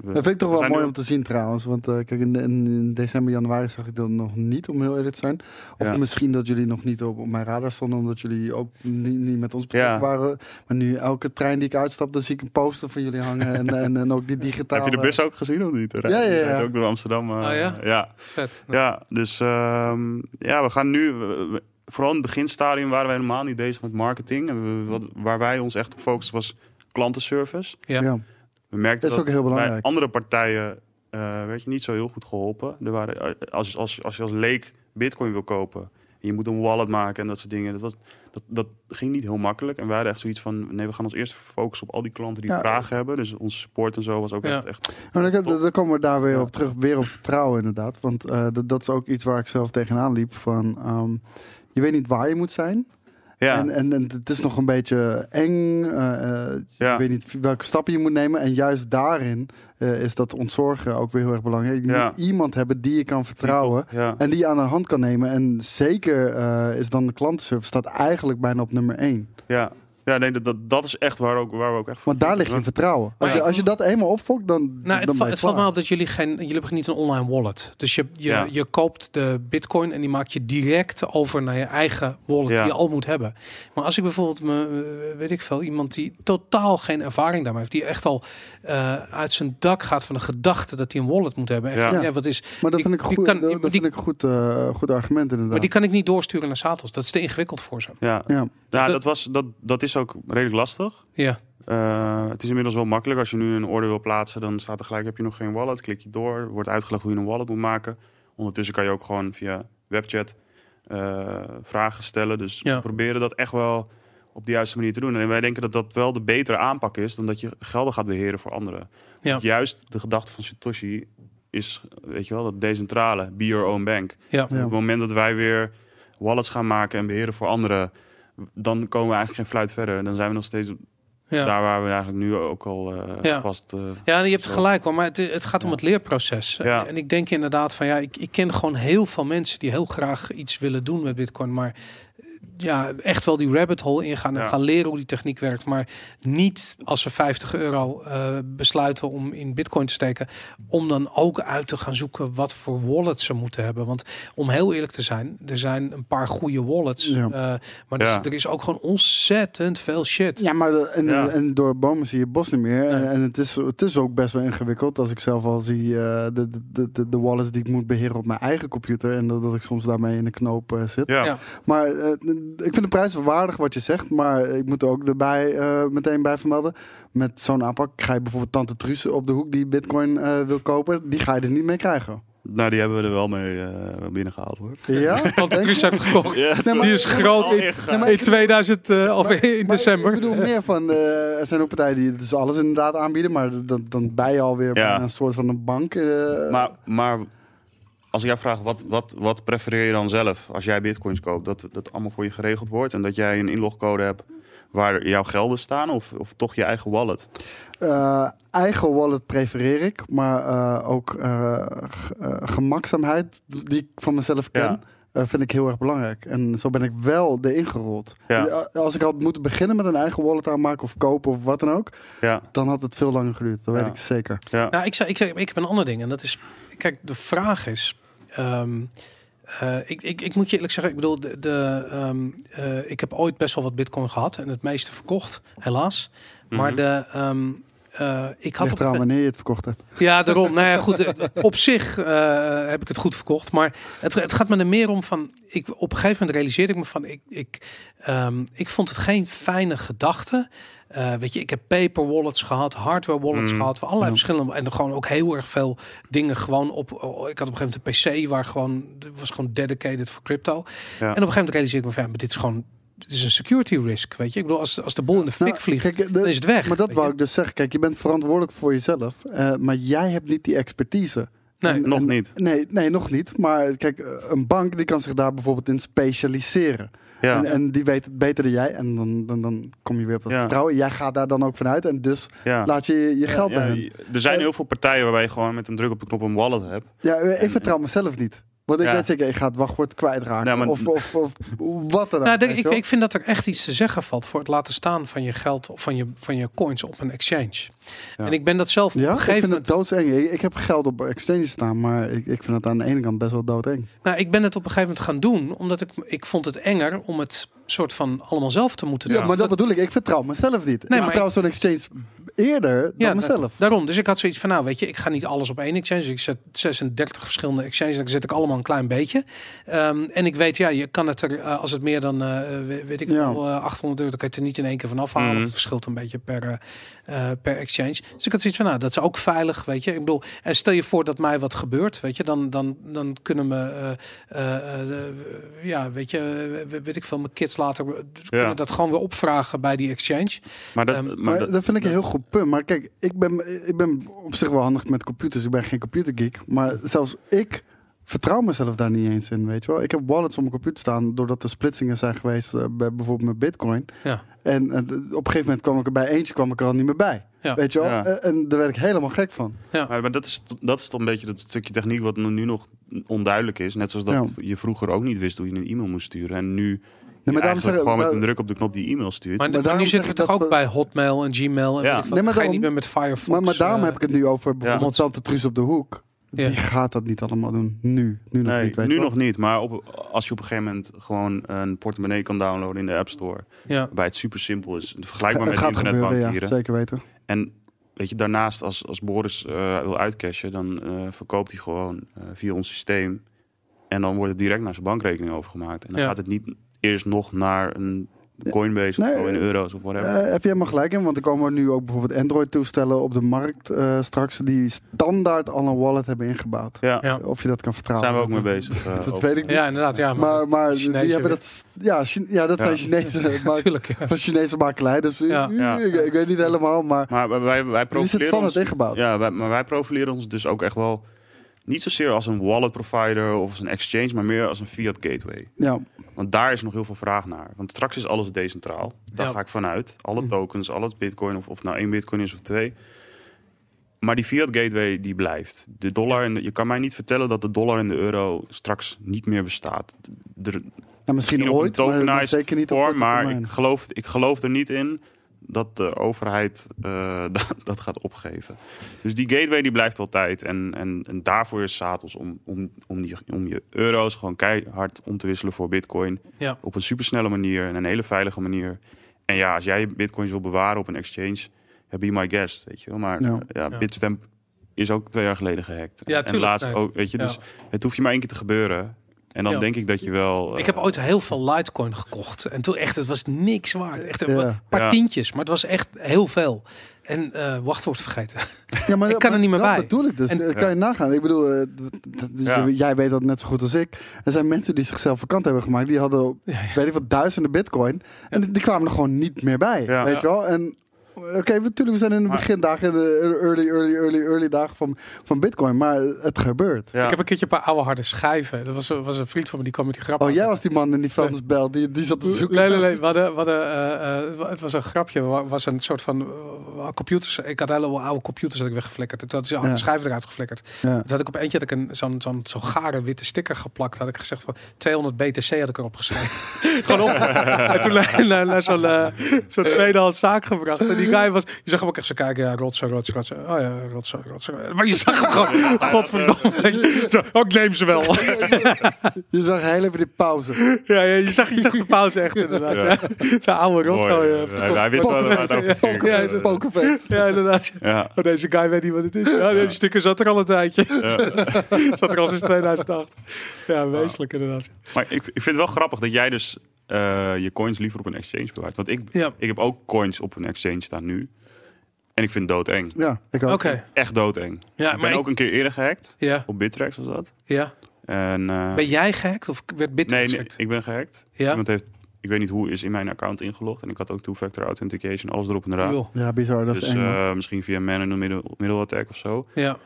we, Dat vind ik toch we wel mooi nu- om te zien trouwens. Want kijk, in, in, in december, januari zag ik dat nog niet, om heel eerlijk te zijn. Of Ja. misschien dat jullie nog niet op, op mijn radar stonden, omdat jullie ook niet, niet met ons betrokken Ja. waren. Maar nu elke trein die ik uitstap, dan zie ik een poster van jullie hangen. En, en, en ook die digitale... Heb je de bus ook gezien of niet? Ja, ja, ja. Rijdt ook door Amsterdam. eh, Oh, ja? ja. Vet. Ja, dus ehm, ja, we gaan nu... we- vooral in het beginstadium waren we helemaal niet bezig met marketing. En we, wat, waar wij ons echt op focusten was klantenservice. Ja. Ja. We merkten Dat is ook heel bij belangrijk. andere partijen eh, werd je niet zo heel goed geholpen. Er waren, eh, als, als, als je als leek bitcoin wil kopen... en je moet een wallet maken en dat soort dingen... dat, was, dat, dat ging niet heel makkelijk. En wij hadden echt zoiets van... nee, we gaan ons eerst focussen op al die klanten die Ja. vragen hebben. Dus onze support en zo was ook Ja. echt... echt Nou, dan, dan komen we daar weer Ja. op terug, weer op vertrouwen inderdaad. Want eh, dat, dat is ook iets waar ik zelf tegenaan liep. Van, ehm, je weet niet waar je moet zijn. Ja, En, en, en het is nog een beetje eng. Ja. Je weet niet welke stappen je moet nemen. En juist daarin eh, is dat ontzorgen ook weer heel erg belangrijk. Je Ja. moet iemand hebben die je kan vertrouwen. En die je aan de hand kan nemen. En zeker is dan de klantenservice staat eigenlijk bijna op nummer één. Ja. Ja, nee, dat, dat, dat is echt waar, ook, waar we ook echt Want daar ligt je vertrouwen. Als, Ja. je, als je dat eenmaal opfokt, dan. Nou, dan het, het valt me op dat jullie geen, jullie hebben niet een online wallet. Dus je, je, Ja. je koopt de bitcoin en die maak je direct over naar je eigen wallet Ja. die je al moet hebben. Maar als ik bijvoorbeeld, me, eh, weet ik veel, iemand die totaal geen ervaring daarmee heeft, die echt al eh, uit zijn dak gaat van de gedachte dat hij een wallet moet hebben. En Ja. ja. wat is, Maar dat die- vind ik, die goed, kan- dat, die- vind ik een goed, eh, goed argument inderdaad. maar die kan ik niet doorsturen naar Satos. Dat is te ingewikkeld voor ze. Ja, ja. ja dat- dat, was, dat, dat is ook redelijk lastig. Ja, Eh, het is inmiddels wel makkelijk. Als je nu een order wil plaatsen, dan staat er gelijk, heb je nog geen wallet? Klik je door, wordt uitgelegd hoe je een wallet moet maken. Ondertussen kan je ook gewoon via webchat eh, vragen stellen. Dus Ja. we proberen dat echt wel op de juiste manier te doen. En wij denken dat dat wel de betere aanpak is dan dat je gelden gaat beheren voor anderen. Ja. Juist de gedachte van Satoshi is, weet je wel, dat decentrale, be your own bank. ja. Ja. Op het moment dat wij weer wallets gaan maken en beheren voor anderen, dan komen we eigenlijk geen fluit verder. Dan zijn we nog steeds ja. daar waar we eigenlijk nu ook al eh, Ja. vast. eh, Ja, je hebt Zo. gelijk hoor, maar het, het gaat om Ja. het leerproces. Ja. En ik denk inderdaad van ja, ik, ik ken gewoon heel veel mensen die heel graag iets willen doen met Bitcoin, maar ja, echt wel die rabbit hole ingaan en Ja. gaan leren hoe die techniek werkt, maar niet als ze 50 euro eh, besluiten om in Bitcoin te steken, om dan ook uit te gaan zoeken wat voor wallets ze moeten hebben. Want om heel eerlijk te zijn, er zijn een paar goede wallets, Ja. eh, maar er, is- Ja. er is ook gewoon ontzettend veel shit. Ja, maar de- en, Ja. en door bomen zie je bos niet meer. En, en het, is, het is ook best wel ingewikkeld als ik zelf al zie eh, de, de, de, de, wallets die ik moet beheren op mijn eigen computer. En dat, dat ik soms daarmee in de knoop zit. ja. Ja. Maar eh, ik vind de prijs wel waardig wat je zegt. Maar ik moet er ook erbij eh, meteen bij vermelden. Met zo'n aanpak ga je bijvoorbeeld Tante Truus op de hoek die bitcoin eh, wil kopen. Die ga je er niet mee krijgen. Nou, die hebben we er wel mee eh, binnengehaald hoor. Ja? Want de Denk Truus heeft gekocht. Ja. Nee, maar- Die is groot in, in ik- 2000 eh, of in Maar december. Ik bedoel meer van, eh, er zijn ook partijen die dus alles inderdaad aanbieden, maar dan, dan ben je alweer Ja. bij een soort van een bank. eh, Maar, maar als ik jou vraag, wat, wat, wat prefereer je dan zelf als jij bitcoins koopt? Dat dat allemaal voor je geregeld wordt en dat jij een inlogcode hebt waar jouw gelden staan of, of toch je eigen wallet? eh, eigen wallet prefereer ik, maar eh, ook eh, eh, gemakzaamheid die ik van mezelf ken. Ja. vind ik heel erg belangrijk. En zo ben ik wel erin gerold. Ja. Als ik had moeten beginnen met een eigen wallet aanmaken of kopen of wat dan ook, Ja, dan had het veel langer geduurd. Dat Ja. weet ik zeker. ja. Nou, ik, zou, ik, ik heb een ander ding. En dat is, kijk, de vraag is. Ehm, eh, ik, ik, ik moet je eerlijk zeggen, ik bedoel, de, de, ehm, eh, ik heb ooit best wel wat bitcoin gehad en het meeste verkocht, helaas. Maar Mhm. de, ehm, eh, ik had Ligt op, eraan wanneer je het verkocht hebt. ja, daarom. nou ja, goed. Op zich eh, heb ik het goed verkocht. Maar het, het gaat me er meer om van. Ik, op een gegeven moment realiseerde ik me van. Ik, ik, ehm, ik vond het geen fijne gedachte. Eh, weet je, ik heb paper wallets gehad, hardware wallets Mm. gehad, allerlei verschillende. En er gewoon ook heel erg veel dingen gewoon op. oh, ik had op een gegeven moment een PC waar gewoon. Het was gewoon dedicated voor crypto. En op een gegeven moment realiseerde ik me van. Ja, maar dit is gewoon. Dit is een security risk. Weet je, ik bedoel, als, als de bol in de fik Nou, vliegt, kijk, de- dan is het weg. Maar dat wou je. ik dus zeggen. Kijk, je bent verantwoordelijk voor jezelf. eh, maar jij hebt niet die expertise. Nee, En- Nog en- niet. Nee, nee, nog niet. Maar kijk, eh, een bank die kan zich daar bijvoorbeeld in specialiseren. Ja. En, en die weet het beter dan jij. En dan, dan, dan kom je weer op dat Ja. vertrouwen. Jij gaat daar dan ook vanuit. En dus ja. laat je je geld Ja, bij hen. Er zijn Eh, heel veel partijen waarbij je gewoon met een druk op de knop een wallet hebt. Ja, eh, ik En- vertrouw mezelf niet. Want ik Ja. weet zeker, ik ga het wachtwoord kwijtraken. Ja, maar- of, of, of wat dan ook. Nou, denk- weet ik, ik vind dat er echt iets te zeggen valt voor het laten staan van je geld of van je, van je coins op een exchange. Ja. En ik ben dat zelf op ja, een ik gegeven vind moment. het doodseng. Ik, ik heb geld op exchange staan, maar ik, ik vind het aan de ene kant best wel doodeng. Nou, ik ben het op een gegeven moment gaan doen, omdat ik, ik vond het enger om het soort van allemaal zelf te moeten doen. Ja, maar dat bedoel ik. Ik vertrouw mezelf niet. Nee, ik maar vertrouw zo'n exchange eerder dan Ja, mezelf. Daarom, dus ik had zoiets van, nou weet je, ik ga niet alles op één exchange. Dus ik zet 36 verschillende exchanges, dan zet ik allemaal een klein beetje. Ehm, en ik weet, ja, je kan het er, eh, als het meer dan, eh, we- weet ik Ja. wel, eh, 800 euro, dan kan je het er niet in één keer van afhalen. Mhm. Het verschilt een beetje per, eh, per exchange. Dus ik had zoiets van, nou, dat is ook veilig, weet je. Ik bedoel, en stel je voor dat mij wat gebeurt, weet je, dan, dan, dan kunnen we, eh, eh, ja, weet je, weet ik veel, mijn kids later eh, kunnen dat gewoon weer opvragen bij die exchange. Maar dat, Ehm, maar Maar dat- dat vind ik een heel goed punt. Maar kijk, ik ben, ik ben op zich wel handig met computers. Ik ben geen computergeek. Maar zelfs ik vertrouw mezelf daar niet eens in, weet je wel. Ik heb wallets op mijn computer staan doordat er splitsingen zijn geweest bij bijvoorbeeld met bitcoin. Ja. En eh, op een gegeven moment kwam ik er bij eentje kwam ik er al niet meer bij. Ja. Weet je wel? Ja. Eh, En daar werd ik helemaal gek van. Maar, maar dat, is, dat is toch een beetje dat stukje techniek wat nu nog onduidelijk is. Net zoals dat Ja. je vroeger ook niet wist hoe je een e-mail moest sturen. En nu Nee, maar daarom eigenlijk zeg, gewoon met een druk op de knop die e-mail stuurt. Maar, Maar maar daarom nu zitten we toch ook we- bij Hotmail en Gmail. En Ja. weet ik. Nee, maar ga je niet meer met Firefox. maar, maar daarom eh, heb ik het nu over bijvoorbeeld Tante Truus op de hoek. Ja. Die gaat dat niet allemaal doen. Nu. Nu nog nee, niet, weet nu wel. nog niet. Maar op, als je op een gegeven moment gewoon een portemonnee kan downloaden in de App Store. Ja. Waarbij het super simpel is. Vergelijkbaar met gaat gebeuren, ja. internetbankieren. Zeker weten. En weet je, daarnaast als, als Boris eh, wil uitcashen, dan eh, verkoopt hij gewoon eh, via ons systeem. En dan wordt het direct naar zijn bankrekening overgemaakt. En dan gaat het niet eerst nog naar een Coinbase Nee, of zo in euro's of whatever. Eh, heb je helemaal gelijk in, want er komen nu ook bijvoorbeeld Android-toestellen op de markt eh, straks die standaard al een wallet hebben ingebouwd. ja, Ja. Of je dat kan vertrouwen. daar zijn we ook mee bezig. eh, Dat over. weet ik niet. ja, inderdaad. Ja, maar maar die hebben weer. dat. Ja, Chi- ja dat zijn. Chinese, maar, natuurlijk. Ja. van Chinese makelij. Dus Ja. eh, Ja. Ik, ik weet niet helemaal, maar Maar wij, wij, is het standaard ons, ingebouwd. ja, wij, maar wij profileren ons dus ook echt wel niet zozeer als een wallet provider of als een exchange, maar meer als een fiat gateway. Ja. Want daar is nog heel veel vraag naar. Want straks is alles decentraal. Daar Ja. ga ik vanuit. Alle Hm. tokens, alles bitcoin, of, of nou één bitcoin is of twee. Maar die fiat gateway die blijft. De dollar en de- je kan mij niet vertellen dat de dollar en de euro straks niet meer bestaat. Er, Ja, misschien misschien ooit, maar tokenized zeker niet op vorm, maar ik geloof, ik geloof er niet in dat de overheid eh, dat, dat gaat opgeven. Dus die gateway die blijft altijd. En, en, en daarvoor is Satos om, om, om, die, om je euro's gewoon keihard om te wisselen voor bitcoin. Ja. Op een supersnelle manier en een hele veilige manier. En ja, als jij je bitcoins wil bewaren op een exchange, ja, be my guest, weet je wel. Maar Ja. Bitstamp is ook twee jaar geleden gehackt. Ja, en tuurlijk, laatst ook, weet je. Ja. Dus het hoeft je maar één keer te gebeuren. En dan Ja. denk ik dat je wel... Ik heb eh, ooit heel veel Litecoin gekocht. En toen echt, het was niks waard. Echt een Ja. paar Ja. tientjes, maar het was echt heel veel. En eh wachtwoord vergeten. Ja, maar Ik kan er niet meer dat bij. bedoel ik dus. En- Eh, kan je nagaan. Ik bedoel, eh, Ja. jij weet dat net zo goed als ik. Er zijn mensen die zichzelf vakant hebben gemaakt. Die hadden, Ja, ja. weet ik wat, duizenden bitcoin. En die- die kwamen er gewoon niet meer bij. Ja. weet je wel? En oké, we- natuurlijk, we zijn in de begindagen, in de early, early, early, early dagen van, van bitcoin. Maar het gebeurt. ja. Ik heb een keertje een paar oude harde schijven. Dat was, was een vriend van me, die kwam met die grap. Oh, jij was die man in die vuilnisbel. Die, die zat te zoeken. Nee, nee, nee. We hadden, we hadden, eh, eh, het was een grapje. Het was een soort van eh, computers. Ik had hele oude computers dat ik weggeflikkerd. Toen had ze Ja. de schijven eruit geflikkerd. Ja. Toen had ik op eentje had ik een, zo'n, zo'n, zo'n gare witte sticker geplakt. Had ik gezegd van 200 BTC had ik erop geschreven. Gewoon op. en toen naar, naar, naar zo'n, zo'n tweedehands zaak gebracht. En die guy was, je zag hem ook echt zo kijken. Ja, rotsen, rotsen, rotsen. Oh ja, rotsen, rotsen. Maar je zag hem gewoon, godverdomme. Zo, oh, ik neem ze wel. Je zag heel even die pauze. ja, ja, je zag, je zag de pauze echt inderdaad. Ja. Ja. Zo'n oude Mooi, rotzooi. eh, eh, hij- wist wel waar het over Ja, ja, pokerface. Ja, inderdaad. Ja. Oh, deze guy weet niet wat het is. Ja, die sticker zat er al een tijdje. zat er al sinds 2008. Ja, wezenlijk inderdaad. Maar ik, ik vind het wel grappig dat jij dus eh, je coins liever op een exchange bewaart. Want ik, Ja, ik heb ook coins op een exchange staan nu. En ik vind het doodeng. Ja, ik ook. oké. Echt doodeng. Ja, ik maar ben ook ik, een keer eerder gehackt. ja, Op Bittrex was dat. ja. En, eh, Ben jij gehackt of werd Bitter nee, nee, gehackt? ik ben gehackt. Ja? Iemand heeft, ik weet niet hoe, is in mijn account ingelogd. En ik had ook two-factor authentication, alles erop en eraan. Ja, bizar. Dat is dus eng. man. eh, misschien via man in the middle, middle attack of zo. Ja,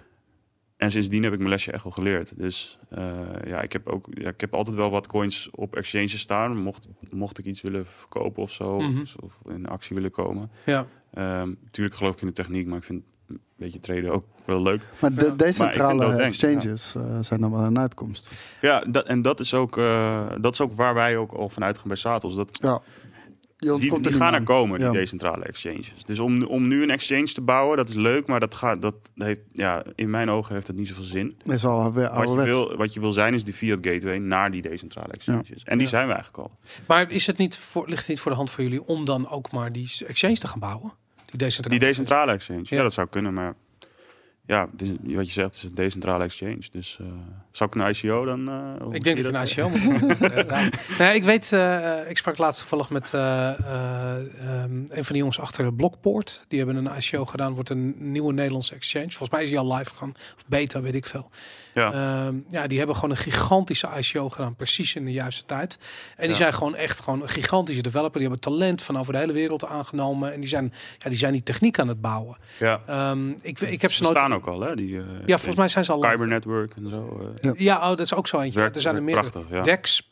En sindsdien heb ik mijn lesje echt wel geleerd. Dus eh, ja, ik heb ook ja, ik heb altijd wel wat coins op exchanges staan. Mocht, mocht ik iets willen verkopen of zo. Mhm. of, of in actie willen komen. ja. Ehm tuurlijk geloof ik in de techniek, maar ik vind een beetje traden ook wel leuk. Maar de decentrale Maar exchanges eh, zijn dan wel een uitkomst. Ja, dat, en dat is, ook, eh, dat is ook waar wij ook al vanuit gaan bij Satos. Dat, Ja. Je die gaan er komen, die Ja. decentrale exchanges. Dus om, om nu een exchange te bouwen, dat is leuk, maar dat gaat, dat heeft, ja, in mijn ogen heeft dat niet zoveel zin. Dat is al weer Wat je, wil, wat je wil zijn is die fiat gateway naar die decentrale exchanges. En die Ja. zijn we eigenlijk al. Maar is het niet voor, ligt het niet voor de hand voor jullie om dan ook maar die exchange te gaan bouwen? Die decentrale. Die decentrale exchange, ja. Ja. dat zou kunnen, maar ja, wat je zegt, het is een decentrale exchange. Dus eh, zou ik een ICO dan? eh, hoe Ik denk dat je ik een ICO moet doen. Ja. nee, ik weet, eh, ik sprak laatst toevallig met eh, eh, ehm, een van die jongens achter Blockpoort. Die hebben een ICO gedaan, wordt een nieuwe Nederlandse exchange. Volgens mij is die al live gegaan, of beta, weet ik veel. Ja. Ehm, ja, die hebben gewoon een gigantische ICO gedaan, precies in de juiste tijd. En die Ja. zijn gewoon echt gewoon een gigantische developer. Die hebben talent van over de hele wereld aangenomen. En die zijn, ja, die zijn die techniek aan het bouwen. Ja, Ehm, ik, ik heb ze ze nooit... staan ook al, hè? Die, eh, Ja, volgens mij zijn ze al. Cyber Network en zo. eh, Ja, oh, dat is ook zo eentje. werkt, er zijn er meer. prachtig, ja. Dex,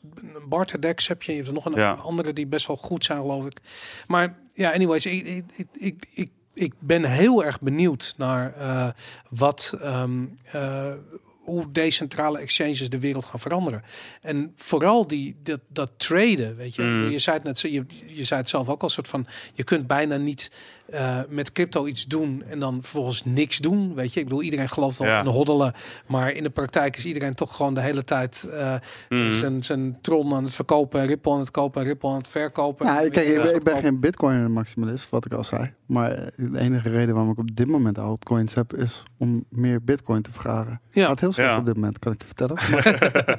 Barter Dex heb je. Je hebt er nog een Ja. andere die best wel goed zijn, geloof ik. Maar ja, anyways, ik, ik, ik, ik, ik, ik ben heel erg benieuwd naar eh, wat, ehm, eh, hoe decentrale exchanges de wereld gaan veranderen. En vooral die, dat, dat traden, weet je. Mm. Je zei het net, je, je zei het zelf ook al, soort van, je kunt bijna niet eh, met crypto iets doen en dan vervolgens niks doen, weet je. Ik bedoel, iedereen gelooft wel Ja. in de hoddelen, maar in de praktijk is iedereen toch gewoon de hele tijd eh, Mhm. zijn, zijn Tron aan het verkopen, Ripple aan het kopen, Ripple aan het verkopen. Ja, kijk, ik, ben, ik ben geen bitcoin maximalist, wat ik al zei. Maar de enige reden waarom ik op dit moment altcoins heb, is om meer bitcoin te vragen. Ja. Gaat heel slecht Ja. op dit moment, kan ik je vertellen. Maar,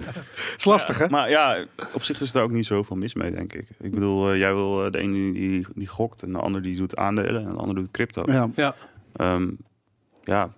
Het is lastig, hè? Maar ja, op zich is er ook niet zoveel mis mee, denk ik. Ik bedoel, eh, jij wil de ene die, die gokt en de ander die doet aandelen en de ander doet crypto. ja, Ja. Ehm, ja,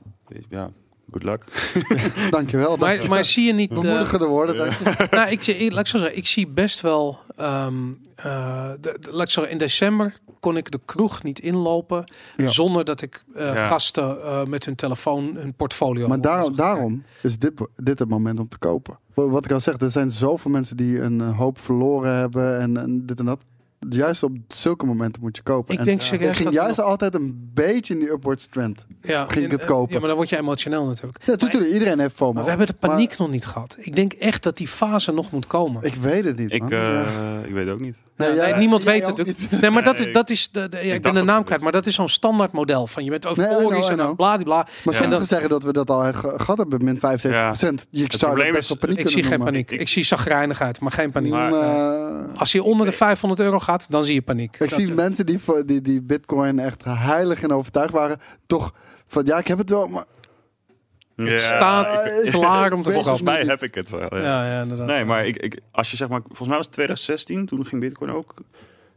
ja, good luck. dankjewel. Maar, maar zie je niet... de- Bemoedigende woorden, dank je. nou, ik, zie- laat ik zo zeggen, ik zie best wel. ehm, eh, de, de- laat ik zeggen, in december kon ik de kroeg niet inlopen Ja. zonder dat ik eh, Ja. gasten eh, met hun telefoon hun portfolio. Maar daar, moest daarom is dit, dit het moment om te kopen. Wa- Wat ik al zeg, er zijn zoveel mensen die een eh, hoop verloren hebben en, en dit en dat. Juist op zulke momenten moet je kopen. Ik En denk het serieus ging dat we juist nog- altijd een beetje in die upwards trend. Ja, ging ik het kopen. Ja, maar dan word je emotioneel natuurlijk. Ja, natuurlijk, iedereen heeft FOMO. Maar we hebben de paniek nog niet gehad. Ik denk echt dat die fase nog moet komen. Ik weet het niet, Ik, eh, Ja. ik weet ook niet. Ja, Nee, niemand weet het. Nee, maar dat is, dat is de, de- ja, ik ben de naam kwijt, maar dat is zo'n standaard model van je bent euforisch en dan know. bladibla. Maar En sommigen dat- zeggen dat we dat al ge- gehad hebben, min 75% Je zou probleem best is, wel paniek Ik zie geen paniek. Ik- Ik zie zagrijnigheid, maar geen paniek. Eh, Als je onder de 500 euro gaat, dan zie je paniek. ik Dat- zie mensen die, voor- die, die bitcoin echt heilig en overtuigd waren. Toch van, ja, ik heb het wel, maar... Het staat klaar om te Volgens Volgens mij heb ik het wel. Ja. Ja, ja, inderdaad. Nee, maar ik, ik, als je zeg maar, volgens mij was het 2016, toen ging Bitcoin ook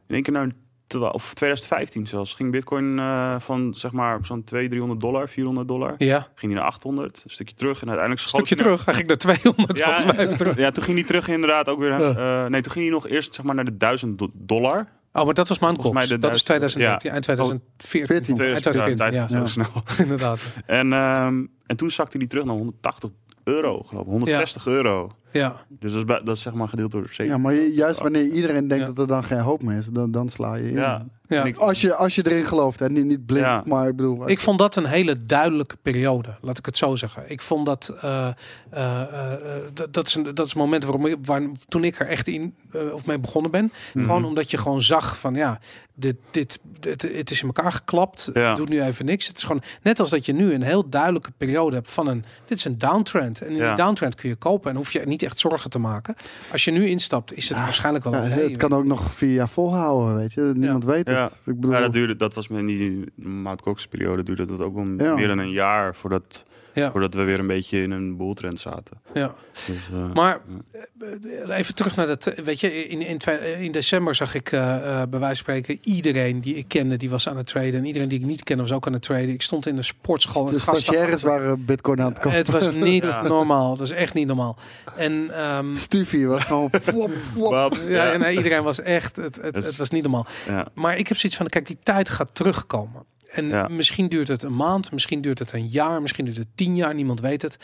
in één keer naar 12, of 2015 zelfs, ging Bitcoin eh, van zeg maar zo'n 200, 300 dollar, 400 dollar, Ja, ging die naar 800, een stukje terug en uiteindelijk een schoot stukje hij naar- terug. Eigenlijk naar 200 Ja, volgens mij terug. Ja, toen ging die terug inderdaad ook weer. Ja. eh, nee, toen ging hij nog eerst zeg maar naar de 1000 do- dollar. Oh, maar dat was de Dat is duizend- 2013, eind 2014. 14. Eind 2000, ja, 2014, tijd ja, snel. inderdaad. En, ehm, en toen zakte die terug naar 180 euro, geloof ik. 160 euro. Ja, Dus dat is, dat is zeg maar gedeeld door 7. Ja, maar juist wanneer iedereen denkt Ja. dat er dan geen hoop meer is, dan, dan sla je in. Ja. Ja. Ik- Als, je, als je erin gelooft, en niet, niet blind, Ja. maar ik bedoel... Ik vond dat een hele duidelijke periode, laat ik het zo zeggen. Ik vond dat, eh, eh, eh, eh, dat, dat, is een, dat is een moment waarom ik, waar, toen ik er echt in of mee begonnen ben. Mhm. Gewoon omdat je gewoon zag van ja, dit, dit, dit, het is in elkaar geklapt. Ja. Doe nu even niks. Het is gewoon net als dat je nu een heel duidelijke periode hebt van een, dit is een downtrend. En in Ja. die downtrend kun je kopen en hoef je niet echt zorgen te maken. Als je nu instapt, is het waarschijnlijk wel Ja, een het kan ook nog vier jaar volhouden, weet je. Niemand weet het. Ja. Ik bedoel, Ja, dat duurde, dat was met die Mount Cox periode duurde dat ook wel meer dan een jaar voordat, Ja. voordat we weer een beetje in een boeltrend zaten. Ja. Dus, eh, Maar eh, even terug naar dat. Weet je, in, in, december zag ik eh, eh, bij wijze van spreken iedereen die ik kende, die was aan het traden. En iedereen die ik niet kende, was ook aan het traden. Ik stond in de sportschool. de stagiaires waren bitcoin aan het kopen. Het was niet Ja. normaal. Het was echt niet normaal. En ehm, Stufie was gewoon flop, flop. Ja, ja, en iedereen was echt. Het, het, Dus- het was niet normaal. ja. Maar ik heb zoiets van: kijk, die tijd gaat terugkomen. En Ja. misschien duurt het een maand, misschien duurt het een jaar, misschien duurt het tien jaar, niemand weet het.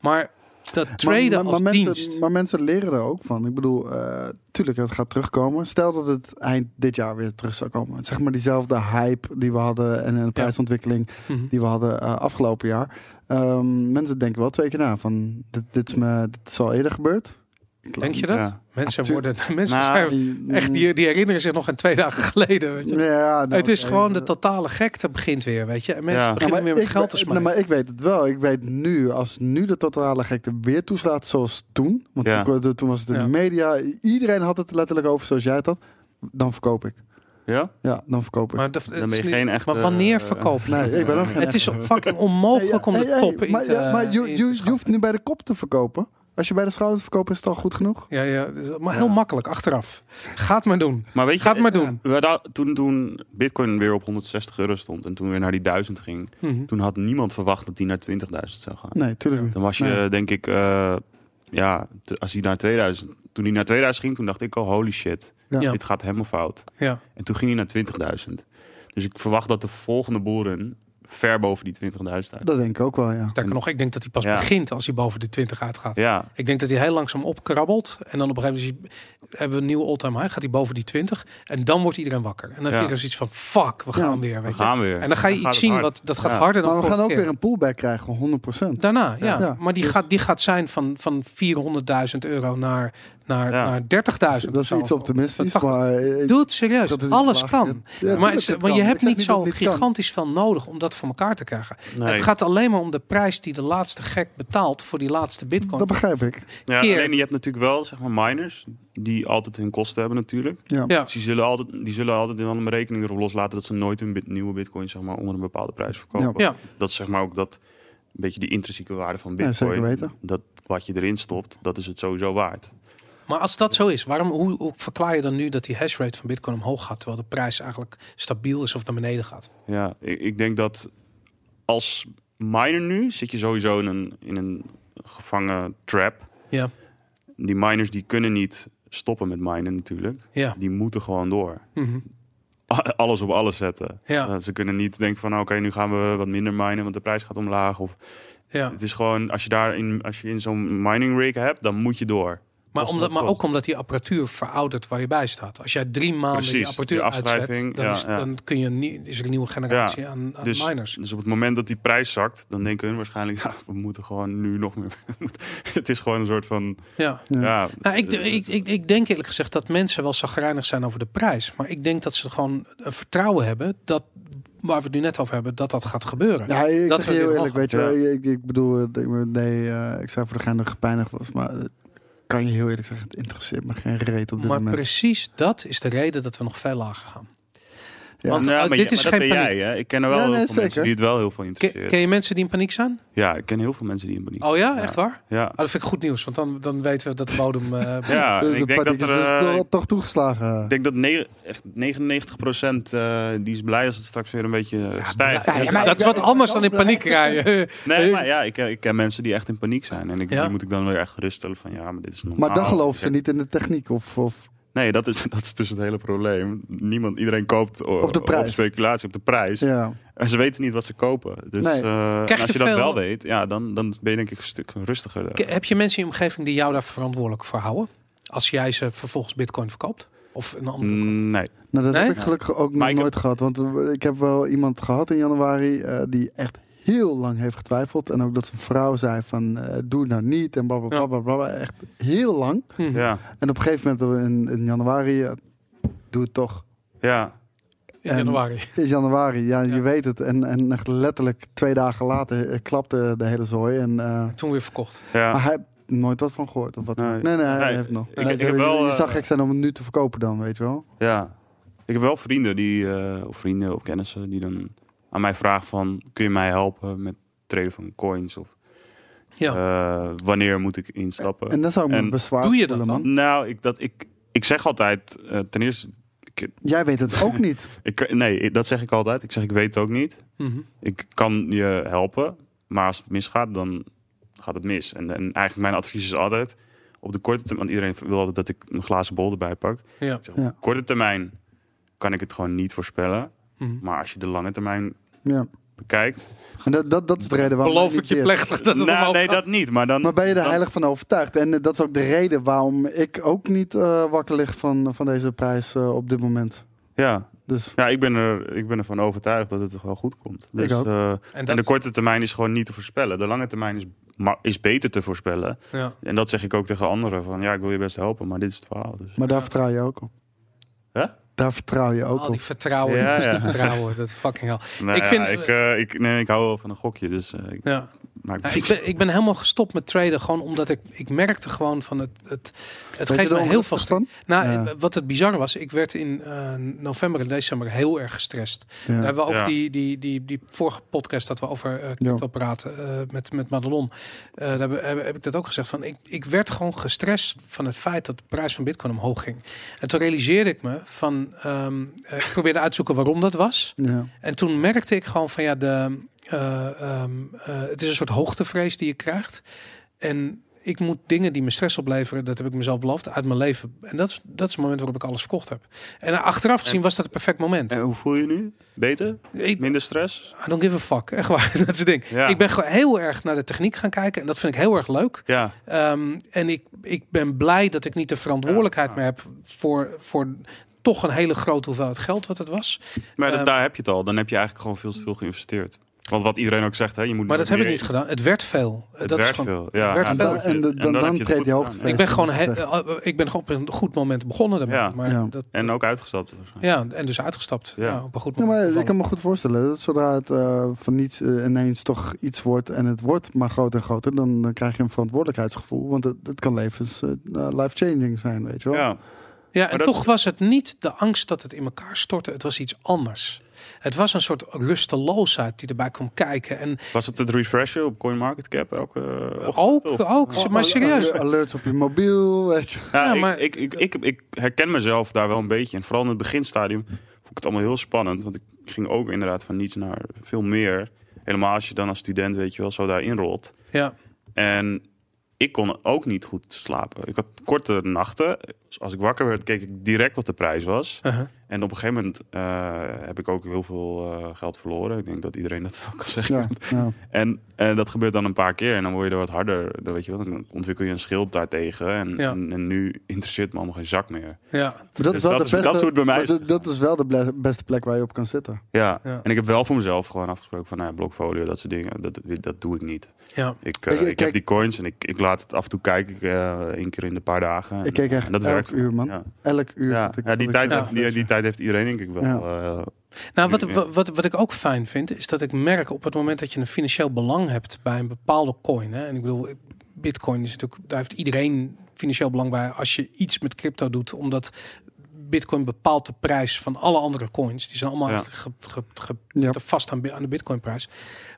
Maar dat traden maar, maar, als maar dienst. Mensen, maar mensen leren er ook van. Ik bedoel, eh, tuurlijk, het gaat terugkomen. Stel dat het eind dit jaar weer terug zou komen. Zeg maar diezelfde hype die we hadden en een prijsontwikkeling Mhm. die we hadden eh, afgelopen jaar. Ehm, mensen denken wel twee keer na van, dit, dit, is, me, dit is al eerder gebeurd. Ik Denk je dat? Ja. Mensen Ja, worden, mensen Nou, zijn echt, die, die herinneren zich nog aan twee dagen geleden. Weet je? Ja, nou, het is gewoon de totale gekte begint weer, weet je. En mensen Ja. beginnen Nou, weer maar met ik, geld te we- smijten. nou, maar ik weet het wel. Ik weet nu, als nu de totale gekte weer toeslaat zoals toen. Want Ja. toen, toen was het in Ja. de media. Iedereen had het letterlijk over zoals jij het had. Dan verkoop ik. ja? Ja, dan verkoop ik. Maar, dat, Dan ben is je niet- geen echte... maar wanneer eh, verkoop je? Nee, ik ben ook geen Het is fucking onmogelijk om Hey, de hey, top in maar, te ja, maar je, in te je, hoeft niet bij de kop te verkopen. Als je bij de schouders verkoopt, is het al goed genoeg. Ja, ja, het is maar heel Ja. makkelijk, achteraf. Ga het maar doen. Maar weet je, Ga het maar doen. we hadden- toen, toen Bitcoin weer op 160 euro stond en toen weer naar die 1000 ging, Mhm. toen had niemand verwacht dat die naar 20.000 zou gaan. Nee, tuurlijk niet. Dan was je, Nee. denk ik, eh, ja, als hij naar 2000, toen hij naar 2000 ging, toen dacht ik al, holy shit. Ja. dit gaat helemaal fout. Ja. En toen ging hij naar 20.000. Dus ik verwacht dat de volgende boeren ver boven die 20.000 uit. Dat denk ik ook wel, ja. Sterker nog, ik denk dat hij pas Ja. begint als hij boven de 20 uitgaat. Ja, Ik denk dat hij heel langzaam opkrabbelt. En dan op een gegeven moment hebben we een nieuwe all-time high. Gaat hij boven die 20. En dan wordt iedereen wakker. En dan Ja. heb je er zoiets van, fuck, we gaan weer. we Weet je? gaan weer. En dan ga je iets zien, hard. wat, dat gaat Ja. harder dan Maar we gaan ook keer. weer een pullback krijgen, 100%. Daarna, ja. Ja. Maar die, Dus- gaat, die gaat zijn van, van 400.000 euro naar, naar, Ja. naar 30.000. Dat is iets optimistisch, 80. maar... ik- Doe het serieus. dat Alles laag. kan. Ja, maar je hebt niet zo kan. gigantisch veel nodig om dat voor elkaar te krijgen. Nee. Het gaat alleen maar om de prijs die de laatste gek betaalt voor die laatste bitcoin. Dat begrijp ik. Ja, keer. alleen je hebt natuurlijk wel zeg maar miners die altijd hun kosten hebben natuurlijk. Ja. ja. Dus die zullen altijd, die zullen altijd wel een berekening erop loslaten dat ze nooit een bit- nieuwe bitcoin zeg maar onder een bepaalde prijs verkopen. Ja. Dat is zeg maar ook dat een beetje die intrinsieke waarde van Ja, bitcoin. zeker weten. Dat wat je erin stopt, dat is het sowieso waard. Maar als dat zo is, waarom, hoe, hoe verklaar je dan nu dat die hash rate van bitcoin omhoog gaat, terwijl de prijs eigenlijk stabiel is of naar beneden gaat? Ja, ik, ik denk dat als miner nu zit je sowieso in een, in een gevangen trap. Ja, Die miners die kunnen niet stoppen met minen natuurlijk. ja. Die moeten gewoon door. Mhm. Alles op alles zetten. Ja. Eh, ze kunnen niet denken van oké, nu gaan we wat minder minen, want de prijs gaat omlaag. Of ja. het is gewoon als je daar in, als je in zo'n mining rig hebt, dan moet je door. Maar, omdat, maar ook omdat die apparatuur veroudert waar je bij staat. Als jij drie maanden die Precies, apparatuur die uitzet, afschrijving, dan, ja, is, ja. dan kun je niet, is er een nieuwe generatie aan, aan Dus, miners. dus op het moment dat die prijs zakt, dan denken hun waarschijnlijk, ja, we moeten gewoon nu nog meer. het is gewoon een soort van, Ja. Ja. ja. Nou, ik, het- ik, ik, ik denk eerlijk gezegd dat mensen wel zagrijnig zijn over de prijs. Maar ik denk dat ze gewoon een vertrouwen hebben dat, waar we het nu net over hebben, dat dat gaat gebeuren. Ja, ik Dat zeg we je heel eerlijk, weet je Ja. Ik, ik bedoel, eh, ik, nee, eh, ik zei voor degene dat gepijnigd was, maar eh, kan je heel eerlijk zeggen, het interesseert me geen reet op dit maar moment. precies dat is de reden dat we nog veel lager gaan. Ja. Want- Ja, eh, maar dit is maar dat geen ben paniek. jij, hè? Ik ken er wel Ja, heel nee, veel mensen die het wel heel veel Ken, interesseert. ken je mensen die in paniek zijn? Ja, ik ken heel veel mensen die in paniek Oh ja, Ja. echt waar? Ja, Oh, dat vind ik goed nieuws, want dan, dan weten we dat de bodem... eh, ja de ik denk dat paniek is er, dus eh, toch, toegeslagen. ik denk dat ne- echt 99% eh die is blij als het straks weer een beetje stijgt. ja, ja, maar- dat is wat anders dan in paniek rijden. Nee, maar ja, ik, ik ken mensen die echt in paniek zijn. En ik, Ja? die moet ik dan weer echt geruststellen van ja, maar dit is normaal. maar dan geloven ze niet in de techniek of... of Nee, dat is, dat is dus het hele probleem. Niemand, iedereen koopt o- Op de prijs. speculatie, op de prijs. ja. En ze weten niet wat ze kopen. Dus Nee. eh, als je je dat veel- wel weet, ja, dan, dan ben je denk ik een stuk rustiger. Heb je mensen in je omgeving die jou daar verantwoordelijk voor houden? Als jij ze vervolgens bitcoin verkoopt? Of een andere? Mm, Nee. Nou, dat Nee? heb ik gelukkig ook nog heb- nooit gehad. Want eh, ik heb wel iemand gehad in januari eh, die echt heel lang heeft getwijfeld. En ook dat zijn vrouw zei van, eh, doe het nou niet en blablabla. Bla, bla, bla. Echt heel lang. Mhm. Ja, En op een gegeven moment in, in januari, eh, doe het toch. ja. In En- januari. In januari, ja, Ja. je weet het. En, en echt letterlijk twee dagen later eh, klapte de hele zooi. En, eh, Toen weer verkocht. ja. Maar hij nooit wat van gehoord. Of wat Nee. nee, nee, hij Nee, heeft nog. ik- ik heb je, wel, je eh, zag gek zijn om het nu te verkopen dan, weet je wel. Ja, ik heb wel vrienden die, eh, of vrienden of kennissen die dan aan mij vragen van, kun je mij helpen met traden van coins of Ja. eh, wanneer moet ik instappen? En dan zou ik me bezwaar doe je dat man. Nou, ik, dat, ik, ik zeg altijd, eh, ten eerste, ik, Jij weet het ook niet. ik, nee, dat zeg ik altijd. Ik zeg, ik weet het ook niet. Mhm. Ik kan je helpen, maar als het misgaat, dan gaat het mis. En, en eigenlijk mijn advies is altijd, op de korte termijn, want iedereen wil altijd dat ik een glazen bol erbij pak. Ja. Ik zeg, Ja. Op korte termijn kan ik het gewoon niet voorspellen. Mhm. Maar als je de lange termijn Ja. bekijkt. En dat, dat, dat is de reden waarom Beloof het ik je plechtig dat het Nou, nee, gaat? dat niet. Maar dan. Maar ben je er dan- heilig van overtuigd? En eh, dat is ook de reden waarom ik ook niet eh, wakker lig van, van deze prijs eh, op dit moment. Ja, Dus ja ik, ben er, ik ben ervan overtuigd dat het wel goed komt. Dus, ook. eh, En de korte termijn is gewoon niet te voorspellen. De lange termijn is, is beter te voorspellen. ja. En dat zeg ik ook tegen anderen. Van ja, ik wil je best helpen, maar dit is het verhaal. Dus. Maar daar vertrouw je ook op. Hè? Daar vertrouw je ook Al op. die vertrouwen, Ja, die ja. vertrouwen, dat fucking hell. Nou Ik ja, vind- ik, eh, ik, nee, ik hou wel van een gokje. Dus eh, ik, Ja. Ja, ik, ben, ik ben helemaal gestopt met traden, gewoon omdat ik, ik merkte gewoon van het, het, het Weet geeft me heel veel van? Nou, Ja. eh, wat het bizar was, ik werd in eh, november en december heel erg gestrest. Ja. Daar hebben we ook Ja. die, die, die, die vorige podcast dat we over eh crypto praten eh, met, met Madelon. Eh, daar heb, heb, ik dat ook gezegd. Van, ik, ik werd gewoon gestrest van het feit dat de prijs van bitcoin omhoog ging. En toen realiseerde ik me van, ehm, eh, ik probeerde uit te zoeken waarom dat was. Ja. En toen merkte ik gewoon van ja, de, eh, ehm, eh, het is een soort hoogtevrees die je krijgt. En ik moet dingen die me stress opleveren, dat heb ik mezelf beloofd, uit mijn leven. En dat is, dat is het moment waarop ik alles verkocht heb. En achteraf gezien was dat het perfect moment. En hoe voel je nu? Beter? Ik, Minder stress? I don't give a fuck. Echt waar. dat is het ding. Ja. Ik ben gewoon heel erg naar de techniek gaan kijken. En dat vind ik heel erg leuk. Ja. Ehm, en ik, ik ben blij dat ik niet de verantwoordelijkheid Ja, meer heb voor, voor toch een hele grote hoeveelheid geld wat het was. Maar Ehm, daar heb je het al. Dan heb je eigenlijk gewoon veel te veel geïnvesteerd. Want wat iedereen ook zegt, hè, je moet Maar dat heb ik niet gedaan. Het werd veel. Het dat is werd gewoon, veel. Ja, het werd ja, veel. En, je- dan, en dan, je treedt gedaan. hoogte. Ik ben gewoon he- eh, ik ben gewoon op een goed moment begonnen daarmee. Ja. Maar Ja. Dat, En ook uitgestapt. waarschijnlijk. ja, en dus uitgestapt. Ja. Ja. op een goed Ja, moment. maar ik kan me goed voorstellen dat zodra het eh, van niets eh, ineens toch iets wordt en het wordt maar groter en groter, dan, dan krijg je een verantwoordelijkheidsgevoel. Want het, het kan levens eh, life-changing zijn, weet je wel. Ja. Ja, Maar en dat- toch was het niet de angst dat het in elkaar stortte. Het was iets anders. Het was een soort rusteloosheid die erbij kwam kijken. En Was het het refreshen op CoinMarketCap? Elke eh, ochtend, ook, of- ook, maar serieus. al- Alerts op je mobiel, weet je. Ja, Ja, ik, maar- ik, ik, ik, ik herken mezelf daar wel een beetje. En vooral in het beginstadium vond ik het allemaal heel spannend. Want ik ging ook inderdaad van niets naar veel meer. Helemaal als je dan als student, weet je wel, zo daarin rolt. Ja, En ik kon ook niet goed slapen. Ik had korte nachten. Als ik wakker werd, keek ik direct wat de prijs was. uh-huh. En op een gegeven moment eh, heb ik ook heel veel eh, geld verloren. Ik denk dat iedereen dat wel kan zeggen. Ja, ja. En, en dat gebeurt dan een paar keer en dan word je er wat harder. Dan, weet je wel, dan ontwikkel je een schild daartegen. En, Ja. en, en nu interesseert me allemaal geen zak meer. ja. Maar dat Dus is wel dat de beste, dat het bij mij dat, dat is wel de beste plek waar je op kan zitten. Ja. Ja. en ik heb wel voor mezelf gewoon afgesproken van nou, ja, blokfolio, dat soort dingen. Dat, dat doe ik niet. ja. Ik, eh, Ik- ik ik, kijk- heb die coins en ik, ik laat het af en toe kijken. Ik, eh, één keer in de paar dagen. Ik keek En echt dat elk werkt. uur, man. Ja, Elk uur ja. ik. die, tijd, ik- die, die tijd heeft iedereen denk ik wel. Ja. eh, Nou, wat, wat, wat ik ook fijn vind, is dat ik merk op het moment dat je een financieel belang hebt bij een bepaalde coin. Hè, en ik bedoel, Bitcoin is natuurlijk, daar heeft iedereen financieel belang bij als je iets met crypto doet, omdat Bitcoin bepaalt de prijs van alle andere coins. Die zijn allemaal Ja. eigenlijk ge, ge, ge- Ja. zitten vast aan, aan de Bitcoin-prijs.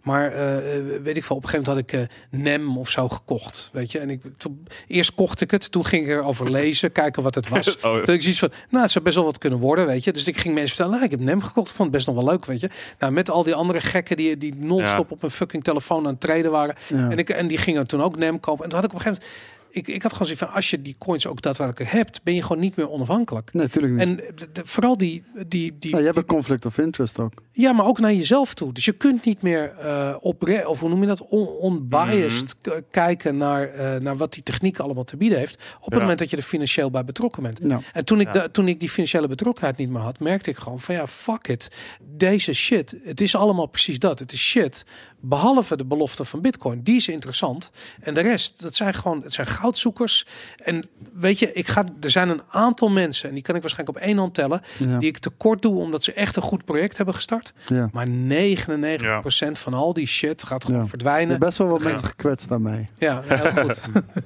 Maar eh, weet ik veel, op een gegeven moment had ik eh, NEM of zo gekocht, weet je. En ik, toen, eerst kocht ik het, toen ging ik erover lezen, kijken wat het was. oh, Toen ik zoiets van, nou, het zou best wel wat kunnen worden, weet je. Dus ik ging mensen vertellen, nou, ik heb NEM gekocht, vond het best nog wel leuk, weet je. Nou, met al die andere gekken die, die non-stop op een fucking telefoon aan het treden waren. Ja. En, ik, en die gingen toen ook NEM kopen. En toen had ik op een gegeven moment, ik, ik had gewoon zoiets van, als je die coins ook daadwerkelijk hebt, ben je gewoon niet meer onafhankelijk. Nee, natuurlijk niet. En de- de- vooral die, die, die, ja, je hebt een conflict of interest ook. ja, maar ook naar jezelf toe. Dus je kunt niet meer uh, op, of hoe noem je dat, on, unbiased Mhm. kijken naar, eh, naar wat die techniek allemaal te bieden heeft. Op het Ja. moment dat je er financieel bij betrokken bent. Nou, En toen ik, Ja. toen ik die financiële betrokkenheid niet meer had, merkte ik gewoon van ja, fuck it. Deze shit, het is allemaal precies dat. Het is shit. Behalve de belofte van Bitcoin, die is interessant. En de rest, dat zijn gewoon, het zijn goudzoekers. En weet je, ik ga, er zijn een aantal mensen, en die kan ik waarschijnlijk op één hand tellen, ja, die ik tekort doe omdat ze echt een goed project hebben gestart. ja. Maar 99% van al die shit gaat gewoon Ja. Er verdwijnen. best wel wat Ja. mensen gekwetst daarmee. Ja, heel goed.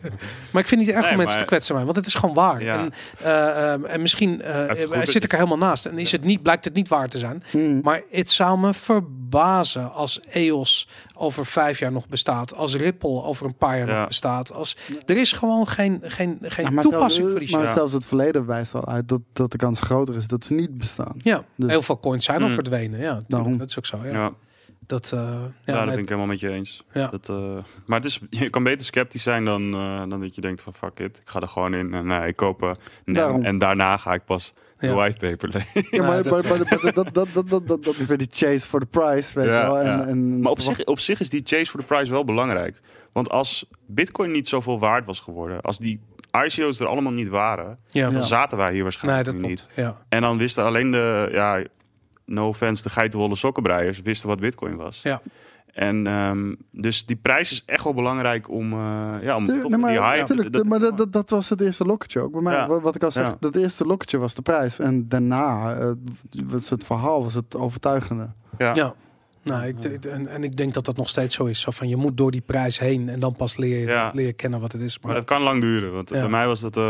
maar ik vind niet erg Nee, om mensen maar- te kwetsen, mij, want het is gewoon waar. Ja. En, eh, ehm, en misschien eh, goed dat zit ik er helemaal naast en is het niet, blijkt het niet waar te zijn. Hmm. Maar het zou me verbazen als EOS over vijf jaar nog bestaat, als Ripple over een paar jaar Ja. nog bestaat. Als, er is gewoon geen, geen, geen maar toepassing zelfs, voor die maar zelfs het verleden wijst al uit dat, dat de kans groter is dat ze niet bestaan. Ja, Dus- heel veel coins zijn al Mm. verdwenen. Ja, Daarom. dat is ook zo. Ja. ja. Dat, eh, ja, Ja, dat nee, ben ik helemaal met je eens. Ja. Dat, eh, maar het is, je kan beter sceptisch zijn dan, eh, dan dat je denkt van fuck it, ik ga er gewoon in en eh, ik koop eh, Daarom. en daarna ga ik pas de Ja. whitepaper lezen. Ja, maar, dat- maar- maar- maar dat, dat, dat, dat, dat, dat is weer die chase for the price, weet je wel. En, ja. en, Maar op zich, op zich is die chase for the price wel belangrijk. Want als bitcoin niet zoveel waard was geworden, als die ICO's er allemaal niet waren, ja. dan Ja. zaten wij hier Nee, waarschijnlijk klopt. niet. Ja. En dan wisten alleen de, ja, no offense, de geitenwolle sokkenbreiers wisten wat bitcoin was. Ja. En ehm, dus die prijs is echt wel belangrijk om, eh, ja, om nee, maar, die hype... tuurlijk, dat- maar dat, dat, dat was het eerste lokketje ook. Bij mij, Ja. wat, wat ik al zeg, Ja. dat eerste lokketje was de prijs. En daarna eh, was het verhaal was het overtuigende. ja. Ja. Nou, ik, ik- en, en ik denk dat dat nog steeds zo is. Zo van, je moet door die prijs heen en dan pas leer je, Ja. leer je kennen wat het is. Maar Maar, dat kan lang duren, want Ja. bij mij was dat... eh,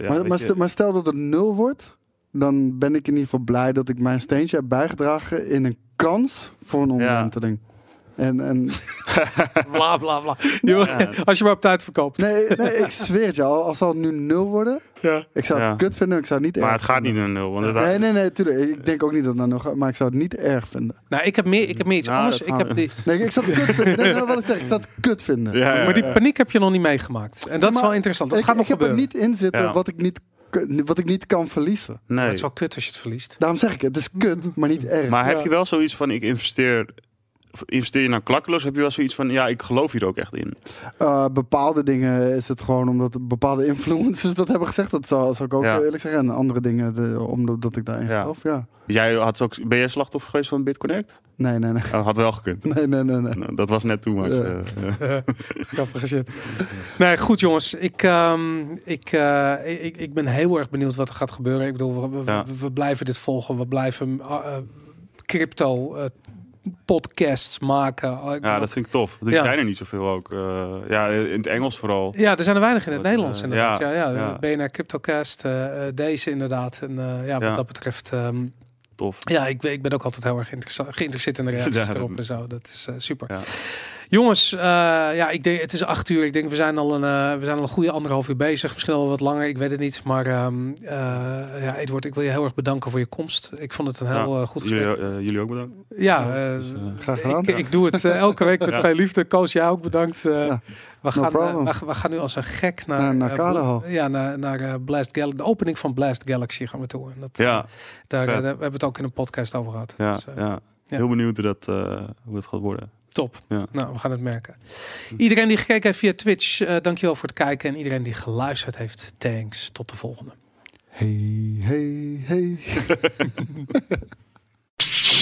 ja, maar, stel, maar stel dat het nul wordt, dan ben ik in ieder geval blij dat ik mijn steentje heb bijgedragen in een kans voor een omwenteling. En, en Bla bla bla. Als je maar op tijd verkoopt. nee, nee, ik zweer het je, al als zal het nu nul worden, Ja. ik zou het Ja. kut vinden, ik zou het niet Maar erg het gaat niet naar nul. Want Nee, nee, nee, tuurlijk. Ik denk ook niet dat het naar nul gaat, maar ik zou het niet erg vinden. Nou, ik heb meer, ik heb meer iets Nou, anders. dat Ik heb die, Nee, ik zou het kut vinden. Nee, nee, wat ik zeg, ik zou het kut vinden. Ja, ja, maar die paniek heb je nog niet meegemaakt. En dat is wel interessant. Dat ik, gaat nog ik heb er gebeuren. niet in zitten Ja. wat, ik niet, wat ik niet kan verliezen. Maar nee. Het is wel kut als je het verliest. Daarom zeg ik het, het is kut, maar niet erg. Maar heb je wel zoiets van, ik investeer... Investeer je nou klakkeloos? Heb je wel zoiets van, ja, ik geloof hier ook echt in? Eh, bepaalde dingen is het gewoon omdat bepaalde influencers dat hebben gezegd. Dat zou, zou ik ook Ja. eerlijk zeggen. En andere dingen de, omdat dat ik daarin Ja. geloof. Ja. Jij had ook, ben jij slachtoffer geweest van BitConnect? Nee, nee, nee. Oh, had wel gekund. Nee, nee, nee, nee. Nou, dat was net toen. Maar, Ja. eh, eh, Grappige shit. Nee, goed jongens. Ik, ehm, ik, eh, ik, ik ben heel erg benieuwd wat er gaat gebeuren. Ik bedoel, we, we, Ja. we- we blijven dit volgen. We blijven eh, eh, crypto eh, podcasts maken. Eh, ik ja, bedoel- dat vind ik tof. Er Ja. zijn er niet zoveel ook. eh, ja, in het Engels vooral. Ja, er zijn er weinig in het Dat, Nederlands eh, inderdaad. Ja, ja, ja. BNR Cryptocast, eh, eh, deze inderdaad. En eh, ja, wat dat betreft... ehm, Tof. ja, ik, ik ben ook altijd heel erg geïnteresseerd in de reacties erop en zo. Dat is eh, super. Jongens, eh, ja, ik denk, het is acht uur. Ik denk, we zijn al een, eh, we zijn al een goede anderhalf uur bezig. Misschien al wat langer, ik weet het niet. Maar ehm eh, ja, Edward, ik wil je heel erg bedanken voor je komst. Ik vond het een heel Ja, goed gesprek. Jullie, eh, jullie ook bedankt. ja, eh, Graag gedaan. ik, ik doe het elke week met Ja. veel liefde. Koos, jij ook bedankt. Eh, Ja, we, gaan, we, we gaan nu als een gek naar, Naar- naar Kaderhal. ja, naar, naar eh, Blast Galaxy. De opening van Blast Galaxy gaan we toe. En dat, Ja, daar, daar- we hebben het ook in een podcast over gehad. ja, Dus, ja. ja. Heel benieuwd hoe, dat, eh, hoe het gaat worden. Top. Ja. Nou, we gaan het merken. Iedereen die gekeken heeft via Twitch, eh dankjewel voor het kijken. En iedereen die geluisterd heeft, thanks. Tot de volgende. Hey, hey, hey.